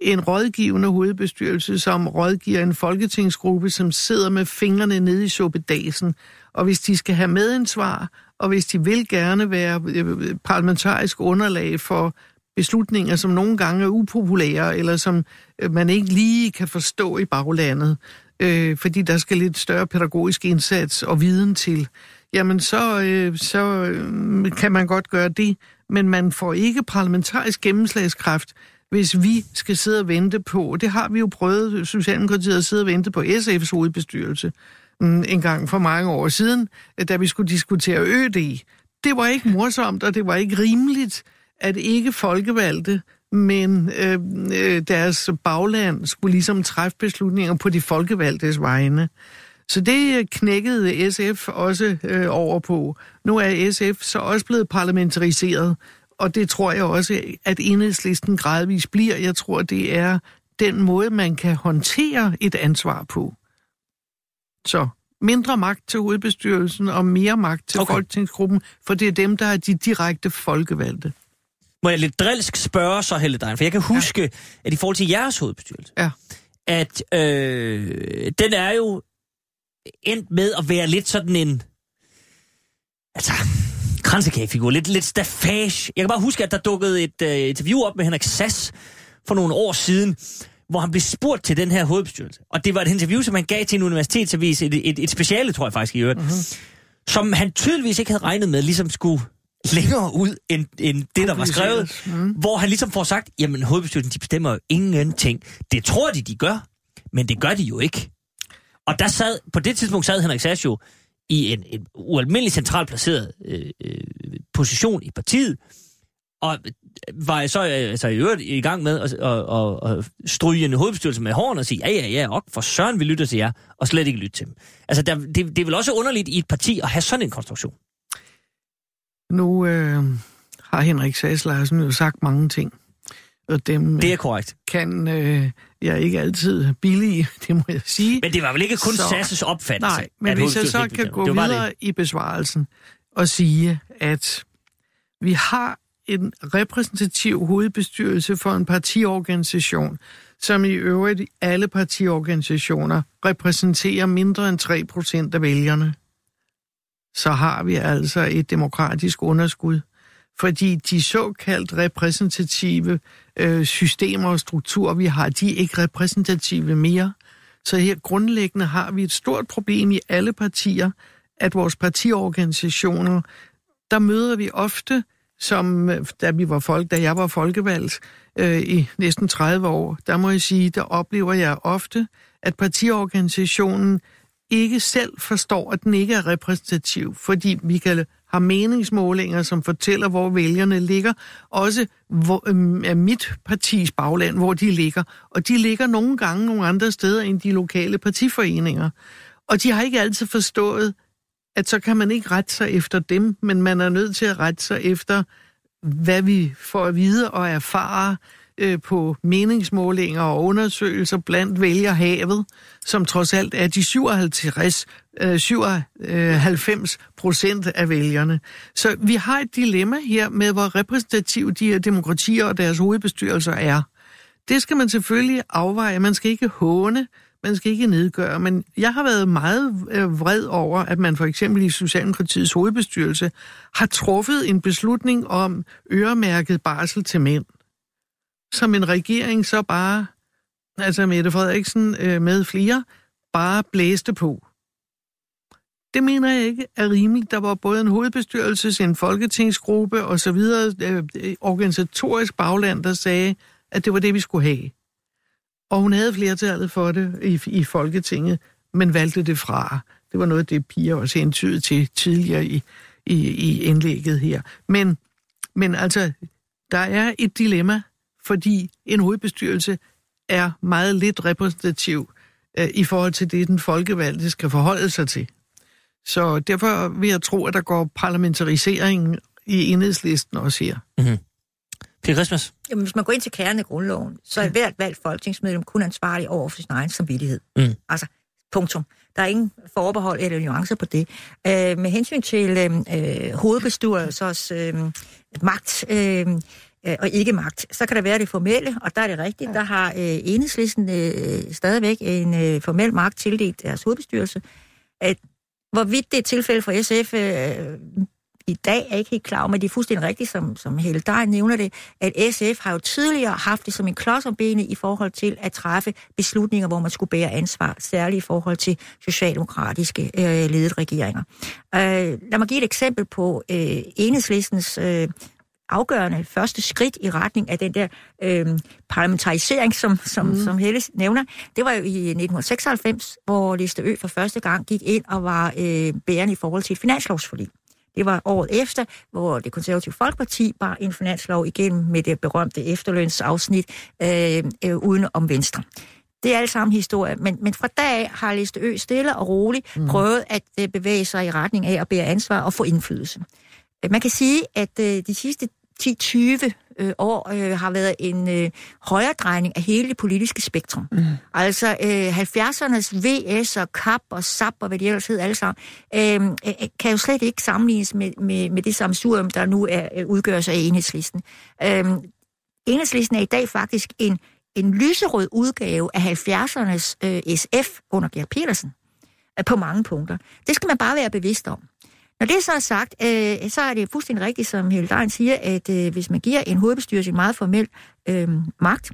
En rådgivende hovedbestyrelse, som rådgiver en folketingsgruppe, som sidder med fingrene nede i suppedasen. Og hvis de skal have medansvar, og hvis de vil gerne være øh, parlamentarisk underlag for beslutninger, som nogle gange er upopulære, eller som øh, man ikke lige kan forstå i baglandet, øh, fordi der skal lidt større pædagogisk indsats og viden til, jamen så, øh, så øh, kan man godt gøre det, men man får ikke parlamentarisk gennemslagskraft, hvis vi skal sidde og vente på, det har vi jo prøvet, Socialdemokratiet at sidde og vente på SF's hovedbestyrelse mm, en gang for mange år siden, da vi skulle diskutere ØD. Det var ikke morsomt, og det var ikke rimeligt, at ikke folkevalgte men øh, øh, deres bagland skulle ligesom træffe beslutninger på de folkevalgtes vegne. Så det knækkede SF også øh, over på. Nu er SF så også blevet parlamentariseret, og det tror jeg også, at enhedslisten gradvist bliver. Jeg tror, det er den måde, man kan håndtere et ansvar på. Så mindre magt til hovedbestyrelsen og mere magt til okay. folketingsgruppen, for det er dem, der er de direkte folkevalgte. Må jeg lidt drilsk spørge så, Helle Dein, for jeg kan huske, ja. at i forhold til jeres hovedbestyrelse, ja. at øh, den er jo endt med at være lidt sådan en, altså, kransekagefigur, lidt, lidt staffage. Jeg kan bare huske, at der dukkede et uh, interview op med Henrik Sass for nogle år siden, hvor han blev spurgt til den her hovedbestyrelse. Og det var et interview, som han gav til en universitetsavis, et, et, et speciale, tror jeg faktisk i øvrigt, mm-hmm. som han tydeligvis ikke havde regnet med, ligesom skulle længere ud end, end det, der var skrevet, mm. hvor han ligesom får sagt, jamen hovedbestyrelsen, de bestemmer jo ingenting. Det tror de, de gør, men det gør de jo ikke. Og der sad, på det tidspunkt sad Henrik Sass jo i en, en ualmindelig centralt placeret øh, øh, position i partiet, og var så altså, i øvrigt i gang med at, at, at, at stryge en hovedbestyrelse med hårene og sige, ja, ja, ja, og for søren, vi lytter til jer, og slet ikke lytte til dem. Altså, der, det, det er vel også underligt i et parti at have sådan en konstruktion. Nu øh, har Henrik Sass Larsen jo sagt mange ting. Og dem det er korrekt. kan øh, jeg ikke altid billige, det må jeg sige. Men det var vel ikke kun så, Sasses opfattelse? Nej, men hvis jeg så kan gå videre det. i besvarelsen og sige, at vi har en repræsentativ hovedbestyrelse for en partiorganisation, som i øvrigt alle partiorganisationer repræsenterer mindre end 3 procent af vælgerne så har vi altså et demokratisk underskud. Fordi de såkaldt repræsentative øh, systemer og strukturer, vi har, de er ikke repræsentative mere. Så her grundlæggende har vi et stort problem i alle partier, at vores partiorganisationer, der møder vi ofte, som da vi var folk, da jeg var folkevalgt øh, i næsten 30 år, der må jeg sige, der oplever jeg ofte, at partiorganisationen ikke selv forstår, at den ikke er repræsentativ, fordi vi kan har meningsmålinger, som fortæller, hvor vælgerne ligger, også hvor, øh, er mit partis bagland, hvor de ligger. Og de ligger nogle gange nogle andre steder end de lokale partiforeninger. Og de har ikke altid forstået, at så kan man ikke rette sig efter dem, men man er nødt til at rette sig efter, hvad vi får at vide og erfare øh, på meningsmålinger og undersøgelser blandt vælgerhavet, som trods alt er de 57, øh, 97 procent af vælgerne. Så vi har et dilemma her med, hvor repræsentative de her demokratier og deres hovedbestyrelser er. Det skal man selvfølgelig afveje. Man skal ikke håne, man skal ikke nedgøre, men jeg har været meget øh, vred over, at man for eksempel i Socialdemokratiets hovedbestyrelse har truffet en beslutning om øremærket barsel til mænd som en regering så bare, altså Mette Frederiksen øh, med flere, bare blæste på. Det mener jeg ikke er rimeligt. Der var både en hovedbestyrelse, en folketingsgruppe og så videre, øh, organisatorisk bagland, der sagde, at det var det, vi skulle have. Og hun havde flertallet for det i, i Folketinget, men valgte det fra. Det var noget det, Pia også hentydede til tidligere i, i, i indlægget her. Men, men altså, der er et dilemma, fordi en hovedbestyrelse er meget lidt repræsentativ øh, i forhold til det, den folkevalgte skal forholde sig til. Så derfor vil jeg tro, at der går parlamentarisering i enhedslisten også her. Mm-hmm. Pia Christmas? Jamen, hvis man går ind til kernen af grundloven, så er hvert valgt folketingsmedlem kun ansvarlig over for sin egen samvittighed. Mm. Altså, punktum. Der er ingen forbehold eller nuancer på det. Øh, med hensyn til øh, hovedbestyrelsers øh, magt øh, Øh, og ikke magt, så kan der være det formelle, og der er det rigtigt. Der har øh, enhedslisten øh, stadigvæk en øh, formel magt tildelt deres hovedbestyrelse. At, hvorvidt det er tilfælde for SF øh, i dag, er ikke helt klar over, men det er fuldstændig rigtigt, som, som Helle Dein nævner det, at SF har jo tidligere haft det som en klods om benet i forhold til at træffe beslutninger, hvor man skulle bære ansvar, særligt i forhold til socialdemokratiske øh, ledede regeringer. Øh, lad mig give et eksempel på øh, enhedslistens øh, afgørende første skridt i retning af den der øh, parlamentarisering, som, som, mm. som Helle nævner. Det var jo i 1996, hvor Liste Ø for første gang gik ind og var øh, bærende i forhold til et finanslovsforlig. Det var året efter, hvor det konservative Folkeparti bar en finanslov igennem med det berømte efterlønsafsnit øh, øh, uden om Venstre. Det er alt sammen historie, men, men fra dag har Liste Ø stille og roligt mm. prøvet at øh, bevæge sig i retning af at bære ansvar og få indflydelse. Man kan sige, at øh, de sidste 10-20 øh, år øh, har været en øh, højere drejning af hele det politiske spektrum. Mm. Altså øh, 70'ernes VS og KAP og SAP og hvad de ellers hedder alle sammen, øh, øh, kan jo slet ikke sammenlignes med, med, med det samsurium, der nu er, øh, udgøres af enhedslisten. Øh, enhedslisten er i dag faktisk en, en lyserød udgave af 70'ernes øh, SF under Gerd Petersen øh, på mange punkter. Det skal man bare være bevidst om. Når det så er sagt, øh, så er det fuldstændig rigtigt, som Heldein siger, at øh, hvis man giver en hovedbestyrelse en meget formel øh, magt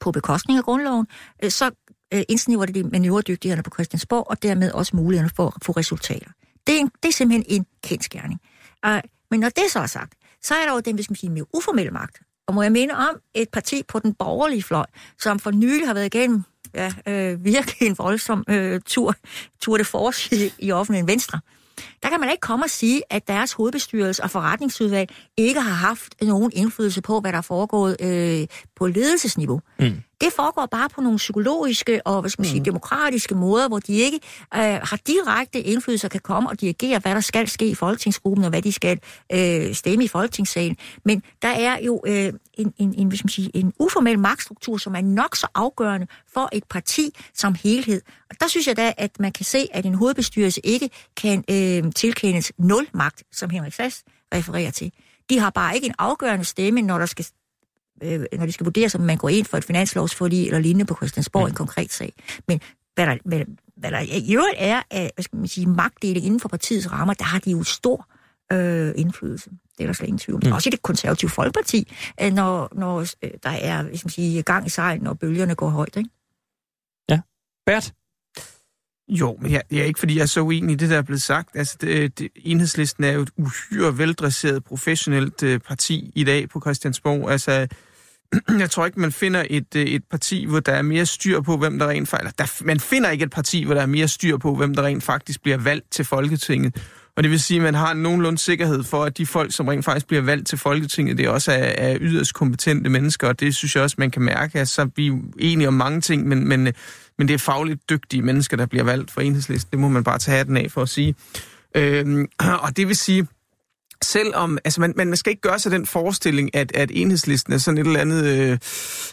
på bekostning af grundloven, øh, så øh, indsniver det de manøvredygtighederne på Christiansborg, og dermed også mulighederne for at få resultater. Det er, en, det er simpelthen en kendskærning. Øh, men når det så er sagt, så er der jo den, hvis man siger, mere uformelle magt. Og må jeg minde om et parti på den borgerlige fløj, som for nylig har været igennem ja, øh, virkelig en voldsom øh, tur, tur de force i, i offentligheden venstre der kan man ikke komme og sige, at deres hovedbestyrelse og forretningsudvalg ikke har haft nogen indflydelse på, hvad der er foregået øh, på ledelsesniveau. Mm. Det foregår bare på nogle psykologiske og hvad skal man sige, mm. demokratiske måder, hvor de ikke øh, har direkte indflydelse og kan komme og dirigere, hvad der skal ske i folketingsgruppen, og hvad de skal øh, stemme i folketingssalen. Men der er jo øh, en, en, en, hvad skal man sige, en uformel magtstruktur, som er nok så afgørende for et parti som helhed. Og der synes jeg da, at man kan se, at en hovedbestyrelse ikke kan øh, tilkendes nul magt, som Henrik Sass refererer til. De har bare ikke en afgørende stemme, når der skal øh, når de skal vurdere, om man går ind for et finanslovsforlig eller lignende på Christiansborg, mm. en konkret sag. Men hvad der, hvad, hvad der i øvrigt er af hvad skal man sige, magtdeling inden for partiets rammer, der har de jo stor øh, indflydelse. Det er der slet ingen tvivl. Mm. Også i det konservative folkeparti, øh, når, når øh, der er hvad skal man sige, gang i sejlen, når bølgerne går højt. Ikke? Ja. Bert? Jo, men jeg, jeg er ikke, fordi jeg er så uenig i det, der er blevet sagt. Altså, det, det, enhedslisten er jo et uhyre veldresseret, professionelt øh, parti i dag på Christiansborg. Altså, jeg tror ikke, man finder et, øh, et parti, hvor der er mere styr på, hvem der rent faktisk... Der, man finder ikke et parti, hvor der er mere styr på, hvem der rent faktisk bliver valgt til Folketinget. Og det vil sige, at man har nogenlunde sikkerhed for, at de folk, som rent faktisk bliver valgt til Folketinget, det også er, er yderst kompetente mennesker, og det synes jeg også, man kan mærke. Altså, vi er enige om mange ting, men, men, øh, men det er fagligt dygtige mennesker, der bliver valgt for enhedslisten. Det må man bare tage hatten af for at sige. Øhm, og det vil sige, selvom, altså man, man skal ikke gøre sig den forestilling, at, at enhedslisten er sådan et eller andet øh,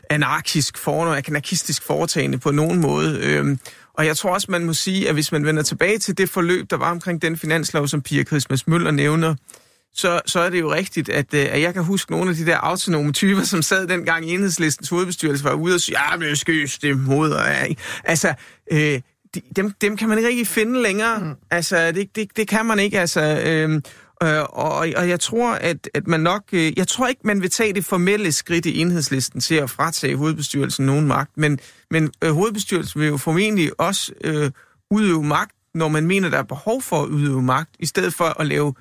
anarkisk, for, anarkistisk foretagende på nogen måde. Øh, og jeg tror også, man må sige, at hvis man vender tilbage til det forløb, der var omkring den finanslov, som Pia Christmas Møller nævner, så, så er det jo rigtigt, at, øh, at jeg kan huske nogle af de der autonome typer, som sad dengang i enhedslistens hovedbestyrelse, var ude og sige, ja, men skal jo stemme mod. Og, ja, altså, øh, dem, dem kan man ikke rigtig finde længere. Mm. Altså, det, det, det kan man ikke. Altså, øh, Øh, og, og jeg tror, at, at man nok... Øh, jeg tror ikke, man vil tage det formelle skridt i enhedslisten til at fratage hovedbestyrelsen nogen magt, men, men øh, hovedbestyrelsen vil jo formentlig også øh, udøve magt når man mener, der er behov for at udøve magt, i stedet for at lave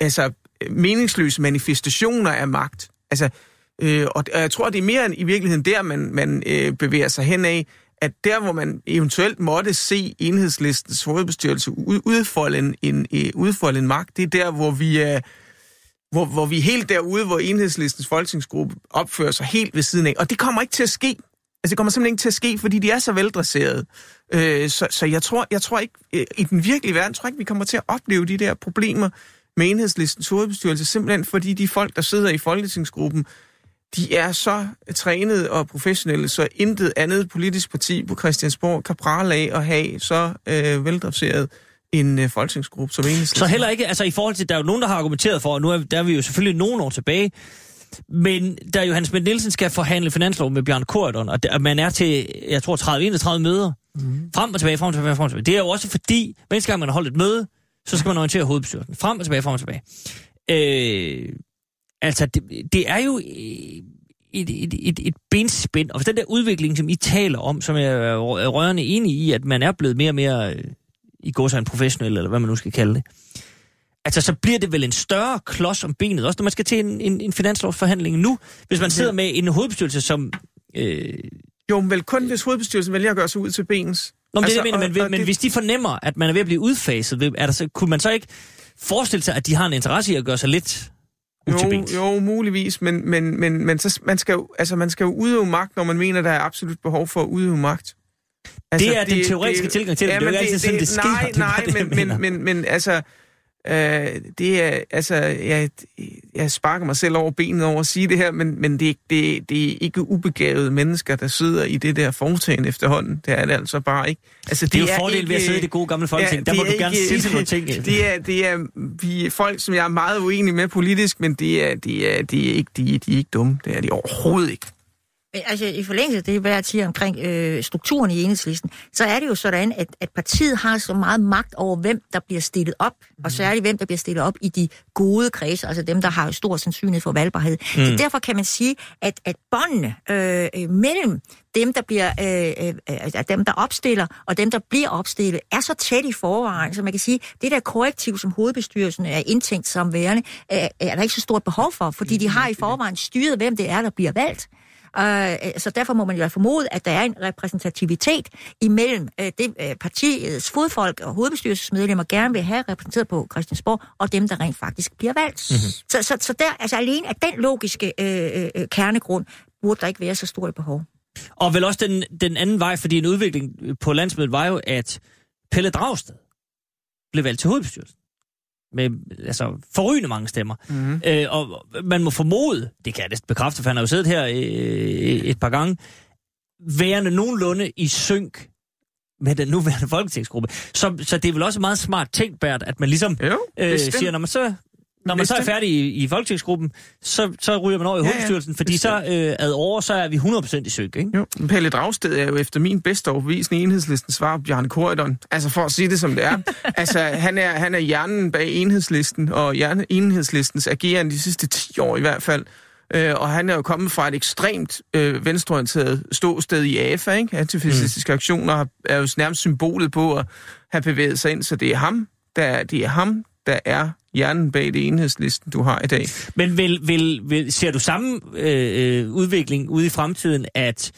altså, meningsløse manifestationer af magt. Altså, øh, og jeg tror, det er mere end i virkeligheden der, man, man øh, bevæger sig hen af, at der, hvor man eventuelt måtte se enhedslistens hovedbestyrelse udfolde en, en, øh, udfolde en magt, det er der, hvor vi er hvor, hvor vi er helt derude, hvor enhedslistens folketingsgruppe opfører sig helt ved siden af. Og det kommer ikke til at ske. Altså, det kommer simpelthen ikke til at ske, fordi de er så veldresserede. Øh, så, så jeg tror, jeg tror ikke, øh, i den virkelige verden, tror jeg ikke, vi kommer til at opleve de der problemer med enhedslistens hovedbestyrelse, simpelthen fordi de folk, der sidder i folketingsgruppen, de er så trænede og professionelle, så intet andet politisk parti på Christiansborg kan prale af at have så øh, veldresseret en øh, folketingsgruppe som enhedslisten. Så heller ikke, altså i forhold til, der er jo nogen, der har argumenteret for, og nu er, der er vi jo selvfølgelig nogle år tilbage, men da Johannes Schmidt Nielsen skal forhandle finanslov med Bjørn Korydon, og der, man er til, jeg tror, 30-31 møder, mm. frem og tilbage, frem og tilbage, frem og tilbage. Det er jo også fordi, hver gang man har holdt et møde, så skal man orientere hovedbestyrelsen. Frem og tilbage, frem og tilbage. Øh, altså, det, det er jo et, et, et, et benspænd, og hvis den der udvikling, som I taler om, som jeg er rørende enig i, at man er blevet mere og mere øh, i går en professionel, eller hvad man nu skal kalde det, altså så bliver det vel en større klods om benet, også når man skal til en, en, en finanslovsforhandling nu, hvis man sidder med en hovedbestyrelse, som... Øh... Jo, men vel kun hvis hovedbestyrelsen vælger at gøre sig ud til benens. Nå, men altså, det mener, men, men det... hvis de fornemmer, at man er ved at blive udfaset, er der så, kunne man så ikke forestille sig, at de har en interesse i at gøre sig lidt jo, jo, muligvis, men, men, men, men så, man, skal jo, altså, man skal jo udøve magt, når man mener, der er absolut behov for at udøve magt. Altså, det er det, den teoretiske det, tilgang til det. Ja, det er jo ikke altid sådan, det sker. Nej, det nej, det, men, men, men, men altså, øh, det er, altså, jeg, jeg sparker mig selv over benet over at sige det her, men, men det, det, det er ikke ubegavede mennesker, der sidder i det der foretagende efterhånden. Det er det altså bare ikke. Altså, det, det er jo fordelen ved at sidde i det gode gamle folketing. Ja, der må du gerne sige sådan nogle ting. Det er, det er vi er folk, som jeg er meget uenig med politisk, men det er, det er, det er ikke, de, de er ikke dumme. Det er de overhovedet ikke. Altså, i forlængelse af det, hvad jeg siger omkring øh, strukturen i enhedslisten, så er det jo sådan, at, at partiet har så meget magt over, hvem der bliver stillet op, mm. og særligt hvem der bliver stillet op i de gode kredse, altså dem, der har stor sandsynlighed for valgbarhed. Mm. Så derfor kan man sige, at, at båndene øh, øh, mellem dem, der bliver, øh, øh, dem, der opstiller, og dem, der bliver opstillet, er så tæt i forvejen, så man kan sige, det der korrektiv, som hovedbestyrelsen er indtænkt som værende, er, er der ikke så stort behov for, fordi de har i forvejen styret, hvem det er, der bliver valgt. Uh, så derfor må man jo formode, at der er en repræsentativitet imellem uh, det uh, partiets fodfolk og hovedbestyrelsesmedlemmer gerne vil have repræsenteret på Christiansborg, og dem, der rent faktisk bliver valgt. Mm-hmm. Så, så, så der, altså alene af den logiske uh, uh, kernegrund, burde der ikke være så stort behov. Og vel også den, den anden vej, fordi en udvikling på landsmødet var jo, at Pelle Dragsted blev valgt til hovedbestyrelsen med altså, forrygende mange stemmer. Mm-hmm. Øh, og man må formode, det kan jeg næsten bekræfte, for han har jo siddet her øh, et par gange, værende nogenlunde i synk med den nuværende folketingsgruppe. Så, så det er vel også meget smart tænkt, Bert, at man ligesom jo, øh, siger, når man så når man så er færdig i, i folketingsgruppen, så, så ryger man over i ja, hovedbestyrelsen, ja, fordi så øh, ad over, så er vi 100% i søg, ikke? Jo, Pelle Dragsted er jo efter min bedste overbevisning enhedslisten svar på Bjarne Korydon. Altså for at sige det som det er. altså han er, han er hjernen bag enhedslisten, og hjerne, enhedslistens agerende de sidste 10 år i hvert fald. Øh, og han er jo kommet fra et ekstremt øh, venstreorienteret ståsted i AFA, ikke? Antifascistiske mm. aktioner er jo nærmest symbolet på at have bevæget sig ind, så det er ham, der, det er ham, der er hjernen bag det enhedslisten, du har i dag. Men vil, vil, vil, ser du samme øh, øh, udvikling ude i fremtiden, at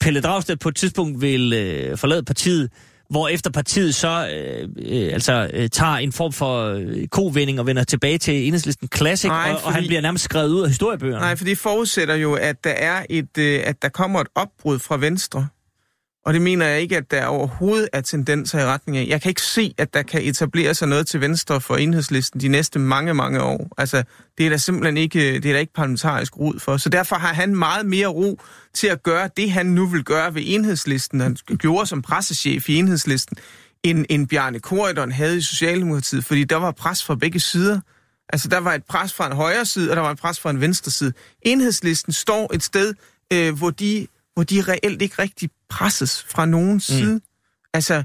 Pelle Dragsted på et tidspunkt vil øh, forlade partiet, hvor efter partiet så øh, øh, altså øh, tager en form for øh, kovending og vender tilbage til enhedslisten Classic, nej, og, fordi, og han bliver nærmest skrevet ud af historiebøgerne. Nej, for det forudsætter jo, at der er et, øh, at der kommer et opbrud fra Venstre. Og det mener jeg ikke, at der overhovedet er tendenser i retning af. Jeg kan ikke se, at der kan etablere sig noget til venstre for enhedslisten de næste mange, mange år. Altså, det er der simpelthen ikke, det er der ikke parlamentarisk rod for. Så derfor har han meget mere ro til at gøre det, han nu vil gøre ved enhedslisten. Han gjorde som pressechef i enhedslisten, end, end Bjarne Korydon havde i Socialdemokratiet, fordi der var pres fra begge sider. Altså, der var et pres fra en højre side, og der var et pres fra en venstre side. Enhedslisten står et sted, øh, hvor de hvor de reelt ikke rigtig presses fra nogen mm. side. Altså,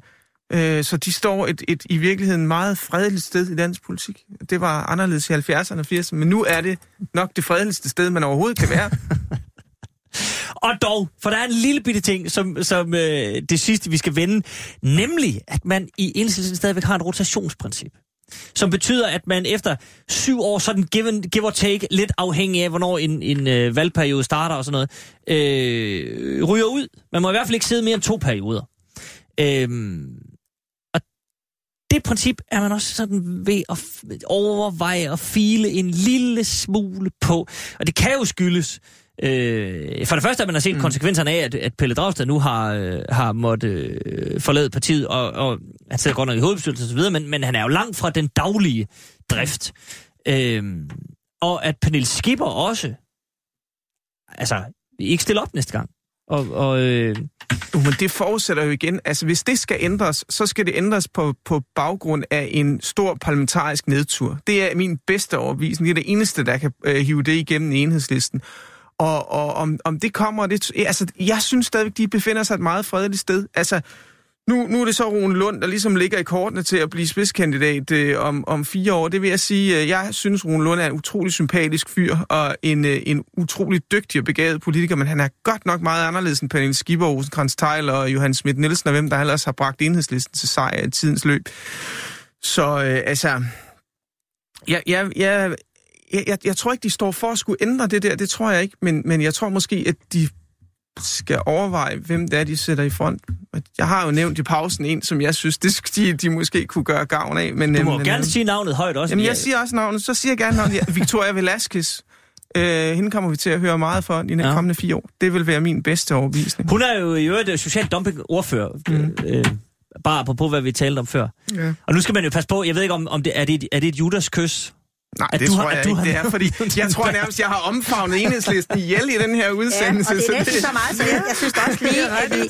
øh, så de står et, et i virkeligheden meget fredeligt sted i dansk politik. Det var anderledes i 70'erne og 80'erne, men nu er det nok det fredeligste sted, man overhovedet kan være. Og dog, for der er en lille bitte ting, som, som øh, det sidste, vi skal vende, nemlig, at man i enhedslisten stadigvæk har et rotationsprincip som betyder, at man efter syv år, sådan give, give or take, lidt afhængig af, hvornår en, en øh, valgperiode starter og sådan noget, øh, ryger ud. Man må i hvert fald ikke sidde mere end to perioder. Øh, og det princip er man også sådan ved at overveje og file en lille smule på. Og det kan jo skyldes, Øh, for det første, at man har set mm. konsekvenserne af, at, at Pelle Dragsted nu har, øh, har måttet øh, forlade partiet, og, og han sidder godt nok i hovedbestyrelsen osv., men, men han er jo langt fra den daglige drift. Øh, og at Pernille Skipper også, altså, ikke stille op næste gang. Og, og, øh... Uh, men det forudsætter jo igen, altså hvis det skal ændres, så skal det ændres på, på baggrund af en stor parlamentarisk nedtur. Det er min bedste overvisning. Det er det eneste, der kan øh, hive det igennem i enhedslisten. Og, og om, om det kommer, det, altså, jeg synes stadigvæk, de befinder sig et meget fredeligt sted. Altså, nu, nu er det så Rune Lund, der ligesom ligger i kortene til at blive spidskandidat øh, om, om fire år. Det vil jeg sige, øh, jeg synes, Rune Lund er en utrolig sympatisk fyr og en, øh, en utrolig dygtig og begavet politiker, men han er godt nok meget anderledes end Pernille Skipper, Rosenkrantz Teil og Johan Schmidt Nielsen og hvem der ellers har bragt enhedslisten til sejr i tidens løb. Så øh, altså, jeg, jeg, jeg, jeg, jeg, jeg tror ikke, de står for at skulle ændre det der, det tror jeg ikke, men, men jeg tror måske, at de skal overveje, hvem det er, de sætter i front. Jeg har jo nævnt i pausen en, som jeg synes, det, de, de måske kunne gøre gavn af. Men, du må men, gerne sige navnet højt også. Jamen, jeg siger også navnet. Så siger jeg gerne navnet. Victoria Velasquez. Øh, hende kommer vi til at høre meget for de ja. kommende fire år. Det vil være min bedste overbevisning. Hun er jo i øvrigt social dumping-ordfører. Mm. Øh, bare på hvad vi talte om før. Ja. Og nu skal man jo passe på, jeg ved ikke, om, om det, er, det, er det et Judas kys, Nej, at det tror har, jeg ikke, det er, fordi jeg tror nærmest, jeg har omfavnet enhedslisten ihjel i den her udsendelse. Ja, og det er næsten så meget, så jeg, jeg synes også lige, at vi,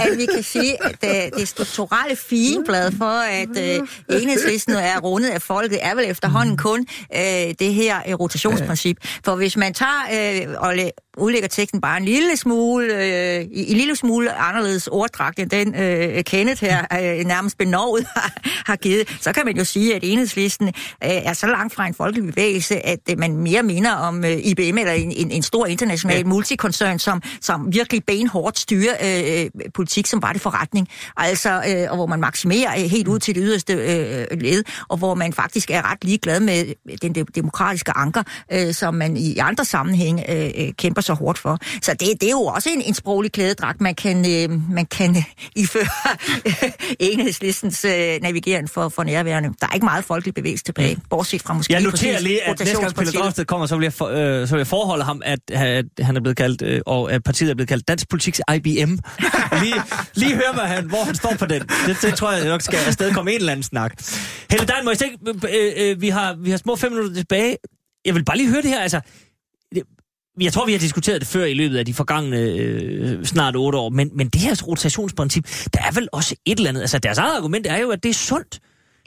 at vi kan sige, at uh, det strukturelle fineblad for, at uh, enhedslisten er rundet af folket, er vel efterhånden kun uh, det her uh, rotationsprincip. For hvis man tager uh, og udlægger teksten bare en lille smule, øh, i en lille smule anderledes orddragt, end den øh, Kenneth her øh, nærmest benovet har, har givet, så kan man jo sige, at enhedslisten øh, er så langt fra en folkelig bevægelse, at øh, man mere minder om øh, IBM eller en, en, en stor international ja. multikoncern, som, som virkelig benhårdt styrer øh, politik, som var det forretning. Altså, øh, og hvor man maksimerer øh, helt ud til det yderste øh, led, og hvor man faktisk er ret ligeglad med den demokratiske anker, øh, som man i andre sammenhænge øh, øh kæmper så hårdt for. Så det, det er jo også en, en sproglig klædedragt, man kan, øh, man kan øh, iføre enhedslistens øh, navigering for, for nærværende. Der er ikke meget folkelig bevægelse tilbage, bortset fra måske Jeg noterer lige, at næste gang Pelle Dragsted kommer, så vil, jeg for, øh, så vil jeg forholde ham, at, at han er blevet kaldt, øh, og at partiet er blevet kaldt Dansk Politiks IBM. lige, lige høre, hvad han, hvor han står på den. Det, det tror jeg nok skal afsted komme en eller anden snak. Helle Dein, må jeg tænke, øh, øh, vi, har, vi har små fem minutter tilbage. Jeg vil bare lige høre det her, altså, jeg tror, vi har diskuteret det før i løbet af de forgangne øh, snart otte år, men, men det her rotationsprincip, der er vel også et eller andet. Altså, deres eget argument er jo, at det er sundt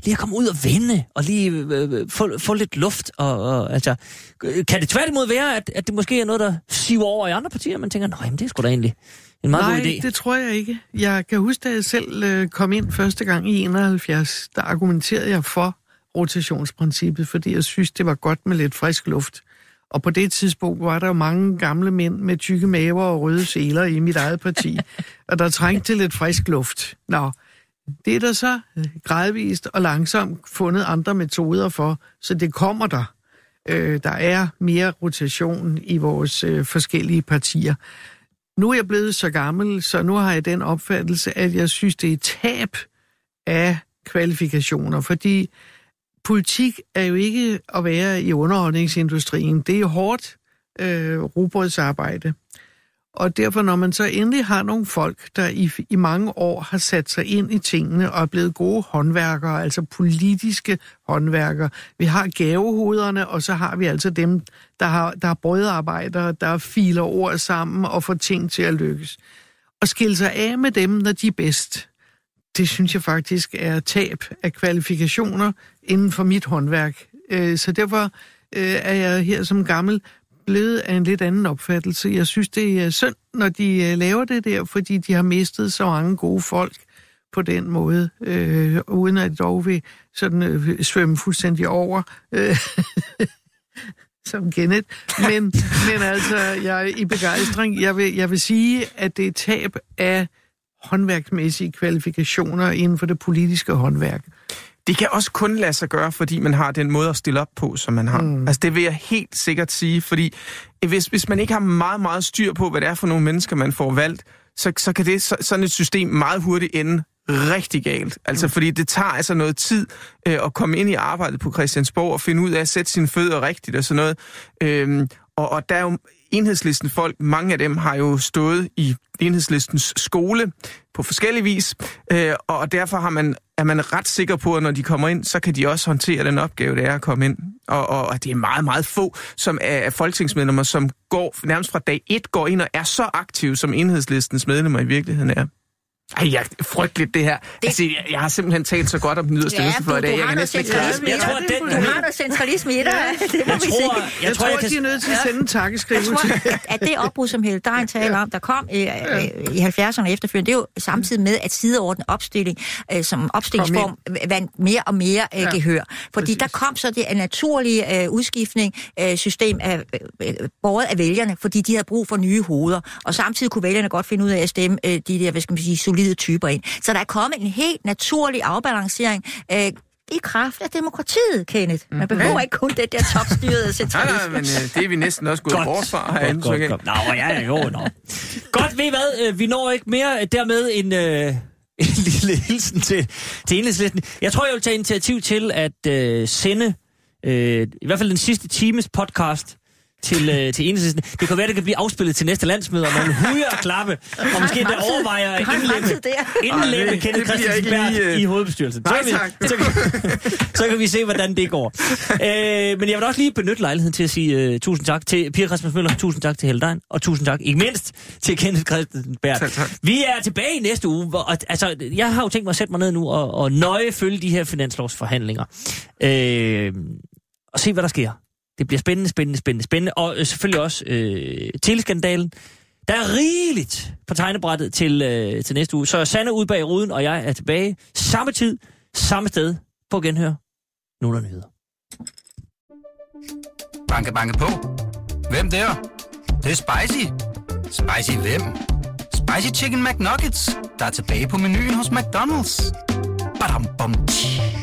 lige at komme ud og vende, og lige øh, øh få, få lidt luft. Og, og, altså, kan det tværtimod være, at, at det måske er noget, der siver over i andre partier, man tænker, nej, det er sgu da egentlig en meget Nej, god idé. det tror jeg ikke. Jeg kan huske, da jeg selv øh, kom ind første gang i 71, der argumenterede jeg for rotationsprincippet, fordi jeg synes, det var godt med lidt frisk luft. Og på det tidspunkt var der jo mange gamle mænd med tykke maver og røde seler i mit eget parti, og der trængte til lidt frisk luft. Nå, det er der så gradvist og langsomt fundet andre metoder for, så det kommer der. Øh, der er mere rotation i vores øh, forskellige partier. Nu er jeg blevet så gammel, så nu har jeg den opfattelse, at jeg synes, det er tab af kvalifikationer, fordi politik er jo ikke at være i underholdningsindustrien. Det er jo hårdt øh, robotsarbejde. Og derfor, når man så endelig har nogle folk, der i, i mange år har sat sig ind i tingene og er blevet gode håndværkere, altså politiske håndværkere. Vi har gavehoderne, og så har vi altså dem, der har, der har brødarbejdere, der filer ord sammen og får ting til at lykkes. Og skille sig af med dem, når de er bedst, det synes jeg faktisk er tab af kvalifikationer inden for mit håndværk. Øh, så derfor øh, er jeg her som gammel blevet af en lidt anden opfattelse. Jeg synes, det er synd, når de øh, laver det der, fordi de har mistet så mange gode folk på den måde, øh, uden at dog vil sådan øh, svømme fuldstændig over. Øh, som Kenneth. Men, men altså, jeg er i begejstring. Jeg vil, jeg vil sige, at det er tab af håndværksmæssige kvalifikationer inden for det politiske håndværk. Det kan også kun lade sig gøre, fordi man har den måde at stille op på, som man har. Mm. Altså det vil jeg helt sikkert sige, fordi hvis, hvis man ikke har meget, meget styr på, hvad det er for nogle mennesker, man får valgt, så, så kan det så, sådan et system meget hurtigt ende rigtig galt. Altså, fordi det tager altså noget tid øh, at komme ind i arbejdet på Christiansborg og finde ud af at sætte sine fødder rigtigt og sådan noget. Øhm, og, og der er jo enhedslisten folk, mange af dem har jo stået i enhedslistens skole på forskellige vis, øh, og derfor har man, er man ret sikker på, at når de kommer ind, så kan de også håndtere den opgave, det er at komme ind. Og, og, og det er meget, meget få som er, er folketingsmedlemmer, som går nærmest fra dag et går ind og er så aktive, som enhedslistens medlemmer i virkeligheden er. Ej, jeg er frygteligt det her. Det... Altså, jeg, jeg har simpelthen talt så godt om den yderste Ja, venstrefløj i du, dag. du Jeg har kan næsten ikke centralisme i klare dig. det. Du har noget centralisme i dig. Det må Jeg vi tror, sige. jeg, jeg tror, at de er nødt til at sende en takkeskrivelse. Jeg tror, at det opbrud, som Helle Dein taler om, der kom øh, øh, i 70'erne efterfølgende, det er jo samtidig med, at sideordnet opstilling øh, som opstillingsform vandt mere og mere øh, Ja, gehør. Fordi der kom så det naturlige øh, udskiftning øh, system af, øh, båret af vælgerne, fordi de havde brug for nye hoveder. Og samtidig kunne vælgerne godt finde ud af at stemme øh, de der, hvad skal man sige, solide typer ind. Så der er kommet en helt naturlig afbalancering øh, i kraft af demokratiet, Kenneth. Man behøver ikke kun det der topstyrede Nej, centralisme. nej, men øh, det er vi næsten også gået Godt. bort fra Godt, godt, godt. Nå, ja, jo, nå. Godt, ved I hvad? Øh, Vi når ikke mere dermed en, øh, en lille hilsen til, til enhedslisten. Jeg tror, jeg vil tage initiativ til at øh, sende øh, i hvert fald den sidste times podcast til, øh, til enhedslisten. Det kan være, det kan blive afspillet til næste landsmøde, og man hujer og klappe, og måske der overvejer at Ej, det- Kenneth Christensen lige, øh, i hovedbestyrelsen. Nej, så, kan vi, så, kan, så kan vi se, hvordan det går. Øh, men jeg vil også lige benytte lejligheden til at sige uh, tusind tak til Pia Christmas Møller, tusind tak til Heldein, og tusind tak ikke mindst til Kenneth Christensen tak. Vi er tilbage i næste uge. Hvor, og, altså, jeg har jo tænkt mig at sætte mig ned nu og, og nøje følge de her finanslovsforhandlinger. Øh, og se, hvad der sker. Det bliver spændende, spændende, spændende, spændende. Og øh, selvfølgelig også øh, teleskandalen. Der er rigeligt på tegnebrættet til, øh, til næste uge. Så Sanne ud bag ruden, og jeg er tilbage samme tid, samme sted på genhør. Nu er der nyheder. Banke, banke på. Hvem der? Det, det er spicy. Spicy hvem? Spicy Chicken McNuggets, der er tilbage på menuen hos McDonald's. Badum, bom, tji.